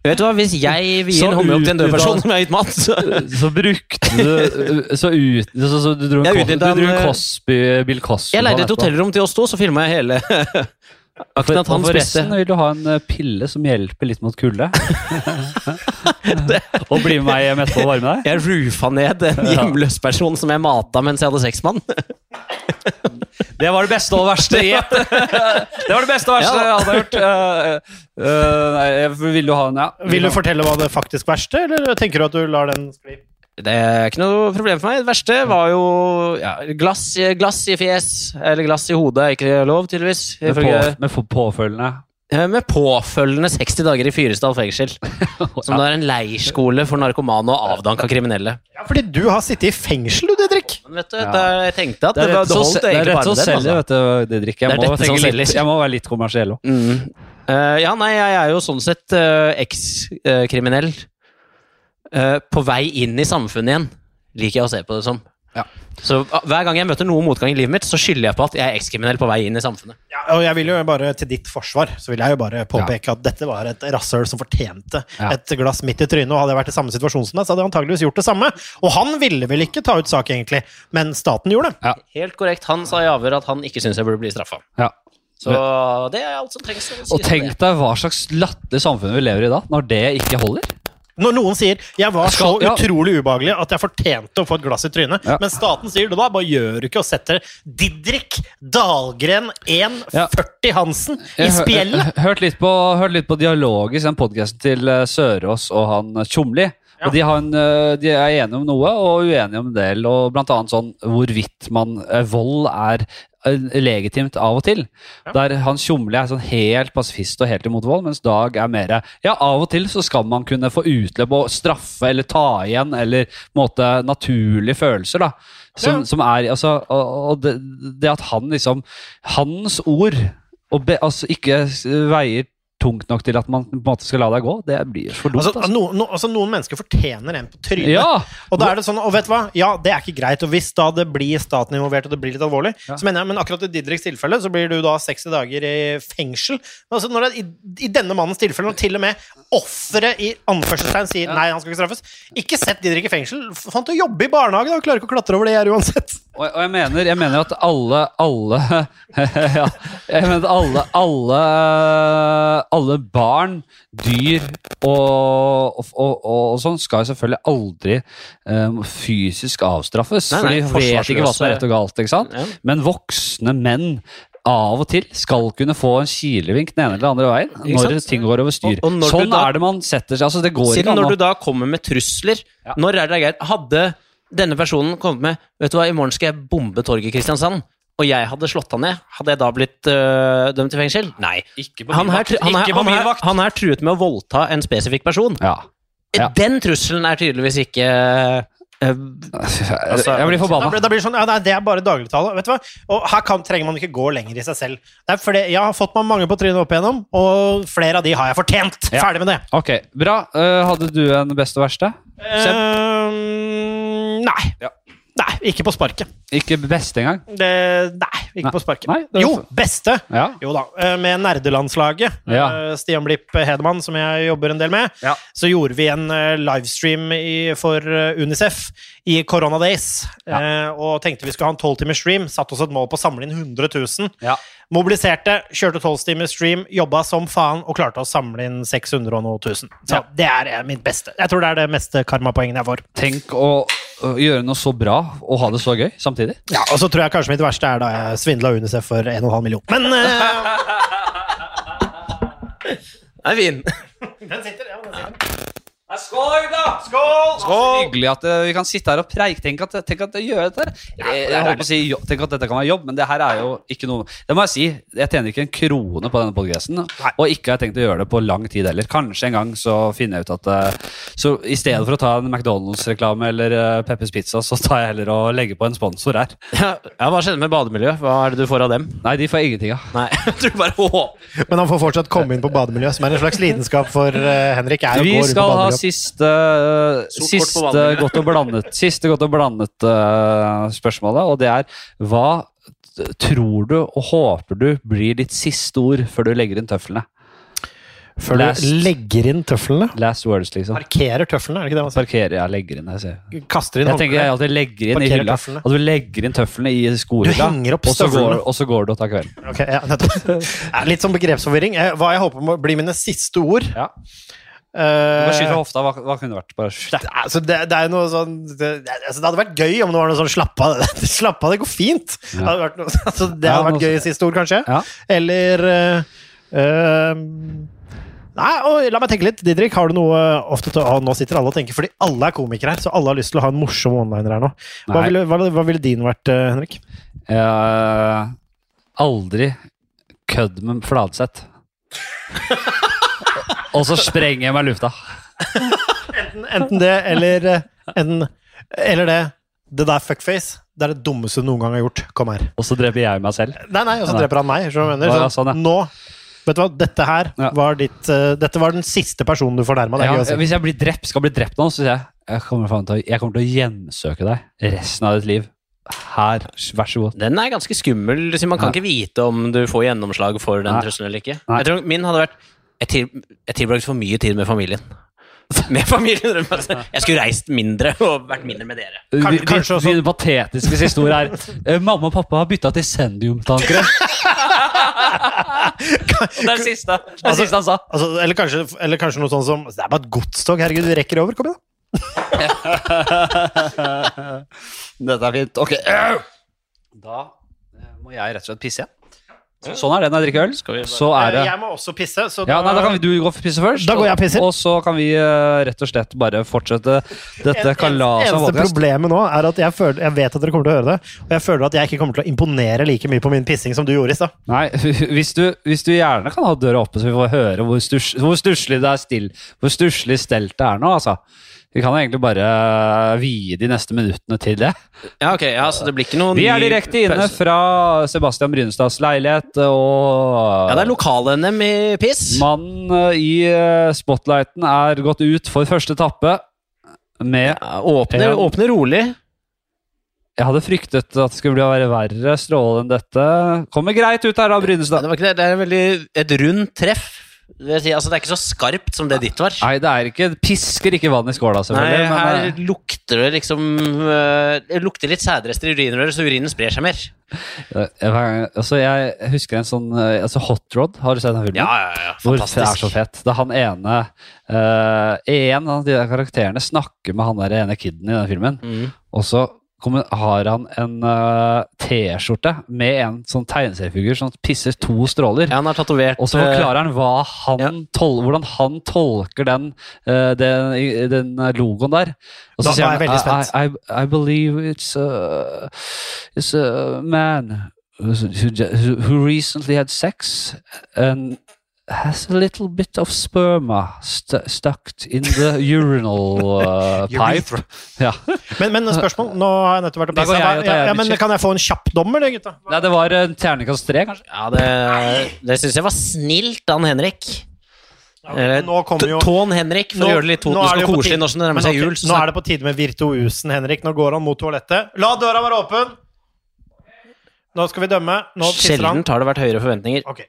Vet du hva, Hvis jeg vil gi en håndjobb til en død person som jeg har gitt mat, så Så brukte du Så, ut, så, så du dro en, Jeg Cos- du dro en, en eh, Cosby, Bill Cosby Jeg leide et hotellrom til oss to, så filma jeg hele Akten han og forresten, vil du ha en eh, pille som hjelper litt mot kulde? og bli med meg hjem etterpå og varme deg? Jeg roofa ned en hjemløs person som jeg mata mens jeg hadde sex med han. Det var det beste og verste. Gjett! det var det beste og verste Ja. jeg hadde hørt. Uh, uh, nei, vil du ha en, ja? vil du fortelle hva det faktisk verste, eller tenker du at du lar den skli? Det er ikke noe problem for meg. Det verste var jo ja, glass, i- glass i fjes, eller glass i hodet er ikke lov, tydeligvis. Med, på, med påfølgende Eh, med påfølgende 60 dager i Fyresdal fengsel. Som da er en leirskole for narkomane og avdanka kriminelle. Ja, fordi du har sittet i fengsel, du, Didrik. Men vet du, Ja. jeg tenkte at Det er rett holdt det er rett som selger, Altså. vet du, Didrik. Jeg, Det er må litt, jeg må være litt kommersiell òg. Mm. Uh, ja, nei, jeg er jo sånn sett uh, ekskriminell. Eh, på vei inn i samfunnet igjen, liker jeg å se på det som. Ja. Så ah, hver gang jeg møter noe motgang i livet mitt, så skylder jeg på at jeg er ekskriminell på vei inn i samfunnet. Ja, og jeg vil jo bare til ditt forsvar så vil jeg jo bare påpeke at dette var et rasshøl som fortjente Ja. et glass midt i trynet. Og hadde jeg vært i samme situasjon som deg, så hadde jeg antageligvis gjort det samme. Og han ville vel ikke ta ut sak, egentlig, men staten gjorde det. Helt korrekt. Han sa i avhør at han ikke syns jeg burde bli straffa. Ja. Så det er alt som trengs. å si Og tenk deg hva slags latterlig samfunn vi lever i da, når det ikke holder. Når noen sier 'jeg var så ja. utrolig ubehagelig at jeg fortjente å få et glass i trynet', Ja. men staten sier det da, bare gjør du ikke og setter Didrik Dahlgren 1,40 Hansen i spjeldet. hø- Hørt litt på, hørt litt på Dialogis, den podkasten til eh, Sørås og han eh, Og de, har en, eh, de er enige om noe og uenige om en del, og annet sånn hvorvidt man, eh, vold er eh, legitimt av og til. Der han Tjomli er sånn helt pasifist og helt imot vold, mens Dag er mer Ja, av og til så skal man kunne få utløp og straffe eller ta igjen, eller på en måte naturlige følelser, da. Som, Ja. som er Altså, og, og det, det at han liksom Hans ord og be, altså ikke veier tungt nok til at man på en måte skal la deg gå, det blir for dumt. Altså, Altså, no, no, altså, noen mennesker fortjener en på trynet. Ja! Og da er det sånn, og vet du hva? Ja, det er ikke greit. Og hvis da det blir staten involvert, og det blir litt alvorlig, Ja. så mener jeg, men akkurat i Didriks tilfelle, så blir du da 60 dager i fengsel. Men altså, når det, i, I denne mannens tilfelle, når til og med offeret i anførselstegn sier nei, han skal ikke straffes, ikke sett Didrik i fengsel. Få han til å jobbe i barnehage, da. Klarer ikke å klatre over det gjerdet uansett. Og, og jeg, mener, jeg mener at alle Alle ja, Jeg mener at alle Alle, alle barn, dyr og, og, og, og sånn skal jo selvfølgelig aldri um, fysisk avstraffes. Nei, nei, for de vet ikke hva som er rett og galt. ikke sant? Ja. Men voksne menn av og til skal kunne få en kilevink den ene eller andre veien når ting går over styr. Og- og sånn da- er det man setter seg. altså Det går ikke an når du da kommer med trusler Ja. Når er det greit? Hadde denne personen kommet med Vet du hva, i morgen skal jeg bombe torget i Kristiansand, og jeg hadde slått han ned, hadde jeg da blitt øh, dømt til fengsel? Nei. Ikke på Han min her, vakt. han, her, Ikke på han, min her, vakt. han her truet med å voldta en spesifikk person. Ja. Ja. Den trusselen er tydeligvis ikke øh, Altså, jeg blir Da forbanna. blir, da blir det sånn, ja, nei, Det er bare dagligtale. Vet du hva? Og her kan, trenger man ikke gå lenger i seg selv. Det er fordi Jeg har fått meg mange på trynet opp igjennom, og flere av de har jeg fortjent. Ja. Ferdig med det. Ok, bra. Eh, hadde du en beste og verste? Ehm, nei. Ja. Nei, ikke på sparket. Ikke beste engang? Det, nei, ikke Nei. på sparket. Nei, jo, beste. Ja. Jo da, eh, med nerdelandslaget. Ja. eh, Stian Blipp Hedemann, som jeg jobber en del med. Ja. Så gjorde vi en eh, livestream i, for Unicef i Corona Days. Og tenkte vi skulle ha en tolvtimers stream. Satte oss et mål på å samle inn 100 000. Ja. Mobiliserte, kjørte tolvtimers stream, jobba som faen og klarte å samle inn 600 og noe tusen. Så Ja. det er mitt beste. Jeg tror det er det meste karmapoengene jeg får. Tenk å å gjøre noe så bra og ha det så gøy samtidig. Ja, Og så tror jeg kanskje mitt verste er da jeg svindla Unicef for 1,5 million. Men uh... Den er fin. Den sitter, ja, den sitter. Skål, gutta! Skål! skål! hyggelig at eh, vi kan sitte her og preike. Tenk at, tenk at jeg gjør dette her. Jeg, jeg holdt på å si jo- Tenk at dette kan være jobb, men det her er jo ikke noe Det må jeg si. Jeg tjener ikke en krone på denne podkasten, og ikke har jeg tenkt å gjøre det på lang tid heller. Kanskje en gang så finner jeg ut at eh, Så i stedet for å ta en McDonald's-reklame eller uh, Peppers Pizza, så tar jeg heller og legger på en sponsor her. Ja, ja, Hva skjedde med bademiljøet? Hva er det du får av dem? Nei, de får ingenting av. Nei, du bare håper Men han får fortsatt komme inn på bademiljøet, som er en slags lidenskap for eh, Henrik. er å Vi gå rundt på ha bademiljøet. Siste, siste godt og blandet, siste godt og blandet uh, spørsmålet, og det er hva tror du og håper du blir ditt siste ord før du legger inn tøflene? Før du legger inn tøflene. Last words, liksom. Parkerer tøflene, er det ikke det man sier? Parkerer, ja, legger inn. Jeg, sier. Kaster inn jeg tenker jeg alltid legger inn i hylla. tøflene. At du legger inn tøflene i skolen, Du henger opp og så går, og så går du og tar kvelden. Okay, ja, Litt sånn begrepsforvirring. Eh, Hva jeg håper må bli mine siste ord Ja. Eh, Bare skyt fra hofta. Hva, hva kunne det vært? Bare det, altså, det, det er noe sånn det, altså, det hadde vært gøy om det var noe sånn slapp av. slapp av, det går fint. Det hadde vært, noe, altså, det Ja, hadde vært gøy i siste ord, kanskje. Ja. Eller uh, eh, Nei, og la meg tenke litt. Didrik, har du noe ofte til å Nå sitter alle og tenker, fordi alle er komikere her, så alle har lyst til å ha en morsom one-liner her nå. Hva ville, hva, hva ville din vært, eh, Henrik? Uh, aldri kødd med Fladseth. og så sprenger jeg meg i lufta. Enten, enten det, eller eh, enten, Eller det. Det der fuckface. Det er det dummeste du noen gang har gjort. Kom her. Og så dreper jeg meg selv. Nei, nei, og så dreper han meg. Ja, sånn, ja. Nå Vet du hva, dette her Ja. var ditt uh, Dette var den siste personen du fornærma. Ja, Ja, si. hvis jeg blir drept, skal bli drept nå, så sier jeg jeg kommer, til å, jeg kommer til å gjensøke deg resten av ditt liv. Her, vær så god. Den er ganske skummel. Man kan Ja. ikke vite om du får gjennomslag for den trusselen eller ikke. Nei. Jeg tror Min hadde vært Jeg, til, jeg tilbrakte for mye tid med familien. Med familien. Jeg skulle reist mindre og vært mindre med dere. Kanskje også- Din patetiske historie er eh, Mamma og pappa har bytta til Sendium-tankere. Og det er det siste, det er Altså- siste han sa. Altså, eller, kanskje, eller kanskje noe sånt som Det er bare et godstog, herregud, vi rekker over. Kom igjen, da. Dette er fint. Ok. Da eh, må jeg rett og slett pisse igjen. Sånn er det når jeg drikker øl. Så er det Eh, Jeg må også pisse, så ja, nei, Da kan vi, du gå og pisse først. Da går jeg og pisser. Og så kan vi eh, rett og slett bare fortsette dette kalaset Eneste podcast. problemet nå er at jeg, føler, jeg vet at dere kommer til å høre det, og jeg føler at jeg ikke kommer til å imponere like mye på min pissing som du gjorde i stad. Nei, hvis du, hvis du gjerne kan ha døra oppe, så vi får høre hvor stusslig det er still, hvor stusslig stelt det er nå, altså. Vi kan jo egentlig bare vie de neste minuttene til det. Ja, ok, ja, så det blir ikke noen Vi er direkte inne pause. fra Sebastian Brynestads leilighet, og Ja, det er lokal-NM i piss. mannen eh, i eh, spotlighten er gått ut for første etappe med Ja, åpner, åpner rolig. Jeg hadde fryktet at det skulle bli være verre stråle enn dette. Kommer greit ut her da, Det, Brynestad. var ikke det. det er veldig et rundt treff. Det, si, altså, det er ikke så skarpt som det ditt var. Nei, det er ikke, det pisker ikke vann i skåla, Nei, selvfølgelig. men, her eh, lukter det liksom øh, Det lukter litt sædrester i urinrøret, så urinen sprer seg mer. jeg, altså, jeg husker en sånn eh, altså Hot Rod, har du sett den filmen? Ja, ja, ja. Hvor det er så fett. Da han ene eh, En av de der karakterene snakker med han der ene kiden i den filmen, Mm. og så har han en uh, T-skjorte med en sånn tegneseriefigur som pisser to stråler. Ja, han har tatovert Og så forklarer han hva han ja. tol hvordan han tolker den, uh, den, den logoen der. Og så Da- sier er han veldig. I, I, I believe it's a, it's a man who- who recently had sex and has a little bit of sperma st stuck in the urinal uh, pipe. Ja. Men, men spørsmål, nå har jeg nettopp vært og pissa. Ja, ja, men kan jeg få en kjapp dommer, det, gutta? Nei, det var en terningkast tre, kanskje. Ja, det, det syns jeg var snilt av han Henrik. Ja, Nå jo Tån Henrik, for Nå- å gjøre det litt jo og koselig tide- det nærmer seg jul. Så Nå er det på tide med virtuosen, Henrik. Nå går han mot toalettet. La døra være åpen! Nå skal vi dømme. Nå pisser han. Sjelden har det vært høyere forventninger. Ok.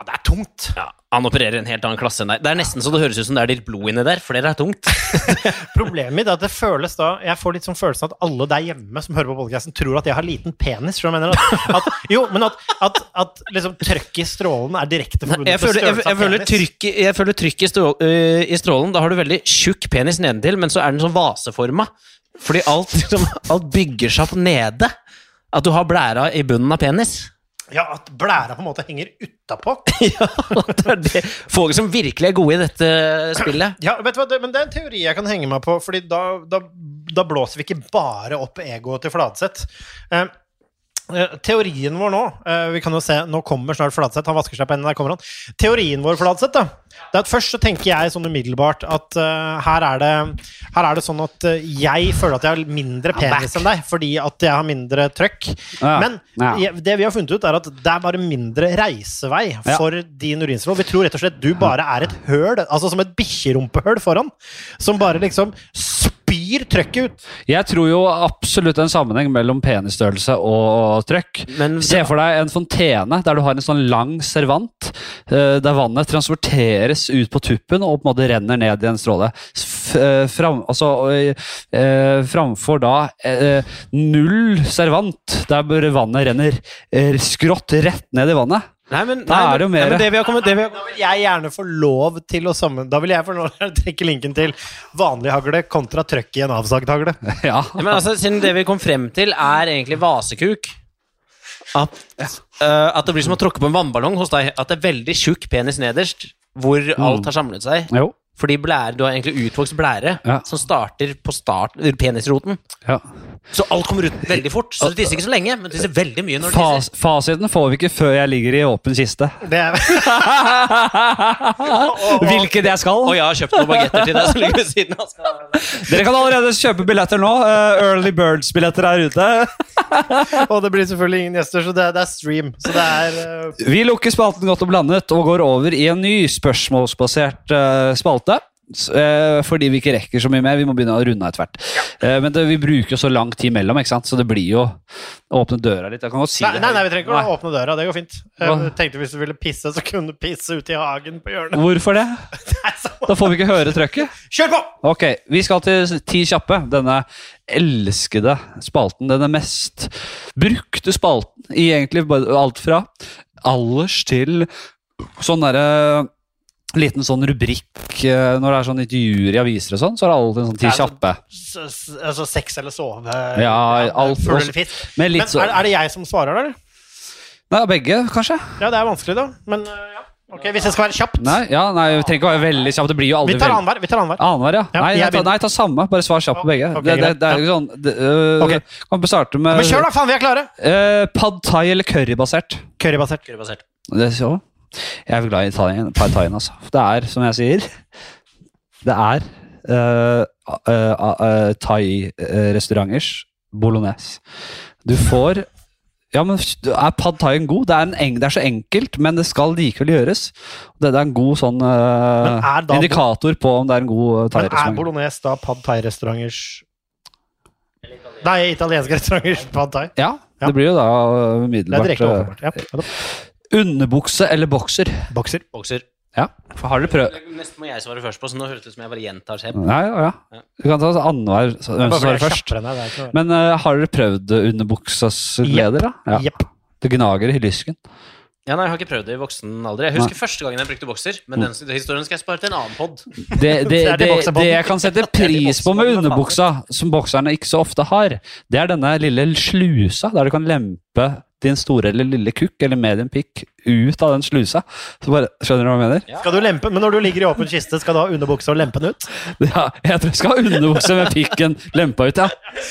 Ja, det er tungt. Ja, han opererer i en helt annen klasse enn deg. Det er nesten så det høres ut som det er litt blod inni der, for det er tungt. Problemet mitt er at det føles da Jeg får litt sånn følelsen at alle der hjemme som hører på podkasten, tror at jeg har liten penis. Jeg mener at, at, jo, men at, at, at liksom trøkk i strålen er direkte forbundet med størrelse av penis. trykk, jeg føler trykk i, strål, uh, i strålen. Da har du veldig tjukk penis nedentil, men så er den sånn vaseforma. Fordi alt, liksom, alt bygger seg opp nede. At du har blæra i bunnen av penis. Ja, at blæra på en måte henger utapå. ja, det er det. Folk som virkelig er gode i dette spillet. Ja, vet du hva, det, men det er en teori jeg kan henge meg på, Fordi da, da, da blåser vi ikke bare opp egoet til Fladseth. Eh, teorien vår nå eh, Vi kan jo se, Nå kommer snart Fladseth. Han vasker seg på hendene. Der kommer han. Teorien vår, Fladseth, da, det er at først så tenker jeg sånn umiddelbart at uh, her, er det, her er det sånn at eh, jeg føler at jeg har mindre penis enn deg, fordi at jeg har mindre trøkk. Ja. Men Ja. jeg, det vi har funnet ut, er at det er bare mindre reisevei Ja. for din urinstråle. Vi tror rett og slett du bare er et høl, altså som et bikkjerumpehull foran, som bare liksom spyr trøkket ut. Jeg tror jo absolutt en sammenheng mellom penisstørrelse og trøkk. Men Se for deg en fontene der du har en sånn lang servant, eh, der vannet transporteres ut på tuppen og på en måte renner ned i en stråle. Eh, fram, altså, eh, framfor da null servant, der vannet renner skrått rett ned i vannet. Nei, men, Da nei, er det jo mer- nei, det vi har kommet, det vi har, Da vil jeg gjerne få lov til å sammen... Da vil jeg få lov til å trekke linken til vanlig hagle kontra trøkk i en avsagt hagle. Ja. Men altså, siden det vi kom frem til, er egentlig vasekuk At, uh, at det blir som å tråkke på en vannballong hos deg. At det er veldig tjukk penis nederst, hvor alt har samlet seg. Jo. Fordi blære, du har egentlig utvokst blære Ja. som starter på start, penisroten. Ja. Så alt kommer ut veldig fort. Så du tisser ikke så lenge, men du tisser veldig mye når du Fas tisser. fasiten får vi ikke før jeg ligger i åpen kiste. Det er Hvilket jeg skal. Og jeg har kjøpt noen bagetter til deg som ligger ved siden av. Dere kan allerede kjøpe billetter nå. Uh, Early Birds-billetter er ute. Og det blir selvfølgelig ingen gjester, så det er, det er stream. Så det er uh... Vi lukker spalten godt og blandet og går over i en ny spørsmålsbasert uh, spalte. Eh, fordi vi ikke rekker så mye mer. Vi må begynne å runde av etter hvert. Ja. men det, vi bruker jo så lang tid mellom, ikke sant? så det blir jo å åpne døra litt. Jeg kan godt si Nei, det. nei, nei, vi trenger ikke å åpne døra. Det går fint. Jeg tenkte Hvis du ville pisse, så kunne du pisse ute i hagen på hjørnet. Hvorfor det? Nei, Da får vi ikke høre trøkket. Kjør på! Ok, vi skal til Ti kjappe. Denne elskede spalten. Denne mest brukte spalten i egentlig alt fra alders til sånn derre Liten sånn rubrikk eh, når det er sånn intervjuer i aviser og sånn, så er det alltid en sånn ti Ja, så- kjappe. Altså sex eller sove? Ja, alt- Fugl eller fisk? Men er, er det jeg som svarer, da? Nei, begge, kanskje? Ja, det er vanskelig, da. Men øh, ja. Ok, Hvis jeg skal være kjapt Nei, ja, nei, vi trenger ikke være veldig kjapt. Det blir jo Vi aldri. Vi tar annenhver. Annenhver, ja. Ja, Nei, jeg ta, nei, ta samme. Bare svar kjapt på begge. Okay, det, det, det er jo ikke sånn det, øh, okay. Kan vi starte med Men kjør, da! Faen, vi er klare! øh, Pad thai eller currybasert? Currybasert. Currybasert. Det er så. Jeg er glad i Italien, pad thaien, altså. Det er, som jeg sier Det er uh, uh, thai-restauranters bolognese. Du får ja, men Er pad thaien god? Det er, en eng, det er så enkelt, men det skal likevel gjøres. Det, det er en god sånn indikator på om det er en god Men er thai-restaurant. bolognese da pad thai-restauranters Nei, italienske restauranters pad thai. Ja, Ja. det blir jo da Det er direkte overbart. Ja. Underbukse eller bokser? Bokser. Bokser. Ja, for har dere prøvd Nesten må jeg svare først på, så nå høres det ut som jeg bare gjentar seg. Ja, ja, ja. Du kan ta annenhver hvem som svarer er først. deg, Men uh, har dere prøvd underbuksas gleder, da? Ja. Yep. Det gnager i lysken. Ja, nei, Jeg har ikke prøvd det i voksen alder. Jeg husker første gangen jeg brukte bokser, men den historien skal jeg spare til en annen pod. Det, det, Det det, det jeg kan sette pris på med underbuksa, som bokserne ikke så ofte har, det er denne lille slusa, der du kan lempe din store eller lille kukk eller medium pikk ut av den slusa. Så bare, skjønner du hva jeg mener? Skal du lempe, men når du ligger i åpen kiste, skal du ha underbukse og lempe den ut? Ja, jeg tror jeg skal ha underbukse med pikken lempa ut, ja.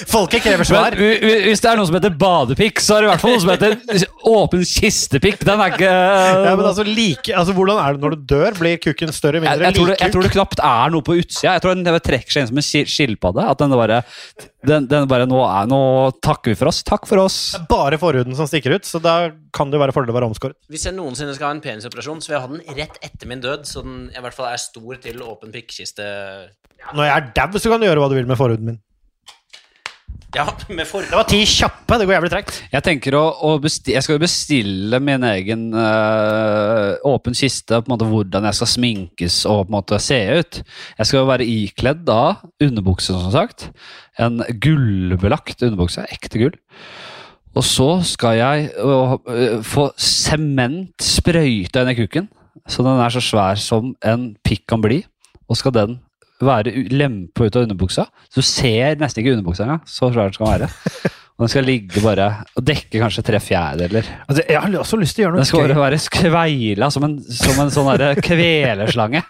Folket krever Men svar. u- hvis det er noe som heter badepikk, så er det i hvert fall noe som heter åpen kistepikk. Den er ikke Ja, men altså, like, altså, Hvordan er det når du dør? Blir kukken større, eller mindre? jeg, tror det, jeg tror det knapt er noe på utsida. Jeg tror den trekker seg inn som en skil- skilpadde. At den bare, den, den bare nå, er, nå takker vi for oss. Takk for oss. Bare forhuden som stikker ut, så da kan det jo være fordel å være omskåret. Hvis jeg noensinne skal ha en penisoperasjon, så vil jeg ha den rett etter min død, så den i hvert fall er stor til åpen pikkiste. Når jeg er dau, så kan du gjøre hva du vil med forhuden min. Ja, med for... Det var ti kjappe. Det går jævlig tregt. Jeg tenker å, å besti, Jeg skal jo bestille min egen øh, åpen kiste, på en måte hvordan jeg skal sminkes og på en måte se ut. Jeg skal jo være ikledd da underbukse, som sagt. En gullbelagt underbukse. Ekte gull. Og så skal jeg øh, øh, få sement sprøyta inn i kukken, så den er så svær som en pikk kan bli. Og skal den være lempa ut av underbuksa. Så du ser nesten ikke underbuksa engang. Så svær den skal være. Og den skal ligge bare og dekke kanskje tre fjerdedeler. Altså, jeg har også lyst til å gjøre noe Den skal bare være skveila som en, som en sånn kvelerslange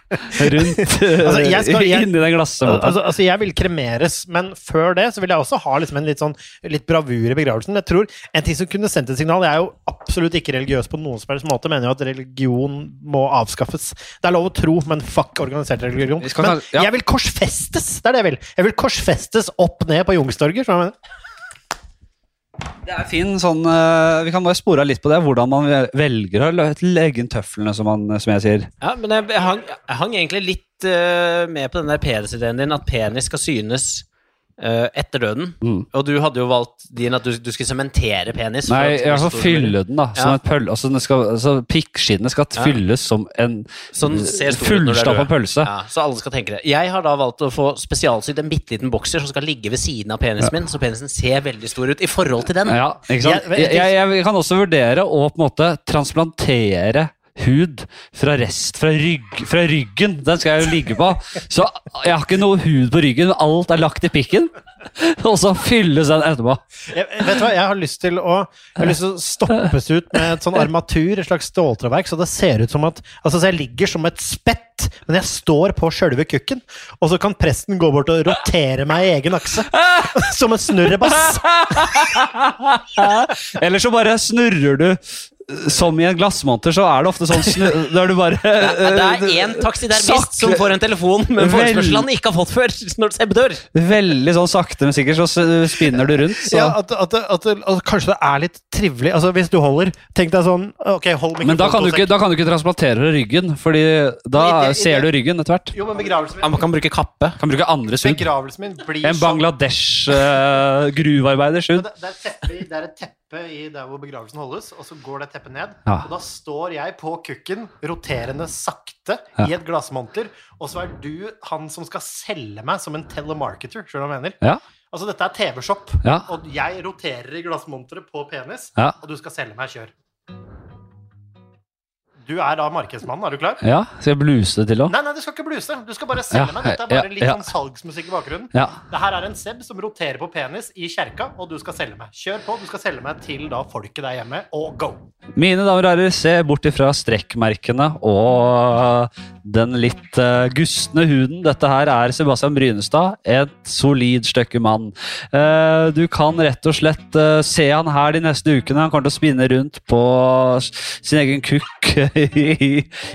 rundt Altså, skal- jeg- inni den glassmåten. Altså, altså, jeg vil kremeres, men før det så vil jeg også ha liksom en litt sånn litt bravur i begravelsen. Jeg tror En ting som kunne sendt et signal Jeg er jo absolutt ikke religiøs på noen som helst måte. Mener jo at religion må avskaffes. Det er lov å tro, men fuck organisert religion. Men jeg vil korsfestes! Det er det jeg vil. Jeg vil korsfestes opp ned på Youngstorget. skjønner du hva jeg mener? Det er fin sånn øh, Vi kan bare spore litt på det, hvordan man velger å legge inn tøflene, som, man, som jeg sier. Ja, men jeg, jeg, hang, jeg hang egentlig litt uh, med på den der penis-ideen din, at penis skal synes eh, etter døden. Mm. Og du hadde jo valgt din at du, du skulle sementere penis. Nei, jeg i hvert fall fylle den, da. Som Ja. et pøl, altså, skal, altså, Pikkskinnet skal Ja. fylles som en Sånn fullstappa pølse. Ja, så alle skal tenke det. Jeg har da valgt å få spesialsydd en bitte liten bokser som skal ligge ved siden av penisen min, så penisen ser veldig stor ut i forhold til den. Ja, ikke sant? Jeg- Jeg, jeg, jeg kan også vurdere å på en måte transplantere hud fra rest fra, rygg, fra ryggen. Den skal jeg jo ligge på. Så jeg har ikke noe hud på ryggen. Alt er lagt i pikken. Og så fylles den etterpå. Jeg, vet du hva, jeg har lyst til å Jeg har lyst til å stoppes ut med et sånn armatur, et slags ståltreverk, så det ser ut som at Altså, så jeg ligger som et spett, men jeg står på sjølve kukken, og så kan presten gå bort og rotere meg i egen akse. Som en snurrebass. Eller så bare snurrer du som i en glassmonter, så er det ofte sånn snu, Der du bare Det er én taxidermist som får en telefon med en forespørsel han ikke har fått før, når dør. Veldig sånn sakte, men sikkert så spinner du rundt. Så. Ja, at, at, at, at kanskje det er litt trivelig. Altså, hvis du holder Tenk deg sånn Ok, hold Men da kan, du ikke, da kan du ikke transplantere ryggen, Fordi da I det- i ser du ryggen etter hvert. Jo, men begravelsen min, Man kan bruke kappe. Kan bruke andre sudd. begravelsen min blir En sånn Bangladesh-gruvearbeider Men sudd. det, det, er det er et teppe i der hvor begravelsen holdes, og så går det teppet ned. Ja. Og da står jeg på kukken, roterende sakte Ja. i et glassmonter, og så er du han som skal selge meg som en telemarketer. Skjønner du hva jeg mener? Ja. Altså, dette er TV-shop, og jeg roterer i glassmonteret på penis, og du skal selge meg. Kjør. Du er da markedsmannen, er du klar? ja. Skal jeg bluse det til òg? Nei, nei, du skal ikke bluse. Du skal bare selge Ja, meg. Dette er bare ja, litt ja. sånn salgsmusikk i bakgrunnen. Ja. Det her er en Seb som roterer på penis i kjerka, og du skal selge meg. Kjør på, du skal selge meg til da folket der hjemme, og go! Mine damer og herrer, se bort ifra strekkmerkene og den litt uh, gustne huden. Dette her er Sebastian Brynestad, et solid stykke mann. Uh, du kan rett og slett uh, se han her de neste ukene. Han kommer til å spinne rundt på sin egen kukk i,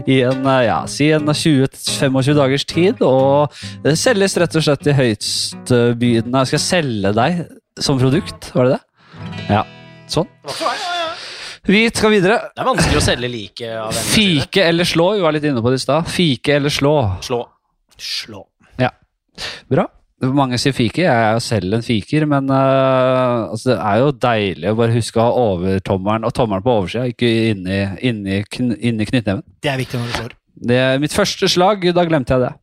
i en, eh, ja, si en 20-25 dagers tid, og det selges rett og slett i høystbydende. Jeg skal selge deg som produkt, var det det? Ja. Sånn. Vi skal videre. Det er vanskelig å selge like av. Fike eller slå, vi var litt inne på det i stad. Fike eller slå. Slå. Slå. Ja. Bra. Mange sier fiker. Jeg er jo selv en fiker, men uh, altså, det er jo deilig å bare huske å ha overtommelen og tommelen på oversida, ikke inni, inni, inni knyttneven. Det er viktig når du slår. Det er mitt første slag, da glemte jeg det.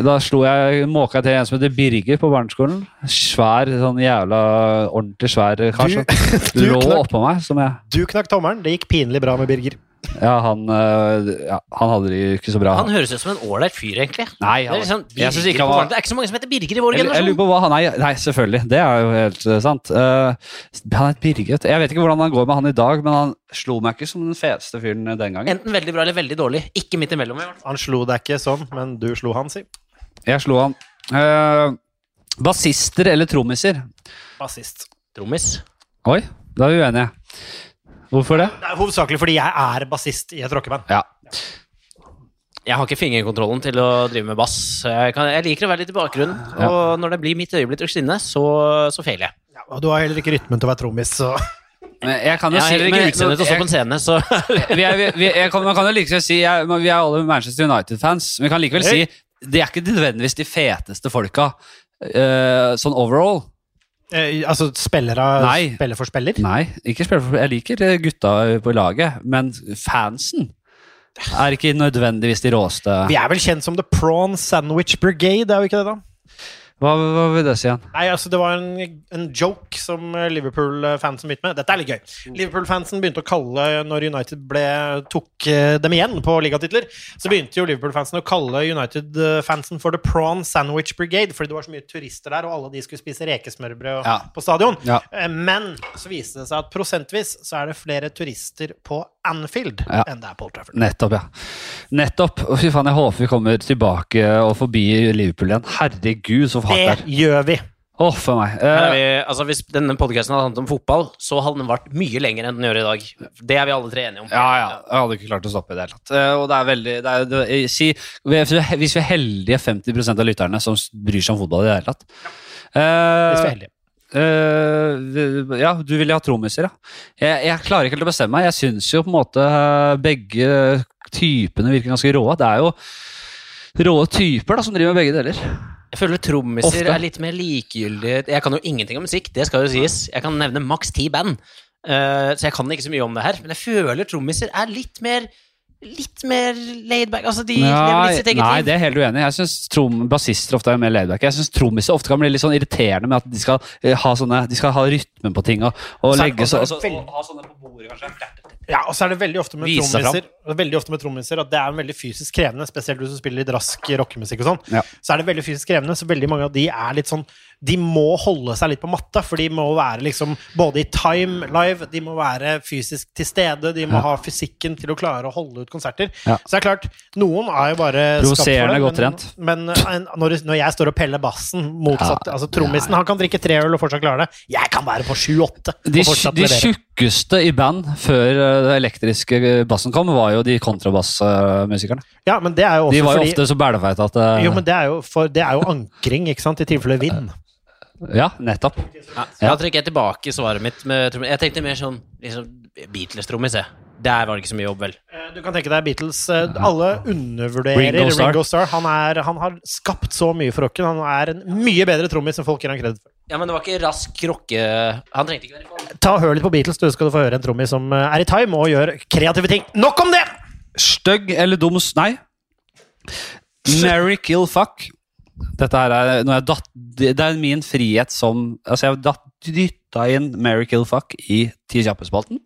Da slo jeg måka til en som heter Birger på barneskolen. Svær, sånn jævla ordentlig svær kar. Som lå oppå meg. Som jeg Du knakk tommelen. Det gikk pinlig bra med Birger. Ja, han, øh, ja, han hadde det ikke så bra. Han høres ut som en ålreit fyr, egentlig. Nei, Det er, liksom, jeg synes ikke han var det er ikke så mange som heter Birger i vår jeg, jeg lurer generasjon. på hva han er. Nei, selvfølgelig. Det er jo helt øh, sant. Uh, han het Birger. Jeg vet ikke hvordan han går med han i dag, men han slo meg ikke som den feteste fyren den gangen. Enten veldig bra eller veldig dårlig. Ikke midt imellom. i hvert. Han slo deg ikke sånn, men du slo han, si. Jeg slo han. Uh, bassister eller trommiser? Bassist. Trommis. Oi, da er vi uenige. Hvorfor det? Det er hovedsakelig fordi jeg er bassist i et rockeband. Ja. Jeg har ikke fingerkontrollen til å drive med bass. Jeg, kan, jeg liker å være litt i bakgrunnen, og når det blir mitt øyeblikk å skinne, så, så feiler jeg. Ja, og du har heller ikke rytmen til å være trommis, så Men jeg kan jo Jeg si men- å stå på jeg- en scene, så vi er, vi, vi, jeg kan, Man kan jo likevel si jeg, Vi er alle Manchester United-fans, men vi kan likevel si det er ikke nødvendigvis de feteste folka uh, sånn overall. Eh, Altså spillere Nei. spiller for spiller? Nei, ikke spiller for Jeg liker eh, gutta på laget, men fansen er ikke nødvendigvis de råeste. Vi er vel kjent som The Prawn Sandwich Brigade, er vi ikke det, da? Hva, hva vil det si igjen? Nei, altså Det var en, en joke som eh, Liverpool-fansen begynte med. Dette er litt gøy. Liverpool-fansen begynte å kalle Når United ble, tok eh, dem igjen på ligatitler, så begynte jo Liverpool-fansen å kalle United-fansen for The Prawn Sandwich Brigade, fordi det var så mye turister der, og alle de skulle spise rekesmørbrød Ja. på stadion. Ja. Eh, Men så viste det seg at prosentvis så er det flere turister på Anfield Ja. enn det er på Old Trafford. Nettopp, ja. Nettopp. Og fy faen, jeg håper vi kommer tilbake og forbi Liverpool igjen. Herregud, så hardt det Det er. gjør vi! Å, for meg. Eh, vi, altså Hvis denne podkasten hadde handlet om fotball, så hadde den vært mye lenger enn den gjør i dag. Det er vi alle tre enige om. Ja, ja. Jeg hadde ikke klart å stoppe i det hele tatt. Uh, Og det er veldig det er, det, si, Hvis vi er heldige 50% av lytterne som bryr seg om fotball i det hele tatt Hvis vi er Eh, heldige. Eh, ja, du ville ha trommiser, ja. Jeg, jeg klarer ikke helt å bestemme meg. Jeg syns jo på en måte eh, begge typene virker ganske rå. Det er jo rå typer da, som driver med begge deler. Jeg føler trommiser er litt mer likegyldige. Jeg kan jo ingenting om musikk, det skal jo sies. Jeg kan nevne maks ti band, uh, så jeg kan ikke så mye om det her. Men jeg føler trommiser er litt mer Litt mer laidback. Altså, de lever litt sitt eget nei, liv. det er helt uenig. Jeg syns bassister ofte er mer laidback. Jeg syns trommiser ofte kan bli litt sånn irriterende med at de skal eh, ha sånne De skal ha rytmen på ting og, og Så legge så så, og, veldig- og ha sånne på bordet, kanskje. Ja, og så er det veldig ofte med trommiser Veldig ofte med trommiser at det er veldig fysisk krevende, spesielt hvis du spiller litt rask rockemusikk og sånn. Ja. Så er det veldig fysisk krevende, så veldig mange av de er litt sånn De må holde seg litt på matta, for de må være liksom både i time live, de må være fysisk til stede, de må Ja. ha fysikken til å klare å holde ut konserter. Ja. Så det er klart, noen er jo bare skapt for det, godt men, men en- når, når jeg står og peller bassen motsatt Ja. Altså trommisen, han kan drikke tre øl og fortsatt klare det. Jeg kan være på sju-åtte De, de tjukkeste i band før eh, den elektriske bassen kom, var jo de kontrabassmusikerne. Ja, men det er jo også De var jo fordi ofte så bælefeite at eh, Jo, men det er jo, for, det er jo ankring, ikke sant, i tilfelle vind. Ja, nettopp. Ja, da trekker jeg tilbake svaret mitt. Med. Jeg tenkte mer sånn liksom, Beatles-trommis, jeg. Der var det ikke så mye jobb, vel. Eh, Du kan tenke deg Beatles eh, Alle undervurderer Ringo Ringo Starr. Starr. Han, er, han har skapt så mye for rocken. Han er en mye bedre trommis enn folk gir han kred for. Ja, men det var ikke rask rocke... Han trengte ikke være i form. Ta og Hør litt på Beatles, du skal du få høre en trommis som eh, er i time og gjør kreative ting. Nok om det! Stygg eller dum Nei. Merry kill, fuck. Dette her er når jeg datt, Det er min frihet som Altså, jeg datt, dytta inn Mary kill, fuck i Ti kjappe-spalten.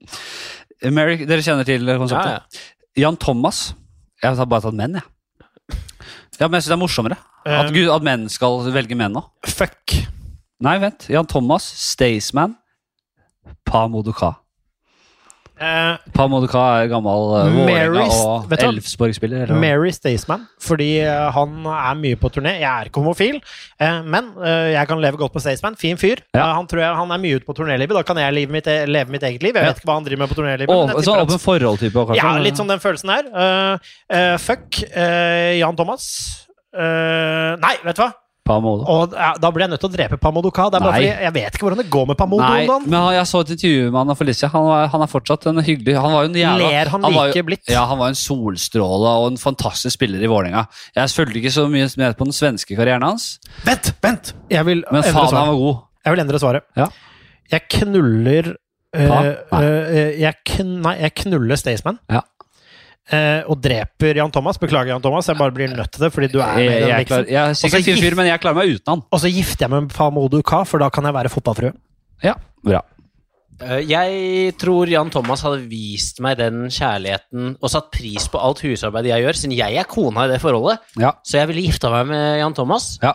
Dere kjenner til konseptet? Ja, ja. Jan Thomas. Jeg har bare tatt menn, jeg. Ja, men jeg syns det er morsommere. At, Um, Gud, at menn skal velge menn nå. Fuck. Nei, vent. Jan Thomas, Staysman, Pa Modoka. Eh, Pa Modoka er gammel uh, Vålerenga og? Elfsborg-spiller. Mary Staysman, fordi eh, han er mye på turné. Jeg er ikke homofil, eh, men eh, jeg kan leve godt med Staysman. Fin fyr. Ja. Eh, han tror jeg han er mye ute på turnélivet. Da kan jeg leve mitt, leve mitt eget liv. Jeg Ja. vet ikke hva han driver med på turnélivet. Oh, sånn åpen forhold-type, kanskje? Ja, litt sånn den følelsen her. Eh, eh, fuck eh, Jan Thomas. Eh, nei, vet du hva? Pamodo. Og ja, da blir jeg nødt til å drepe Pamodo Ka. Det er bare Nei. fordi jeg vet ikke hvordan det går med Pamodo Nei, om dagen. men han, jeg så et intervju med han og Felicia. Han, var, han er fortsatt en hyggelig Han var jo en jævla Ler han var like jo, blidt? Ja, han var en solstråle og en fantastisk spiller i Vålerenga. Jeg fulgte ikke så mye med på den svenske karrieren hans, Vent, vent! Jeg vil men endre faen, han svaret. var god. Jeg vil endre svaret. Ja. Jeg knuller eh, Pa? Nei. eh, jeg, kn nei, jeg knuller Staysman. Ja. Eh, og dreper Jan Thomas. Beklager, Jan Thomas. Jeg bare blir nødt til det, fordi du er med Jeg, jeg, er klar, jeg er sikkert fin fyr, men jeg klarer meg uten han. Og så gifter jeg meg med Famodu Ka, for da kan jeg være fotballfrue. Ja, bra. Eh, Jeg tror Jan Thomas hadde vist meg den kjærligheten og satt pris på alt husarbeidet jeg gjør, siden jeg er kona i det forholdet. Ja. Så jeg ville gifta meg med Jan Thomas. Ja.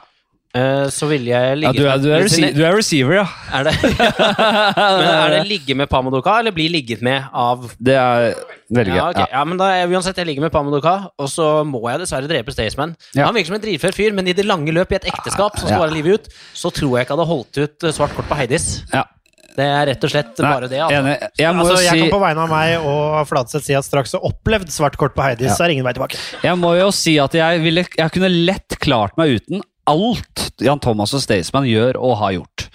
Eh, Så ville jeg Ja, du, er, du, er rece du er receiver, ja. Er det, men er det ligge med Pamadoka, eller bli ligget med av Det er veldig gøy. ja, okay. ja, men da, Uansett, jeg ligger med Pamadoka, og så må jeg dessverre drepe Staysman. Ja. Han virker som en dritfør fyr, men i det lange løp i et ekteskap som skal Ja. vare livet ut, så tror jeg ikke hadde holdt ut eh, svart kort på Heidis. Ja. Det er rett og slett Nei, bare det. Altså. Enig. Jeg må Altså, jeg si kan på vegne av meg og Fladseth si at straks har opplevd svart kort på Heidis, Ja. så er ingen vei tilbake. Jeg må jo si at jeg, ville, jeg kunne lett klart meg uten alt Jan Thomas og Staysman gjør og har gjort.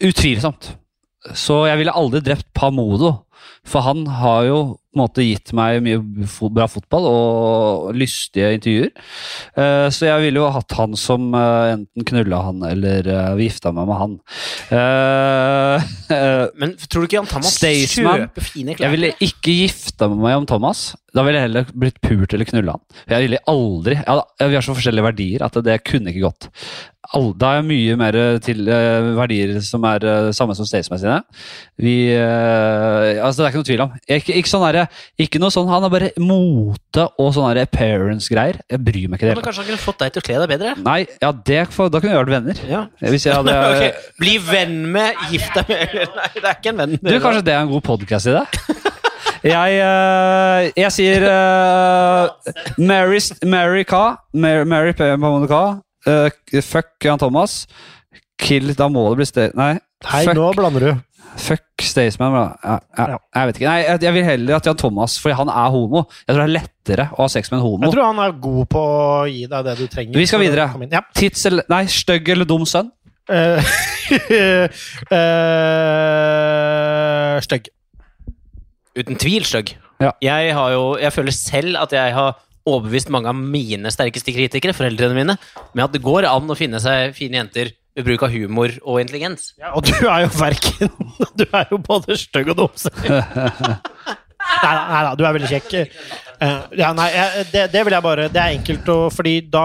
Utvilsomt. Så jeg ville aldri drept Pamodo, for han har jo på en måte gitt meg mye bra fotball og lystige intervjuer. Eh, Så jeg ville jo hatt han som eh, enten knulla han eller uh, gifta meg med han. Eh, eh, Men tror du ikke Jan Thomas Staysman. kjøper fine jeg ville ikke gifta meg med Thomas. Da ville jeg heller blitt pult eller knulla han. Jeg ville aldri Vi har så forskjellige verdier at det kunne ikke gått. Da er jeg mye mer til eh, verdier som er samme som Staysman sine. Vi eh, Altså, det er ikke noe tvil om. Jeg, ikke, ikke, sånn ikke noe sånn Han er bare mote og sånne appearance-greier. Jeg bryr meg ikke det Men kanskje han kunne fått deg til å kle deg bedre? Nei, ja, det, for, da kunne vi vært venner. Ja. Hvis jeg hadde okay. Bli venn med, gift deg med Nei, det er ikke en venn. Du, kanskje det er en god podkast i det? Jeg, uh, jeg sier uh, Mary, Mary K. Mary, Mary P. K. eh, fuck Jan Thomas. Kill Da må det bli sted... Nei. Hei, fuck, nå blander du. fuck Staysman. ja, Ja. jeg vet ikke. Nei, jeg, jeg vil heller at Jan Thomas, for han er homo. Jeg tror det er lettere å ha sex med en homo. Jeg tror han er god på å gi deg det du trenger. Vi skal videre. Ja. Tits eller Nei, stygg eller dum sønn? Uh, eh, Stygg. Uten tvil stygg. Ja. Jeg, har jo, jeg føler selv at jeg har overbevist mange av mine sterkeste kritikere, foreldrene mine, med at det går an å finne seg fine jenter ved bruk av humor og intelligens. Ja, og du er jo verken Du er jo både stygg og dum. Nei nei da, du er veldig kjekk. Eh, ja, nei, det, det vil jeg bare Det er enkelt, og fordi da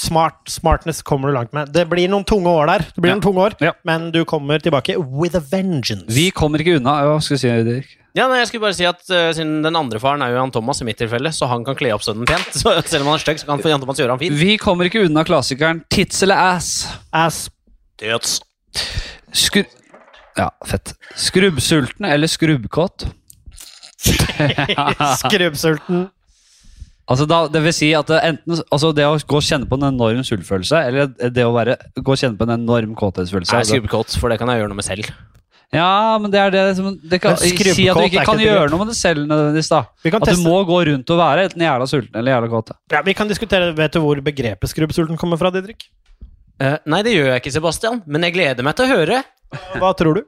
smart, Smartness kommer du langt med. Det blir noen tunge år der, Det blir Ja. noen tunge år Ja. men du kommer tilbake with a vengeance. Vi kommer ikke unna. Hva skal si, Dirk? Ja, nei, jeg skulle bare si at uh, Siden den andre faren er jo Jan Thomas i mitt tilfelle, så han kan kle opp sønnen pent. Så selv om han er stygg, så kan Jan Thomas gjøre han fin. Vi kommer ikke unna klassikeren tits eller ass. Ass. Døds. Skru... Ja, fett. Skrubbsulten eller skrubbkåt? Skrubbsulten. Altså da, det vil si at det enten altså det å gå og kjenne på en enorm sultfølelse, eller det å være, gå og kjenne på en enorm kåthetsfølelse. Jeg er skrubbkåt, for det kan jeg gjøre noe med selv. Ja, men det er det som det kan, Si at du ikke kan gjøre noe med det selv nødvendigvis. da At du må gå rundt og være enten jævla sulten eller jævla kåt. Ja, vi kan diskutere Vet du hvor begrepet skrubbsulten kommer fra, Didrik? Eh, nei, det gjør jeg ikke, Sebastian, men jeg gleder meg til å høre. Hva tror du?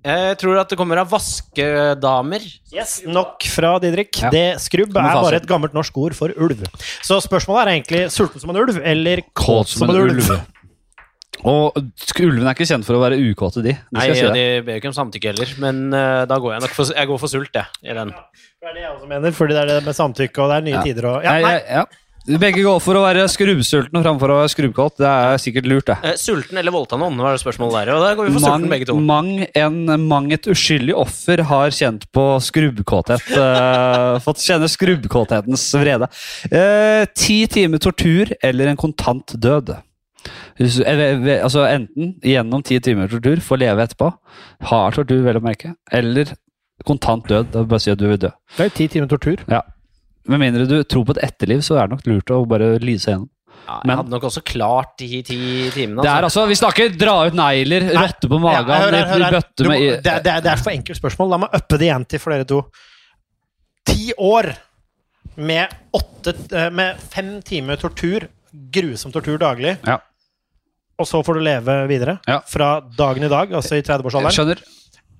Jeg tror at det kommer av vaskedamer. Yes, Nok fra Didrik. Ja. Det Skrubb er bare et gammelt norsk ord for ulv. Så spørsmålet er egentlig sulten som en ulv eller kåt som en ulv. Og sk- ulvene er ikke kjent for å være ukåte, de. de Nei, jeg si de ber jo ikke om samtykke heller, men uh, da går jeg nok for, jeg går for sult, jeg. I den. Det er det jeg også mener, fordi det er det med samtykke, og det er nye Ja. tider og ja, Nei, nei. Begge går for å være skrubbsulten framfor å være skrubbkåt. Det er sikkert lurt, det. Eh, sulten eller voldtatt noen, var det spørsmålet der. Og da går vi for sulten, begge to. mang, en, mang et uskyldig offer har kjent på skrubbkåthet. eh, fått kjenne skrubbkåthetens vrede. Eh, ti timer tortur eller en kontant død. Altså Enten gjennom ti timer tortur, få leve etterpå. Har tortur, vel å merke. Eller kontant død. Da vil bare si at du vil dø. Det er jo ti timer tortur. Ja. Med mindre du tror på et etterliv, så er det nok lurt å bare lyse gjennom. Ja, jeg Men- hadde nok også klart de ti timene. Det er Altså. altså, Vi snakker dra ut negler, rotte på magen, Ja, hør her, hør Du med det, det, det er for enkelt spørsmål. La meg uppe det igjen til for dere to. Ti år med, åtte, eh, med fem timer tortur grusom tortur daglig, Ja. og så får du leve videre Ja. fra dagen i dag, altså i 30-årsalderen, Skjønner.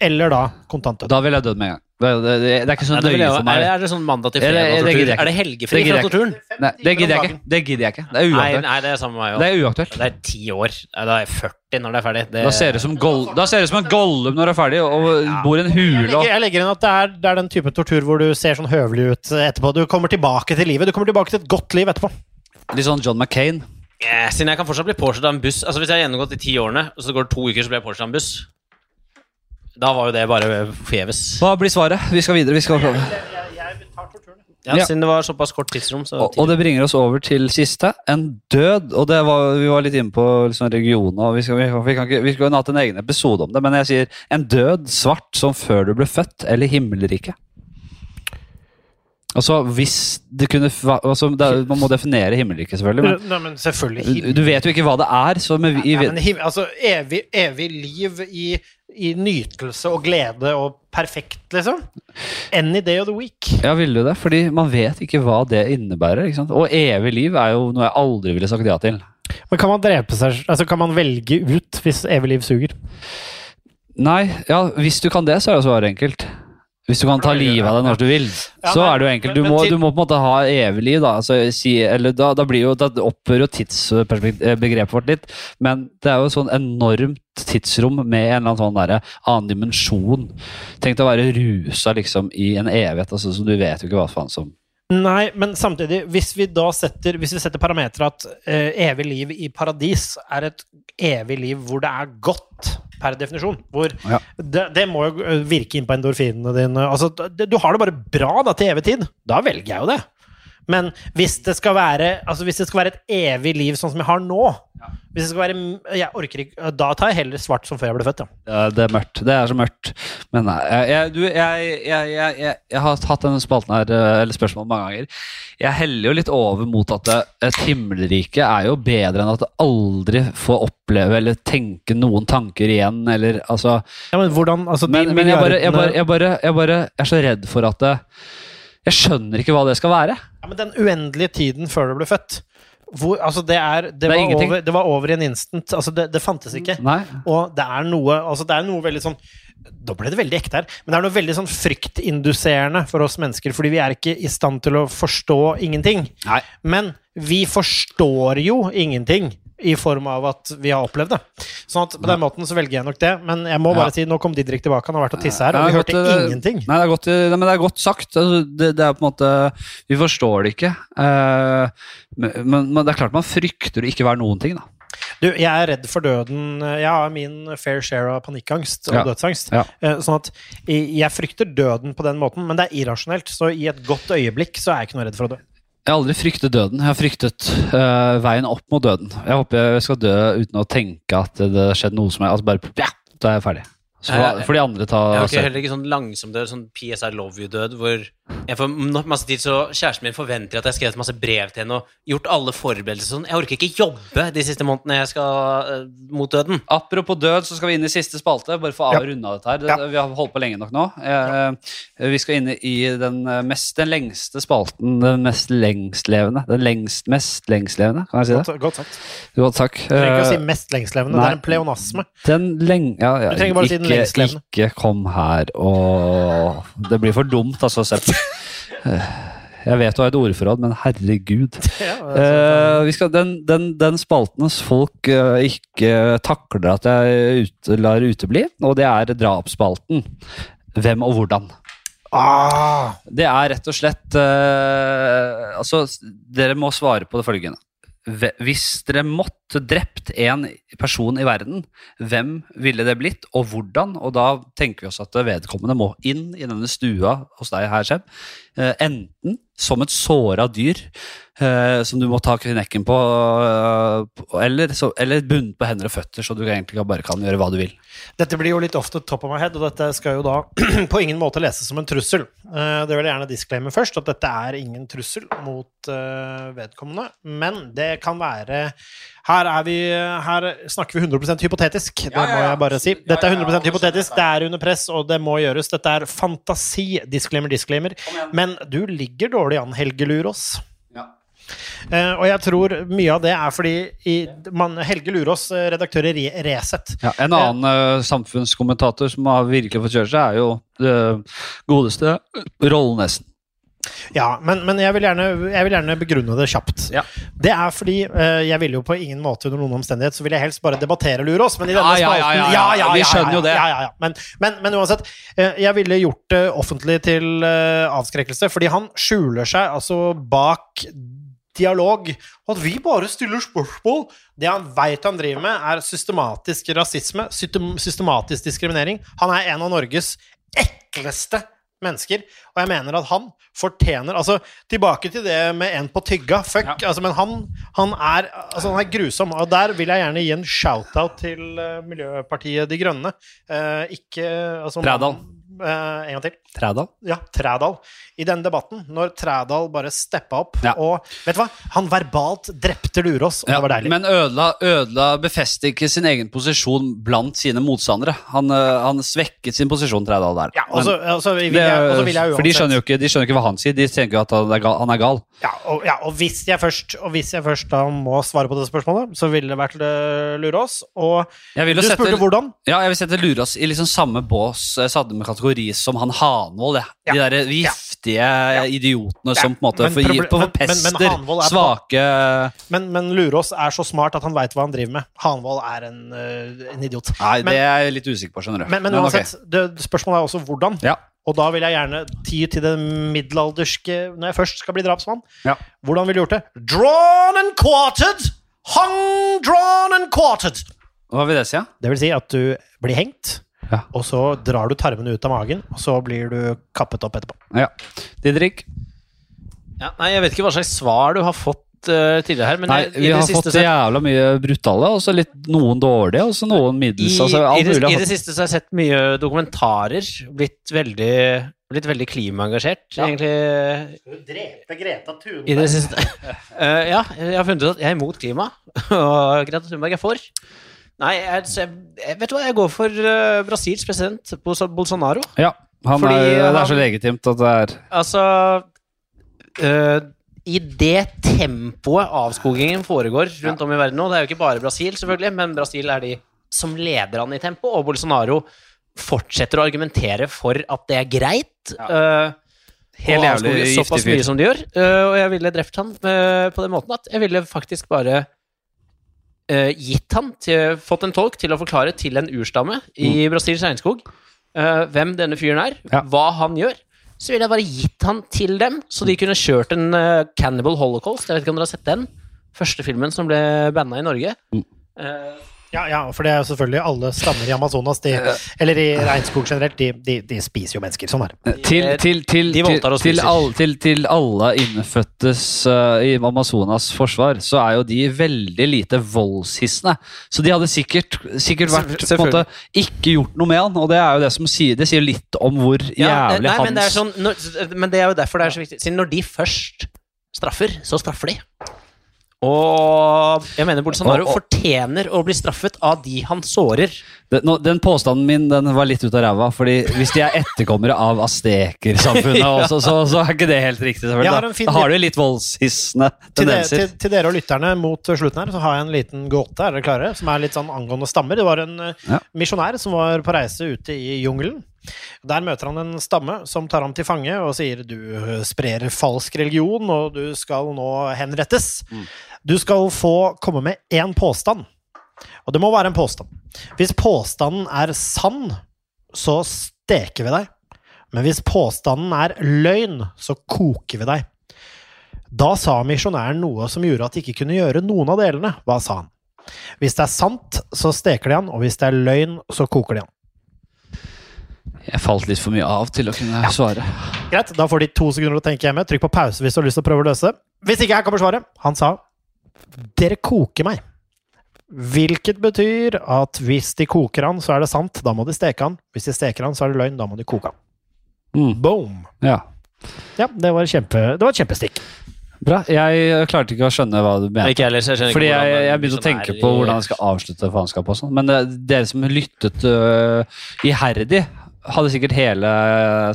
eller da kontantdød. Da vil jeg dødd med en gang. Det, det, det, er ikke så Nei, nøye for meg. er, det, er det sånn mandag til Eller- fredag? det jeg ikke. Er det helgefri fra torturen? Nei, det gidder jeg ikke. Det gidder jeg ikke. Det er Nei, uaktuelt. nei, det er samme med meg Det er uaktuelt. Det er ti år. Da er jeg 40 når det er ferdig. Det, Da ser det som, Goll- da ser det ut som en Gollum når det er ferdig, og bor i en Jeg hule. legger, Og, jeg legger inn at det er, det er den type tortur hvor du ser sånn høvelig ut etterpå. Du kommer tilbake til livet. Du kommer tilbake til et godt liv etterpå. litt sånn John McCain. Yeah, siden jeg kan fortsatt bli påkjørt av en buss Altså Hvis jeg har gjennomgått de ti årene, og så går det to uker, så blir jeg påkjørt av en buss Da var jo det bare forgjeves. Hva blir svaret? Vi skal videre. Vi skal prøve. Ja, Ja. Siden det var såpass kort tidsrom. Så Og, og det bringer oss over til siste. En død. Og det var, vi var litt inne på liksom regionen, og vi, skal, vi, vi, ikke, vi skulle hatt en egen episode om det, men jeg sier en død svart som før du ble født, eller himmelriket. Altså, hvis det kunne altså, det Man må definere himmelriket, selvfølgelig. Men Nei, men selvfølgelig. du, du vet jo ikke hva det er, så med, i, Nei, men altså, evig, evig liv i, i nytelse og glede og perfekt, liksom. Any day of the week. Ja, ville du det? Fordi man vet ikke hva det innebærer. ikke sant? Og evig liv er jo noe jeg aldri ville sagt ja til. Men kan man drepe seg Altså, kan man velge ut hvis evig liv suger? Nei, ja, hvis du kan det, så er det svaret enkelt. Hvis du kan ta livet av deg når du vil, Ja, så er det jo enkelt. Du men- må, du må på en måte ha evig liv, da. Altså, si, eller da, da blir jo, da opphører jo tidsbegrepet vårt litt. Men det er jo sånn enormt tidsrom med en eller annen sånn der, annen dimensjon. Tenk deg å være rusa liksom i en evighet, altså, så du vet jo ikke hva faen som Nei, men samtidig, hvis vi da setter, hvis vi setter parameteret at uh, evig liv i paradis er et evig liv hvor det er godt, per definisjon hvor Ja. det, det må jo virke inn på endorfinene dine. Altså, du har det bare bra da til evig tid. Da velger jeg jo det. Men hvis det skal være, altså hvis det skal være et evig liv sånn som jeg har nå hvis det skal være, jeg orker ikke, Da tar jeg heller svart som før jeg ble født. Ja. Ja, det er mørkt. Det er så mørkt. Men nei, jeg, du, jeg, jeg, jeg, jeg, jeg har hatt denne spalten her, eh, eller spørsmålet mange ganger. Jeg heller jo litt over mot at det- et himmelrike er jo bedre enn at det aldri får oppleve eller tenke noen tanker igjen, eller altså Ja, men hvordan altså, Men, men jeg, bare, jeg, bare, jeg, bare, jeg bare er så redd for at det, Jeg skjønner ikke hva det skal være. Ja, men den uendelige tiden før du ble født hvor, altså det, er, det, er var over, det var over i en instant. Altså det, det fantes ikke. Nei. Og det er noe altså det er noe veldig sånn Da ble det veldig ekte her. Men det er noe veldig sånn fryktinduserende for oss mennesker, fordi vi er ikke i stand til å forstå ingenting. Nei. Men vi forstår jo ingenting. I form av at vi har opplevd det. Sånn at På den måten så velger jeg nok det. Men jeg må bare Ja. si, nå kom Didrik tilbake. Han har vært og tissa her, og vi hørte godt, eh, ingenting. Nei, det er godt, nei, men det er godt sagt. Altså, det, det er på en måte Vi forstår det ikke. Eh, men, men, det er klart man frykter å ikke være noen ting, da. Du, jeg er redd for døden. Jeg har min fair share av panikkangst og Ja. dødsangst. Ja. Eh, Sånn at jeg frykter døden på den måten, men det er irrasjonelt. Så i et godt øyeblikk så er jeg ikke noe redd for å dø. Jeg har aldri fryktet døden. Jeg har fryktet eh, veien opp mot døden. Jeg håper jeg skal dø uten å tenke at det har skjedd noe som er Altså bare ja, da er jeg ferdig. Så får, Eh, de andre ta Jeg har ikke selv. heller ikke sånn langsom død, sånn PSI love you-død, hvor jeg får masse tid, så kjæresten min forventer at jeg har skrevet masse brev til henne og gjort alle forberedelser sånn. Jeg orker ikke jobbe de siste månedene jeg skal uh, mot døden. Apropos død, så skal vi inn i siste spalte. Bare for å Ja. runde av dette her. Det, Ja. Vi har holdt på lenge nok nå. Eh, vi skal inn i den, eh, mest, den lengste spalten. Den mest lengstlevende. Den lengst, mest lengstlevende, kan jeg si det? Godt, godt sagt. Godt takk. Du trenger ikke å si Eh, mest lengstlevende. nei. Det er en pleonasme. Den leng... Ja, ja, Du trenger bare å si den ikke, lengstlevende. ikke kom her og Det blir for dumt, altså, Sepp. Jeg vet du har et ordforråd, men herregud. Ja, Eh, vi skal, den, den, den spalten folk eh, ikke takler at jeg ut, lar utebli, og det er drapsspalten. Hvem og hvordan. ah, Det er rett og slett eh, Altså, dere må svare på det følgende. Hvis dere måtte drept en person i verden, hvem ville det blitt, og hvordan? Og da tenker vi oss at vedkommende må inn i denne stua hos deg her, Seb. Eh, enten som et såra dyr eh, som du må ta knekken på, eh, eller, så, eller bundet på hender og føtter, så du egentlig bare kan gjøre hva du vil. Dette blir jo litt ofte top of my head, og dette skal jo da på ingen måte leses som en trussel. Eh, Det vil jeg gjerne disclaimer først, at dette er ingen trussel mot eh, vedkommende. Men det kan være Her, er vi, her snakker vi 100% hypotetisk, det Ja, ja, må jeg bare si. Dette er ja, ja, 100 alle hypotetisk, det er under press, og det må gjøres. Dette er fantasi. Disclaimer, disclaimer. Men du ligger dårlig an, Helge Lurås. Ja. Eh, og jeg tror mye av det er fordi i, man, Helge Lurås, eh, redaktør i Re Resett Ja, en annen uh, samfunnskommentator som har virkelig fått kjøre seg, er jo det godeste Rollnesen. Ja, men, men jeg, vil gjerne, jeg vil gjerne begrunne det kjapt. Ja. Det er fordi eh, jeg vil jo på ingen måte under noen omstendighet så vil jeg helst bare debattere Lure oss, Men i denne Ja, ja, ja, spalten ja, ja. Vi skjønner jo det. Ja, ja, ja. Men, men, men uansett, eh, jeg ville gjort det offentlig til eh, avskrekkelse, fordi han skjuler seg altså bak dialog. Og at vi bare stiller spørsmål. Det han veit han driver med, er systematisk rasisme, system- systematisk diskriminering. Han er en av Norges ekleste mennesker, og jeg mener at han fortjener Altså, tilbake til det med en på tygga, fuck, altså, men han, han, er, altså, han er grusom, og der vil jeg gjerne gi en shout-out til eh, Miljøpartiet De Grønne. Eh, ikke altså, Trædal. Eh, en gang til. Trædal? Ja, Trædal. I denne debatten, når Trædal bare steppa opp Ja. og Vet du hva? Han verbalt drepte Lurås, og det var deilig. men ødela, ødela befestet ikke sin egen posisjon blant sine motstandere. Han, øh, han svekket sin posisjon, Trædal, der. ja, og så og så vil, jeg- uansett. vil jeg for de skjønner, jo ikke, de skjønner ikke hva han sier. De tenker jo at han er gal. Han er gal. Ja, og, ja, og hvis jeg først Og hvis jeg først da må svare på det spørsmålet, så ville det vært uh, Lurås. Og du sette, spurte hvordan? ja, jeg vil sette Lurås i liksom samme bås, jeg satte med kategori som han Hanvold. Ja. De Ja. der giftige idiotene som på en måte Men for, men- men- forpester svake Men, men Lurås er så smart at han veit hva han driver med. Hanvold er en, uh, en idiot. Nei, det er jeg litt usikker på, skjønner du. Men, uansett, det, spørsmålet er også hvordan. Ja. Og da vil jeg gjerne ty til det middelalderske når jeg først skal bli drapsmann. Ja. Hvordan ville du gjort det? Drawn and quartered! Hung, drawn and quartered! Hva vil det si? Ja? Det vil si at du blir hengt, Ja. og så drar du tarmene ut av magen, og så blir du kappet opp etterpå. ja. Didrik? Ja, nei, jeg vet ikke hva slags svar du har fått eh, tidligere her, men Nei, i- i vi har fått sett... jævla mye brutale, og så litt noen dårlige, og så noen middels. I, altså, i, det, I det siste så har jeg sett mye dokumentarer. Blitt veldig, blitt veldig klimaengasjert, Ja. egentlig, Du drepe Greta Thunberg. i det siste. Eh, ja, jeg har funnet ut at jeg er imot klima, og Greta Thunberg er for. Nei, jeg, jeg, vet du hva, jeg går for uh, Brasils president, Bolsonaro. Ja, han Fordi er, det er så legitimt at det er Altså uh, I det tempoet avskogingen foregår rundt om i verden nå Det er jo ikke bare Brasil, selvfølgelig, men Brasil er de som leder an i tempo, og Bolsonaro fortsetter å argumentere for at det er greit. eh, Helt å jævlig giftig fyr. såpass mye som de gjør. Uh, og jeg ville drept han uh, på den måten at jeg ville faktisk bare gitt han til, fått en tolk til å forklare til en urstamme i Brasils regnskog eh, hvem denne fyren er, Ja. hva han gjør. Så ville jeg bare gitt han til dem, så de kunne kjørt en eh, Cannibal Holocaust. Jeg vet ikke om dere har sett den? Første filmen som ble banna i Norge. Eh, Ja, ja, for det er jo selvfølgelig alle stammer i Amazonas, de, eller i regnskog generelt, de, de, de spiser jo mennesker. Sånn er det. Til, til, til, til, til, til, til alle innfødtes uh, i Amazonas forsvar, så er jo de veldig lite voldshissende. Så de hadde sikkert, sikkert vært på en måte ikke gjort noe med han, og det er jo det som sier Det sier litt om hvor ja, jævlig nei, hans men, det er sånn, når, men det er jo derfor det er så viktig. Siden når de først straffer, så straffer de. Og jeg mener Bolsonaro Og- og- fortjener å bli straffet av de han sårer. Den, no, den påstanden min den var litt ut av ræva, Fordi hvis de er etterkommere av aztekersamfunnet, også, så, så er ikke det helt riktig. Selvfølgelig. fin- Da, da har du litt voldshissende tendenser. til, til dere og lytterne mot slutten her, så har jeg en liten gåte. Er dere klare? Som er litt sånn angående stammer. Det var en eh, Ja. misjonær som var på reise ute i jungelen. Der møter han en stamme som tar ham til fange og sier du sprer falsk religion, og du skal nå henrettes. Du skal få komme med én påstand. Og det må være en påstand. Hvis påstanden er sann, så steker vi deg. Men hvis påstanden er løgn, så koker vi deg. Da sa misjonæren noe som gjorde at de ikke kunne gjøre noen av delene. Hva sa han? Hvis det er sant, så steker de han, og hvis det er løgn, så koker de han. Jeg falt litt for mye av til å kunne svare. Greit, da får de to sekunder å tenke hjemme. Trykk på pause hvis du har lyst til å prøve å løse det. Hvis ikke her kommer svaret. Han sa dere koker meg. Hvilket betyr at hvis de koker han, så er det sant. Da må de steke han. Hvis de steker han, så er det løgn. Da må de koke han. Mm. Boom! Ja. Ja, det var, kjempe, det var et kjempestikk. Bra. Jeg klarte ikke å skjønne hva du mente. Ikke heller, jeg Fordi jeg, jeg begynte å liksom tenke på hvordan jeg skal avslutte faenskapet sånn. Men dere som lyttet uh, iherdig hadde sikkert hele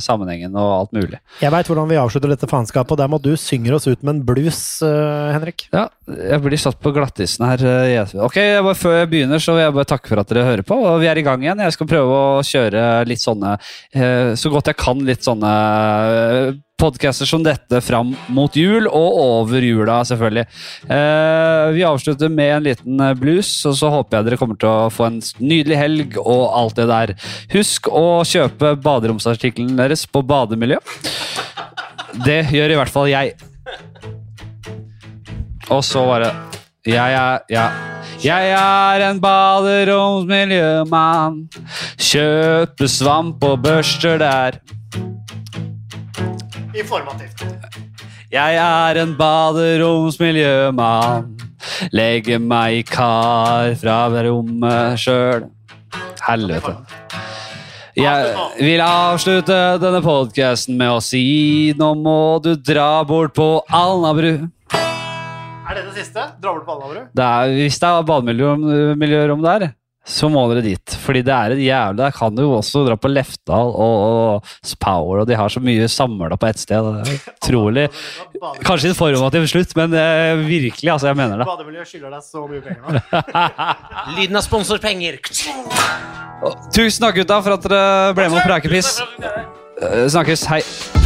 sammenhengen og alt mulig. Jeg veit hvordan vi avslutter dette faenskapet, og der må du synge oss ut med en blues, eh, Henrik. Ja, jeg blir satt på glattisen her. eh, Ok, bare, Før jeg begynner, så vil jeg bare takke for at dere hører på. og Vi er i gang igjen. Jeg skal prøve å kjøre litt sånne eh, Så godt jeg kan litt sånne podcaster som dette fram mot jul, og over jula, selvfølgelig. Eh, vi avslutter med en liten eh, blues, og så håper jeg dere kommer til å få en nydelig helg og alt det der. Husk å kjøpe baderomsartikkelen deres på Bademiljø. Det gjør i hvert fall jeg. Og så bare Jeg er ja. Jeg er en baderomsmiljømann. Kjøper svamp og børster der. Informativt. Jeg er en baderomsmiljømann. Legger meg i kar fra rommet sjøl. Helvete. Jeg vil avslutte denne podkasten med å si nå må du dra bort på Alnabru. Er det det siste? Dra bort på Alnabru? Det er, hvis det er bademiljørom der, så må dere dit. Fordi det er et jævlig Der kan du jo også dra på Lefdal og, og Spower, og de har så mye samla på ett sted. Det er utrolig. Kanskje informativ slutt, men eh, virkelig, altså. Jeg mener det. Bademiljøet skylder deg så mye penger nå. Lyden av sponsorpenger. Tusen takk, gutta, for at dere ble med på Prekepiss. Eh, Snakkes. Hei.